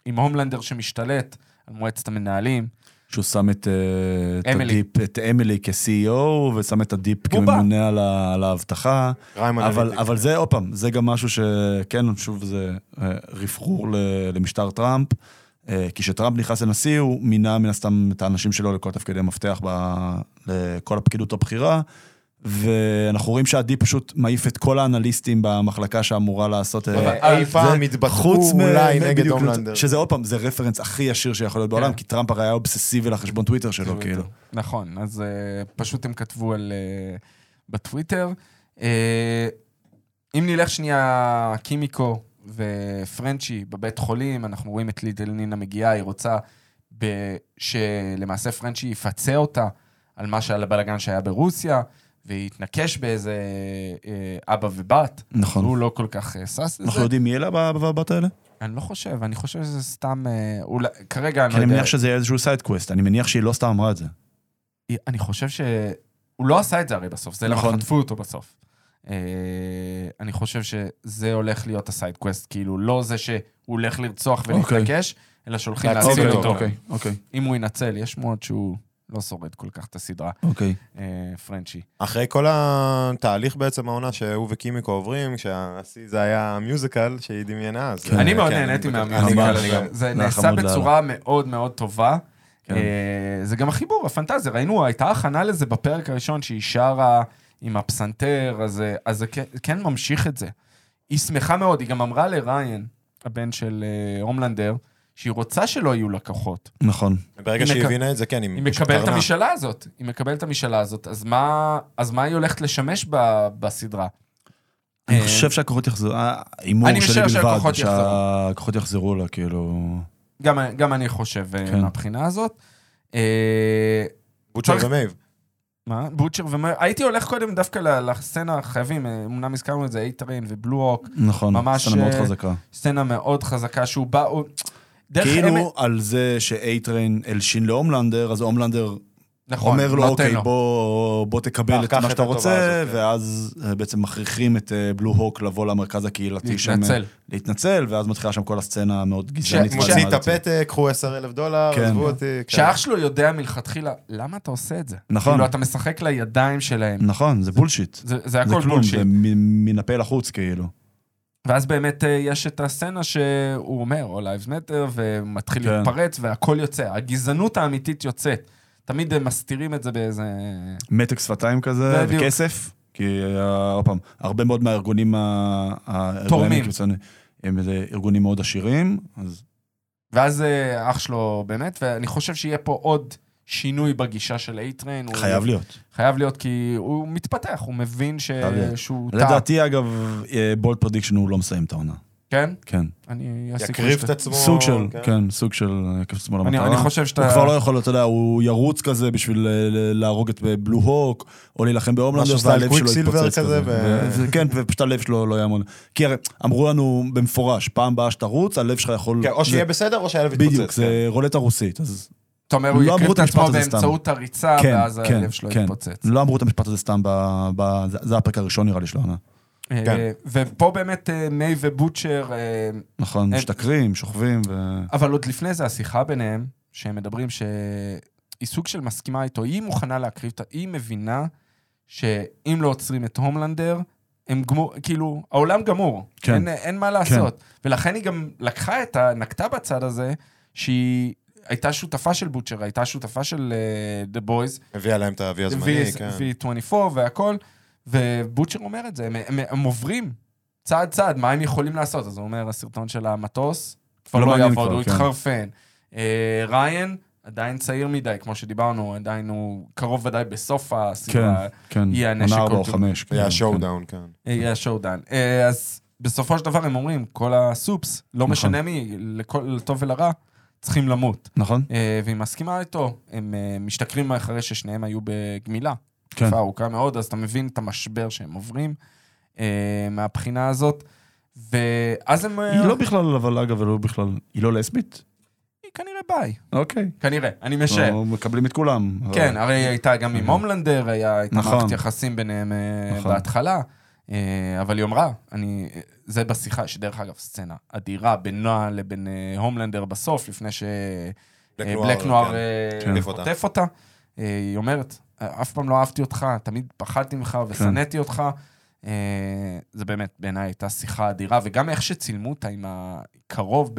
עם הומלנדר שמשתלט על מועצת המנהלים. שהוא שם את, אה, את אמילי. הדיפ, את אמילי כ-CEO, ושם את הדיפ בובה. כממונה על ה- על האבטחה. אבל. אבל זה, עוד פעם, זה גם משהו שכן, שוב, זה אה, רפרור ל- למשטר טראמפ. אה, כי כשטראמפ נכנס לנשיא, הוא מינה מן הסתם את האנשים שלו לכל תפקידי מפתח ב- לכל הפקידות הבכירה. ואנחנו רואים שהדיפ פשוט מעיף את כל האנליסטים במחלקה שאמורה לעשות... אה, אבל אי זה פעם מ- אולי נגד הומלנדר. שזה עוד פעם, זה reference הכי ישיר שיכול להיות בעולם, כן. כי טראמפ הרי היה אובססיבי לחשבון טוויטר שלו, כאילו. נכון, אז uh, פשוט הם כתבו על... בטוויטר. אם נלך שנייה, קימיקו ופרנצ'י בבית חולים, אנחנו רואים את לידל נינה מגיעה, היא רוצה ב- שלמעשה פרנצ'י יפצה אותה על מה שעל הבלאגן שהיה ברוסיה, ויתנקש באיזה אה, אבא ובת. נכון. הוא לא כל כך אה, שש אנחנו לזה. יודעים מי אלה בבבות האלה? אני לא חושב, אני חושב שזה סתם... אה, אולי, כרגע אני כי לא אני יודע. מניח שזה יהיה איזשהו side quest, אני מניח שהיא לא סתם אמרה את זה. אני חושב ש... הוא לא עשה את זה הרי בסוף, זה למה נכון. חטפו אותו בסוף. אני חושב שזה הולך להיות ה side quest, כאילו לא זה שהוא הולך לרצוח ולהתנקש, אלא שהולכים להציל אותו. אוקיי, אוקיי, אם הוא ינצל, יש שמועות שהוא לא שורד כל כך את הסדרה, אוקיי. אה, פרנצ'י. אחרי כל התהליך בעצם העונה שהוא וקימיקו עוברים, כשהשיא זה היה musical שהיא דמיינה, אז... כן. אני מאוד כן, נהניתי מה musical. גם. זה היה נעשה. בצורה מאוד מאוד טובה. כן. אה, זה גם החיבור, הפנטזיה. ראינו, הייתה הכנה לזה בפרק הראשון שהיא שרה עם הפסנתר, אז, אז זה כן- כן ממשיך את זה. היא שמחה מאוד, היא גם אמרה לריין, הבן של אה, הומלנדר, שהיא רוצה שלא יהיו לקוחות. נכון. ברגע היא שהיא מק- הבינה את זה, כן, היא מקבלת את. המשאלה הזאת, היא מקבלת את המשאלה הזאת, אז מה, אז מה היא הולכת לשמש ב, בסדרה? אני אה, חושב שהכוחות יחזרו, ההימור אני שלי בלבד, שהכוחות יחזרו. שהכוחות יחזרו לה, כאילו... גם, גם אני חושב אה, כן. מהבחינה הזאת. אה, בוטשר ומייב. מה? בוטשר ומה... הייתי הולך קודם דווקא ל- לסצנה, חייבים, אה, אמנם הזכרנו את זה, אייטריין ובלו הוק, נכון, ממש, סצנה מאוד אה, חזקה. סצנה מאוד חזקה, שהוא בא... כאילו אמת- על זה שאייטריין הלשין להומלנדר, אז הומלנדר נכון, אומר לו, אוקיי, לו. בוא, בוא תקבל את מה את שאתה רוצה, הזאת, כן. ואז אה, בעצם מכריחים את אה, בלו הוק לבוא למרכז הקהילתי שם, להתנצל. להתנצל, ואז מתחילה שם כל הסצנה המאוד גזענית. מוציא את. הפתק, קחו 10 אלף דולר, כן. עזבו אותי. כן. שאח שלו יודע מלכתחילה, למה אתה עושה את זה? נכון. כאילו, אתה משחק לידיים שלהם. נכון, זה בולשיט. זה, זה זה הכל כלום, בולשיט. זה מ- מן הפה לחוץ, כאילו. ואז באמת אה, יש את הסצנה שהוא אומר, All Lives Matter, ומתחיל כן. להתפרץ, והכל יוצא. הגזענות האמיתית יוצאת. תמיד הם מסתירים את זה באיזה... מתק שפתיים כזה, בדיוק. וכסף. כי, אה, עוד פעם, הרבה מאוד מהארגונים תורמים. הם איזה ארגונים מאוד עשירים, אז ואז אה, אח שלו באמת, ואני חושב שיהיה פה עוד שינוי בגישה של. הוא- חייב להיות. חייב להיות, כי הוא מתפתח, הוא מבין ש... שהוא טעה. לדעתי, אגב, bold prediction הוא לא מסיים את העונה. כן? כן. אני... יקריב את עצמו. סוג של, כן. כן, סוג של יקריב עצמו אני, למטרה. אני חושב שאתה... הוא כבר לא יכול, אתה יודע, הוא ירוץ כזה בשביל אה, ל- להרוג את בלו הוק, או להילחם בהומלנדר, והלב שלו יתפוצץ כזה, כזה. ו- ו- כן, ופשוט הלב שלו לא יעמוד. כי הרי אמרו לנו במפורש, פעם הבאה שתרוץ, הלב שלך יכול... כן, או שיהיה בסדר או שהלב יתפוצץ. בדיוק, זה רולטה רוסית, אז אתה אומר, הוא לא יקריב את עצמו. באמצעות הריצה, כן, ואז כן, הלב שלו כן. יתפוצץ. לא אמרו את המשפט הזה סתם, ב- ב- זה- הפרק הראשון נראה לי של העונה. אה, כן. ופה באמת אה, מיי ובוטשר, אה, נכון, משתכרים, שוכבים, ו... אבל עוד לפני זה השיחה ביניהם, שהם מדברים שהיא סוג של מסכימה איתו, היא מוכנה להקריב, את ה- היא מבינה שאם לא עוצרים את הומלנדר, הם גמור, כאילו, העולם גמור, כן. אין, אין מה לעשות. ולכן היא גם לקחה את ה... נקטה בצד הזה, שהיא הייתה שותפה של בוטשר, הייתה שותפה של uh, The Boys, הביאה להם את האבי הזמני, כן. V24 והכל, ובוטשר אומר את זה, הם, הם, הם עוברים צעד צעד, מה הם יכולים לעשות? אז הוא אומר, הסרטון של המטוס, כבר לא לא, יעבוד, כבר, הוא כן. יתחרפן. אה, ריין, עדיין צעיר מדי, כמו שדיברנו, עדיין הוא קרוב ודאי בסוף כן, הסדרה, כן, יהיה הנשק עונה ארבע או אולטימט. חמש. היה כן, שואו-דאון, כן. אה, יהיה השואודן. אה, אז בסופו של דבר הם אומרים, כל הסופס, לא נכון. משנה מי, לטוב ולרע, צריכים למות. נכון? אה, והיא מסכימה איתו, הם אה, משתכרים אחרי ששניהם היו בגמילה. כן. תקופה ארוכה מאוד, אז אתה מבין את המשבר שהם עוברים אה, מהבחינה הזאת. ואז הם... היא לא בכלל, אבל אגב, לא בכלל, היא לא לסבית? היא כנראה ביי. אוקיי. כנראה, אני משער. לא, מקבלים את כולם. כן, הרי היא הייתה גם עם הומלנדר, היה הייתה נכון. מערכת יחסים ביניהם נכון. בהתחלה. אה, אבל היא אמרה, אני... זה בשיחה, שדרך אגב, סצנה אדירה בינה לבין אה, הומלנדר בסוף, לפני ש... בלק אה, נוער, כן. אה, כן. חוטף אותה. היא אומרת, אף פעם לא אהבתי אותך, תמיד פחדתי ממך כן. ושנאתי אותך. זה באמת, בעיניי הייתה שיחה אדירה, וגם איך שצילמו אותה עם הקרוב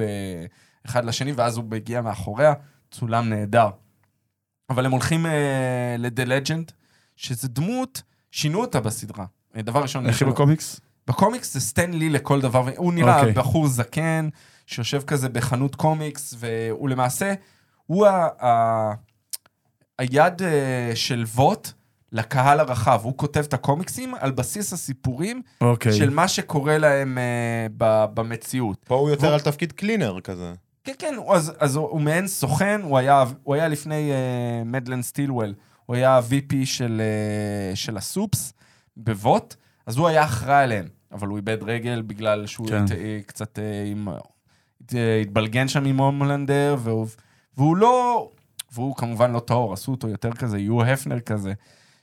אחד לשני, ואז הוא מגיע מאחוריה, צולם נהדר. אבל הם הולכים אה, ל-The Legend, שזה דמות, שינו אותה בסדרה. דבר ראשון, איך היא בקומיקס? בקומיקס זה סטן לי לכל דבר, הוא נראה אוקיי. בחור זקן, שיושב כזה בחנות קומיקס, והוא למעשה, הוא ה, ה, היד אה, של ווט לקהל הרחב. הוא כותב את הקומיקסים על בסיס הסיפורים אוקיי. של מה שקורה להם אה, ב, במציאות. פה הוא יותר והוא- על תפקיד קלינר כזה. כן, כן, הוא- אז, אז הוא, הוא מעין סוכן, הוא היה, הוא היה לפני uh, מדלן סטילוול, הוא היה ה-VP של, uh, של הסופס בווט, אז הוא היה אחראי עליהם, אבל הוא איבד רגל בגלל שהוא כן. כן. קצת uh, עם, uh, התבלגן שם עם הומלנדר, והוא, והוא לא, והוא כמובן לא טהור, עשו אותו יותר כזה, יו הפנר כזה.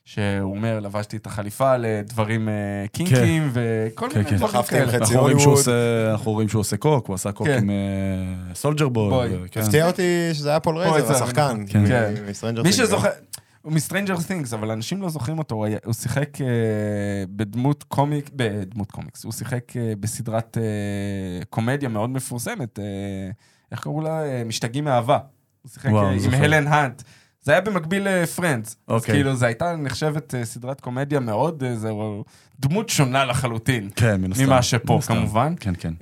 שהוא אומר, לבשתי את החליפה לדברים קינקים וכל כן, מיני כן. דברים כאלה. אנחנו רואים שהוא. עושה- אנחנו רואים שהוא עושה קוק, הוא עשה קוק כן. עם סולג'ר בוי. כן. הפתיע אותי שזה היה פול רייזר, השחקן. כן. כן. מי שזוכר, הוא מ-Stranger Things, אבל אנשים לא זוכרים אותו, הוא, היה, הוא שיחק אה, בדמות קומיק, בדמות קומיקס, הוא שיחק אה, בסדרת אה, קומדיה מאוד מפורסמת, אה, איך קראו לה? אה, משתגעים מאהבה. הוא שיחק וואו, אה, עם. הלן האנט. זה היה במקביל לפרנדס. אז אוקיי. כאילו, זו הייתה נחשבת סדרת קומדיה מאוד, זה דמות שונה לחלוטין. כן, מן הסתם. ממה שפה, הסתם. כמובן. כן, כן.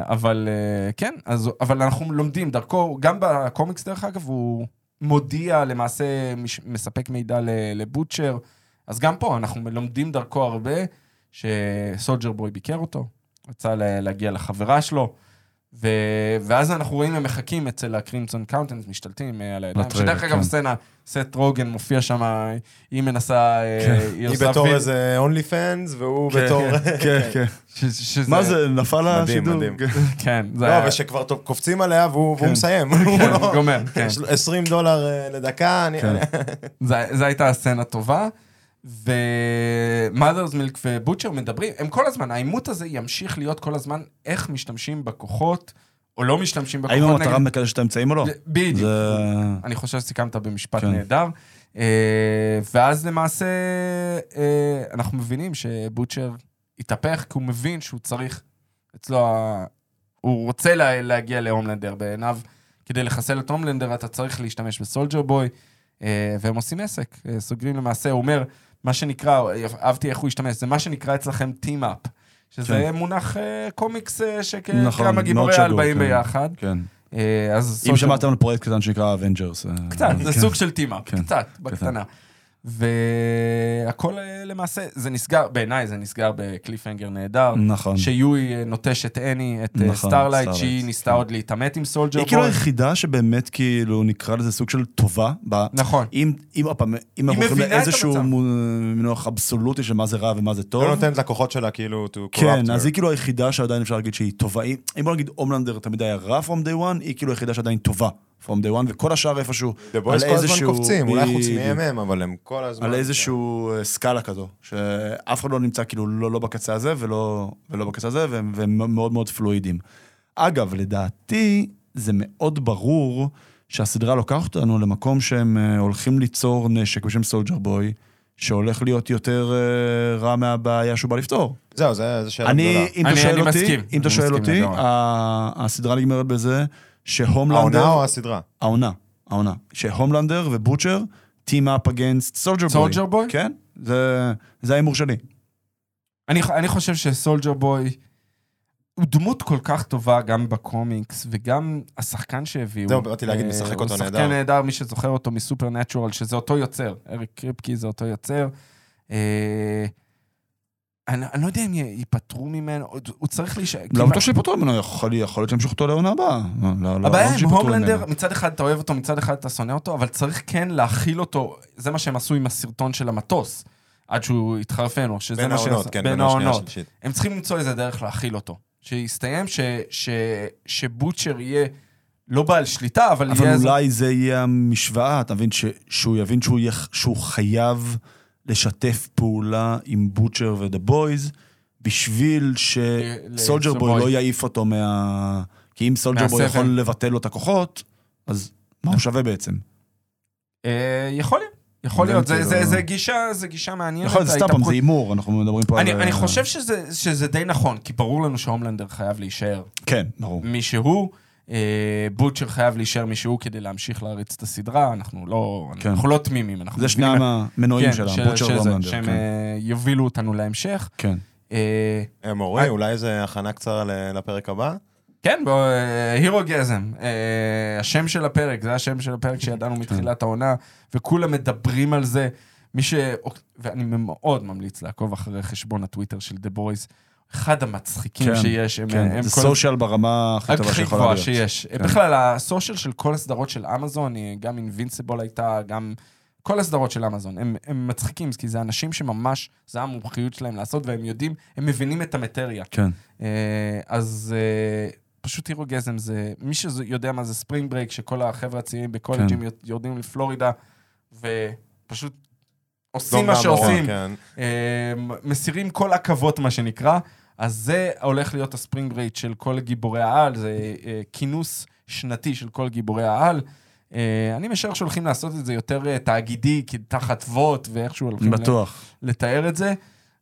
אבל כן, אז, אבל אנחנו לומדים דרכו, גם בקומיקס דרך אגב, הוא מודיע, למעשה מש, מספק מידע לבוטשר, אז גם פה אנחנו לומדים דרכו הרבה, שסולג'ר בוי ביקר אותו, רצה לה- להגיע לחברה שלו, ו... ואז אנחנו רואים הם מחכים אצל הקרימזון קאונטס, משתלטים אה, על הידיים. שדרך אגב, כן. סצנה, סט רוגן מופיע שם, היא מנסה... אה, כן. היא עושה בתור וי- איזה אונלי פאנס, והוא כן, בתור... כן, כן. ש- שזה- מה זה, נפל מדהים, השידור? מדהים. כן, זה לא, היה... ושכבר טוב, קופצים עליה והוא והוא כן. מסיים. כן, לא- גומר, כן. יש לו 20 דולר אה, לדקה, אני... כן. זו הייתה הסצנה טובה. ומאדרס מילק ובוטשר מדברים, הם כל הזמן, העימות הזה ימשיך להיות כל הזמן איך משתמשים בכוחות, או לא משתמשים בכוחות האם המטרה מקדשת את האמצעים או לא? בדיוק. זה... אני חושב שסיכמת במשפט כן. נהדר. אה, ואז למעשה אה, אנחנו מבינים שבוטשר התהפך, כי הוא מבין שהוא צריך, אצלו, הוא רוצה לה, להגיע להומלנדר בעיניו. כדי לחסל את הומלנדר אתה צריך להשתמש בסולג'ר בוי, אה, והם עושים עסק. סוגרים למעשה, הוא אומר, מה שנקרא, אהבתי איך הוא השתמש, זה מה שנקרא אצלכם team-up. שזה כן. מונח אה, קומיקס אה, נכון, שכמה מאוד גיבורי על באים כן. ביחד. כן. אה, אז אם שמעתם על פרויקט קטן שנקרא אבנג'רס. קצת, זה סוג של team-up, כן. קצת, בקטנה. והכל אה, למעשה, זה נסגר, בעיניי זה נסגר ב cliffhanger נהדר. נכון. שיואי אה, נוטש את אני, את אה, נכון, סטארלייט, שהיא ניסתה כן. עוד להתעמת עם סולג'ר היא כאילו בוי. היחידה שבאמת כאילו נקרא לזה סוג של טובה. ב- נכון. אם, אם, פעם, אם אנחנו הולכים לאיזשהו מינוח אבסולוטי של מה זה רע ומה זה טוב. לא נותנת לכוחות שלה כאילו to corrupt כן, her. אז היא כאילו היחידה שעדיין אפשר להגיד שהיא טובה. אם בוא נגיד הומלנדר תמיד היה רע from day one, היא כאילו היחידה שעדיין טובה from day one, וכל השאר איפשהו The Boys כל הזמן קופצים, אולי חוץ. מהם, אבל הם כל הזמן... על איזשהו אה, סקאלה כזו, שאף אחד לא נמצא כאילו לא, לא בקצה הזה ולא, ולא בקצה הזה, והם, והם מאוד מאוד פלואידים. אגב, לדעתי, זה מאוד ברור שהסדרה לוקחת אותנו למקום שהם אה, הולכים ליצור נשק בשם סולג'ר בוי, שהולך להיות יותר אה, רע מהבעיה שהוא בא לפתור. זהו, זה זה שאלה אני, גדולה. אם אתה אני- שואל אני אותי, מסכים. אם אני אתה שואל אותי, הסדרה נגמרת בזה שהומלנדר... העונה או הסדרה? העונה, העונה. שהומלנדר ובוטשר, team up against סולג'ר בוי. סולג'ר בוי? כן, זה, זה ההימור שלי. אני, אני חושב שסולג'ר בוי הוא דמות כל כך טובה גם בקומיקס, וגם השחקן שהביאו. זהו, באתי להגיד, אה, משחק אותו הוא נהדר. שחקן נהדר, מי שזוכר אותו מסופר נטורל, שזה אותו יוצר. אריק קריפקי זה אותו יוצר. אני, אני לא יודע אם י- ייפטרו ממנו, הוא- צריך להישאר. לא בטוח שיפוטרו ממנו, יכול להיות שימשכו אותו לעונה הבאה. לא, לא, לא הבעיה עם הומלנדר. מצד אחד אתה אוהב אותו, מצד אחד אתה שונא אותו, אבל צריך כן להכיל אותו, זה מה שהם עשו עם הסרטון של המטוס, עד שהוא התחרפן, או שזה בין מה שהם העונות, כן, בין העונות. הם צריכים למצוא איזה דרך להכיל אותו. שיסתיים, ש, ש, שבוטשר יהיה לא בעל שליטה, אבל, אבל יהיה... איזה- אולי זה יהיה המשוואה, אתה מבין? ש- שהוא יבין שהוא יהיה- שהוא חייב לשתף פעולה עם בוטשר ודה בויז, בשביל שסולג'ר בוי. לא יעיף אותו מה... כי אם סולג'ר בוי. יכול לבטל לו את הכוחות, אז מה הוא שווה בעצם? אה, יכול להיות, יכול זה להיות, זה, כאילו- זה, זה גישה, זה גישה מעניינת. יכול להיות, זה סתם זה הימור, אנחנו מדברים פה על... אני, אני חושב שזה, שזה די נכון, כי ברור לנו שהומלנדר חייב להישאר כן, ברור. מי שהוא, אה, בוטשר חייב להישאר מי שהוא כדי להמשיך להריץ את הסדרה, אנחנו לא, כן. אנחנו לא תמימים, אנחנו זה שני המנועים כן, שלה, בוטשר והומלנדר. שהם כן. אה, יובילו אותנו להמשך. כן. אה, אה, מורי, אולי זה הכנה קצרה לפרק הבא? כן, בוא, אה, הירו גזם, אה, השם של הפרק, זה השם של הפרק שידענו מתחילת העונה, וכולם מדברים על זה. מי ש... ואני מאוד ממליץ לעקוב אחרי חשבון הטוויטר של The Boys. אחד המצחיקים כן, שיש, הם, כן, הם זה כל- social ברמה הכי טובה הכי שיכולה גבוהה להיות. שיש. כן. בכלל, ה social של כל הסדרות של אמזון, גם Invincible הייתה, גם כל הסדרות של אמזון, הם, הם מצחיקים, כי זה אנשים שממש, זה המומחיות שלהם לעשות, והם יודעים, הם מבינים את המטריה. כן. אה, אז אה, פשוט Herogasm זה, מי שיודע מה זה spring break, שכל החבר'ה הצעירים בקולג'ים כן. יורדים לפלורידה, ופשוט עושים דום מה שעושים. כן. אה, מסירים כל עכבות, מה שנקרא. אז זה הולך להיות הספרינג ברייט של כל גיבורי העל, זה אה, כינוס שנתי של כל גיבורי העל. אה, אני משער שהולכים לעשות את זה יותר אה, תאגידי, תחת ווט, ואיכשהו הולכים ל- בטוח. לתאר את זה.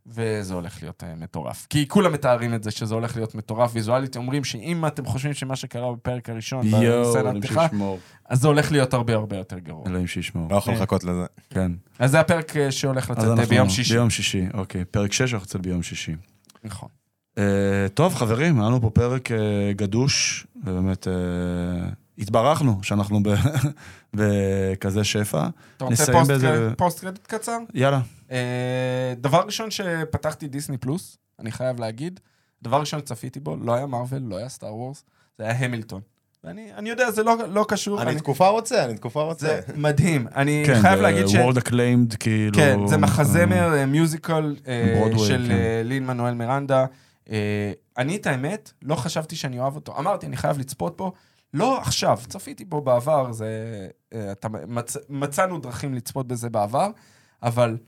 וזה הולך להיות מטורף. כי כולם מתארים את זה שזה הולך להיות מטורף ויזואלית, אומרים שאם אתם חושבים שמה שקרה בפרק הראשון, יואו, בסצנת אלוהים פתיחה, שישמור. אז זה הולך להיות הרבה הרבה יותר גרוע. אלוהים שישמור. לא יכול לחכות לזה. כן. אז זה הפרק שהולך לצאת ביום שישי. ביום שישי, אוקיי. פרק 6 אנחנו יוצא ביום שישי. נכון. אה, טוב, חברים, היה לנו פה פרק אה, גדוש, ובאמת אה, התברכנו שאנחנו ב- בכזה שפע. אתה רוצה post- באיזה- post credit קצר? יאללה. אה, דבר ראשון שפתחתי דיסני פלוס, אני חייב להגיד, דבר ראשון שצפיתי בו, לא היה מארוול, לא היה Star Wars, זה היה המילטון. ואני אני יודע, זה לא, לא קשור. אני אני- תקופה רוצה, אני תקופה רוצה. זה מדהים. אני כן, חייב להגיד ש... World Acclaimed, כאילו... כן, זה מחזמר מיוזיקל ברודוויי, של כן. לין מנואל מירנדה. אה, אני, את האמת, לא חשבתי שאני אוהב אותו. אמרתי, אני חייב לצפות בו. לא עכשיו, צפיתי בו בעבר, זה... אה, אתה, מצ, מצאנו דרכים לצפות בזה בעבר, אבל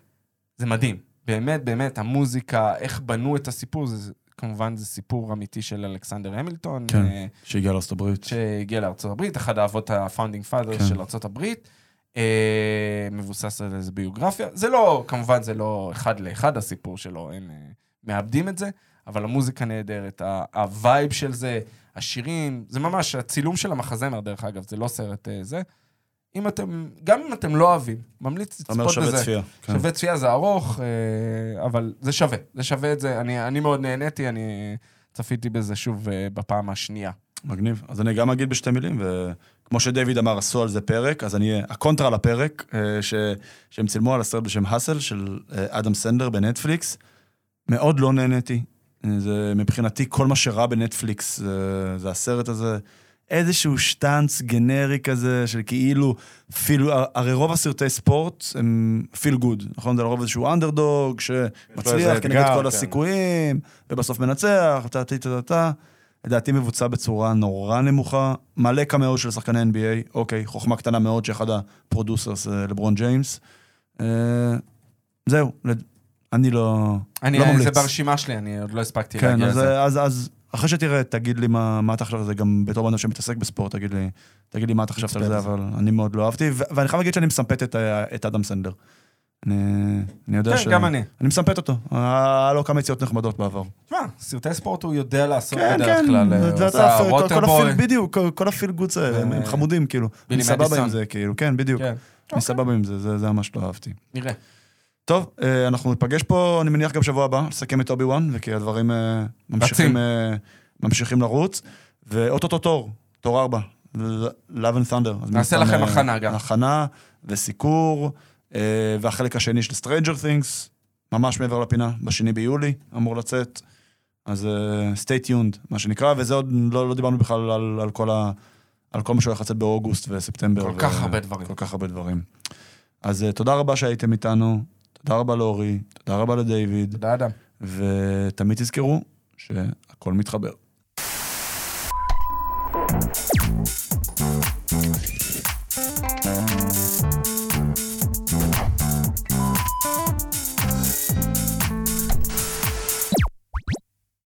זה מדהים. באמת, באמת, המוזיקה, איך בנו את הסיפור, זה, כמובן זה סיפור אמיתי של אלכסנדר המילטון. כן. אה, שהגיע לארצות הברית. שהגיע לארצות הברית, אחד האבות ה-founding fathers כן. של ארצות הברית, אה, מבוסס על איזה ביוגרפיה. זה לא, כמובן זה לא אחד לאחד הסיפור שלו, הם אה, מאבדים את זה, אבל המוזיקה נהדרת, ה vibe של זה, השירים, זה ממש, הצילום של המחזמר, דרך אגב, זה לא סרט אה, זה. אם אתם, גם אם אתם לא אוהבים, ממליץ אתה אומר לצפות שווה בזה. צפייה. כן. שווה צפייה זה ארוך, אה, אבל זה שווה, זה שווה את זה. אני, אני מאוד נהניתי, אני צפיתי בזה שוב אה, בפעם השנייה. מגניב. אז אני גם אגיד בשתי מילים, וכמו שדייוויד אמר, עשו על זה פרק, אז אני, הקונטרה לפרק, ש, שהם צילמו על הסרט בשם Hustle, של אדם סנדלר בנטפליקס, מאוד לא נהניתי. זה מבחינתי כל מה שרע בנטפליקס, זה, זה הסרט הזה. איזשהו שטאנץ גנרי כזה, של כאילו, אפילו, הרי רוב הסרטי ספורט הם feel good, נכון? זה לרוב איזשהו אנדרדוג שמצליח כנגד אתגר, כל כן. הסיכויים, ובסוף מנצח, טה טה טה טה. לדעתי מבוצע בצורה נורא נמוכה, מלא קמאות של שחקני NBA, אוקיי, חוכמה קטנה מאוד שאחד ה producers, אה, לברון ג'יימס. אה, זהו, אני לא, אני, לא זה ממליץ. ברשימה שלי, אני עוד לא הספקתי כן, להגיע אז, לזה. אז, אז אחרי שתראה, תגיד לי מה, מה אתה חושב על זה, גם בתור בן אדם שמתעסק בספורט, תגיד לי, תגיד לי מה אתה חשבת על זה, אבל אני מאוד לא אהבתי, ו- ואני חייב להגיד שאני מסמפט את, ה- את אדם סנדלר. אני, אני יודע ש... כן, גם אני. אני מסמפט אותו, היה לו כמה יציאות נחמדות בעבר. תשמע, סרטי ספורט הוא יודע לעשות כן, בדרך כן, כלל. אה, זה- זה- כל- כל Waterboy. בדיוק, כל- כל ה feel goods האלה, הם הם אה, חמודים, כאילו. בילי אני סבבה מדיסון. עם זה, כאילו, כן, בדיוק. כן, אני סבבה עם זה, זה זה ממש לא אהבתי. נראה. טוב, אה, אנחנו ניפגש פה, אני מניח גם שבוע הבא, לסכם את אובי וואן, וכי הדברים אה, ממשיכים. אה, ממשיכים לרוץ. ואו-טו-טו תור, תור ארבע, Love and Thunder. נעשה לכם הכנה גם. הכנה וסיקור, והחלק השני של Stranger Things, ממש מעבר לפינה, בשני ביולי אמור לצאת. אז stay tuned, מה שנקרא, וזה עוד, לא, לא דיברנו בכלל על, על, כל ה, על כל מה שהולך לצאת באוגוסט וספטמבר. כל כך הרבה דברים. כל כך הרבה דברים. אז תודה רבה שהייתם איתנו, תודה רבה לאורי, תודה רבה לדיוויד, תודה, אדם. ותמיד תזכרו שהכל מתחבר. Thank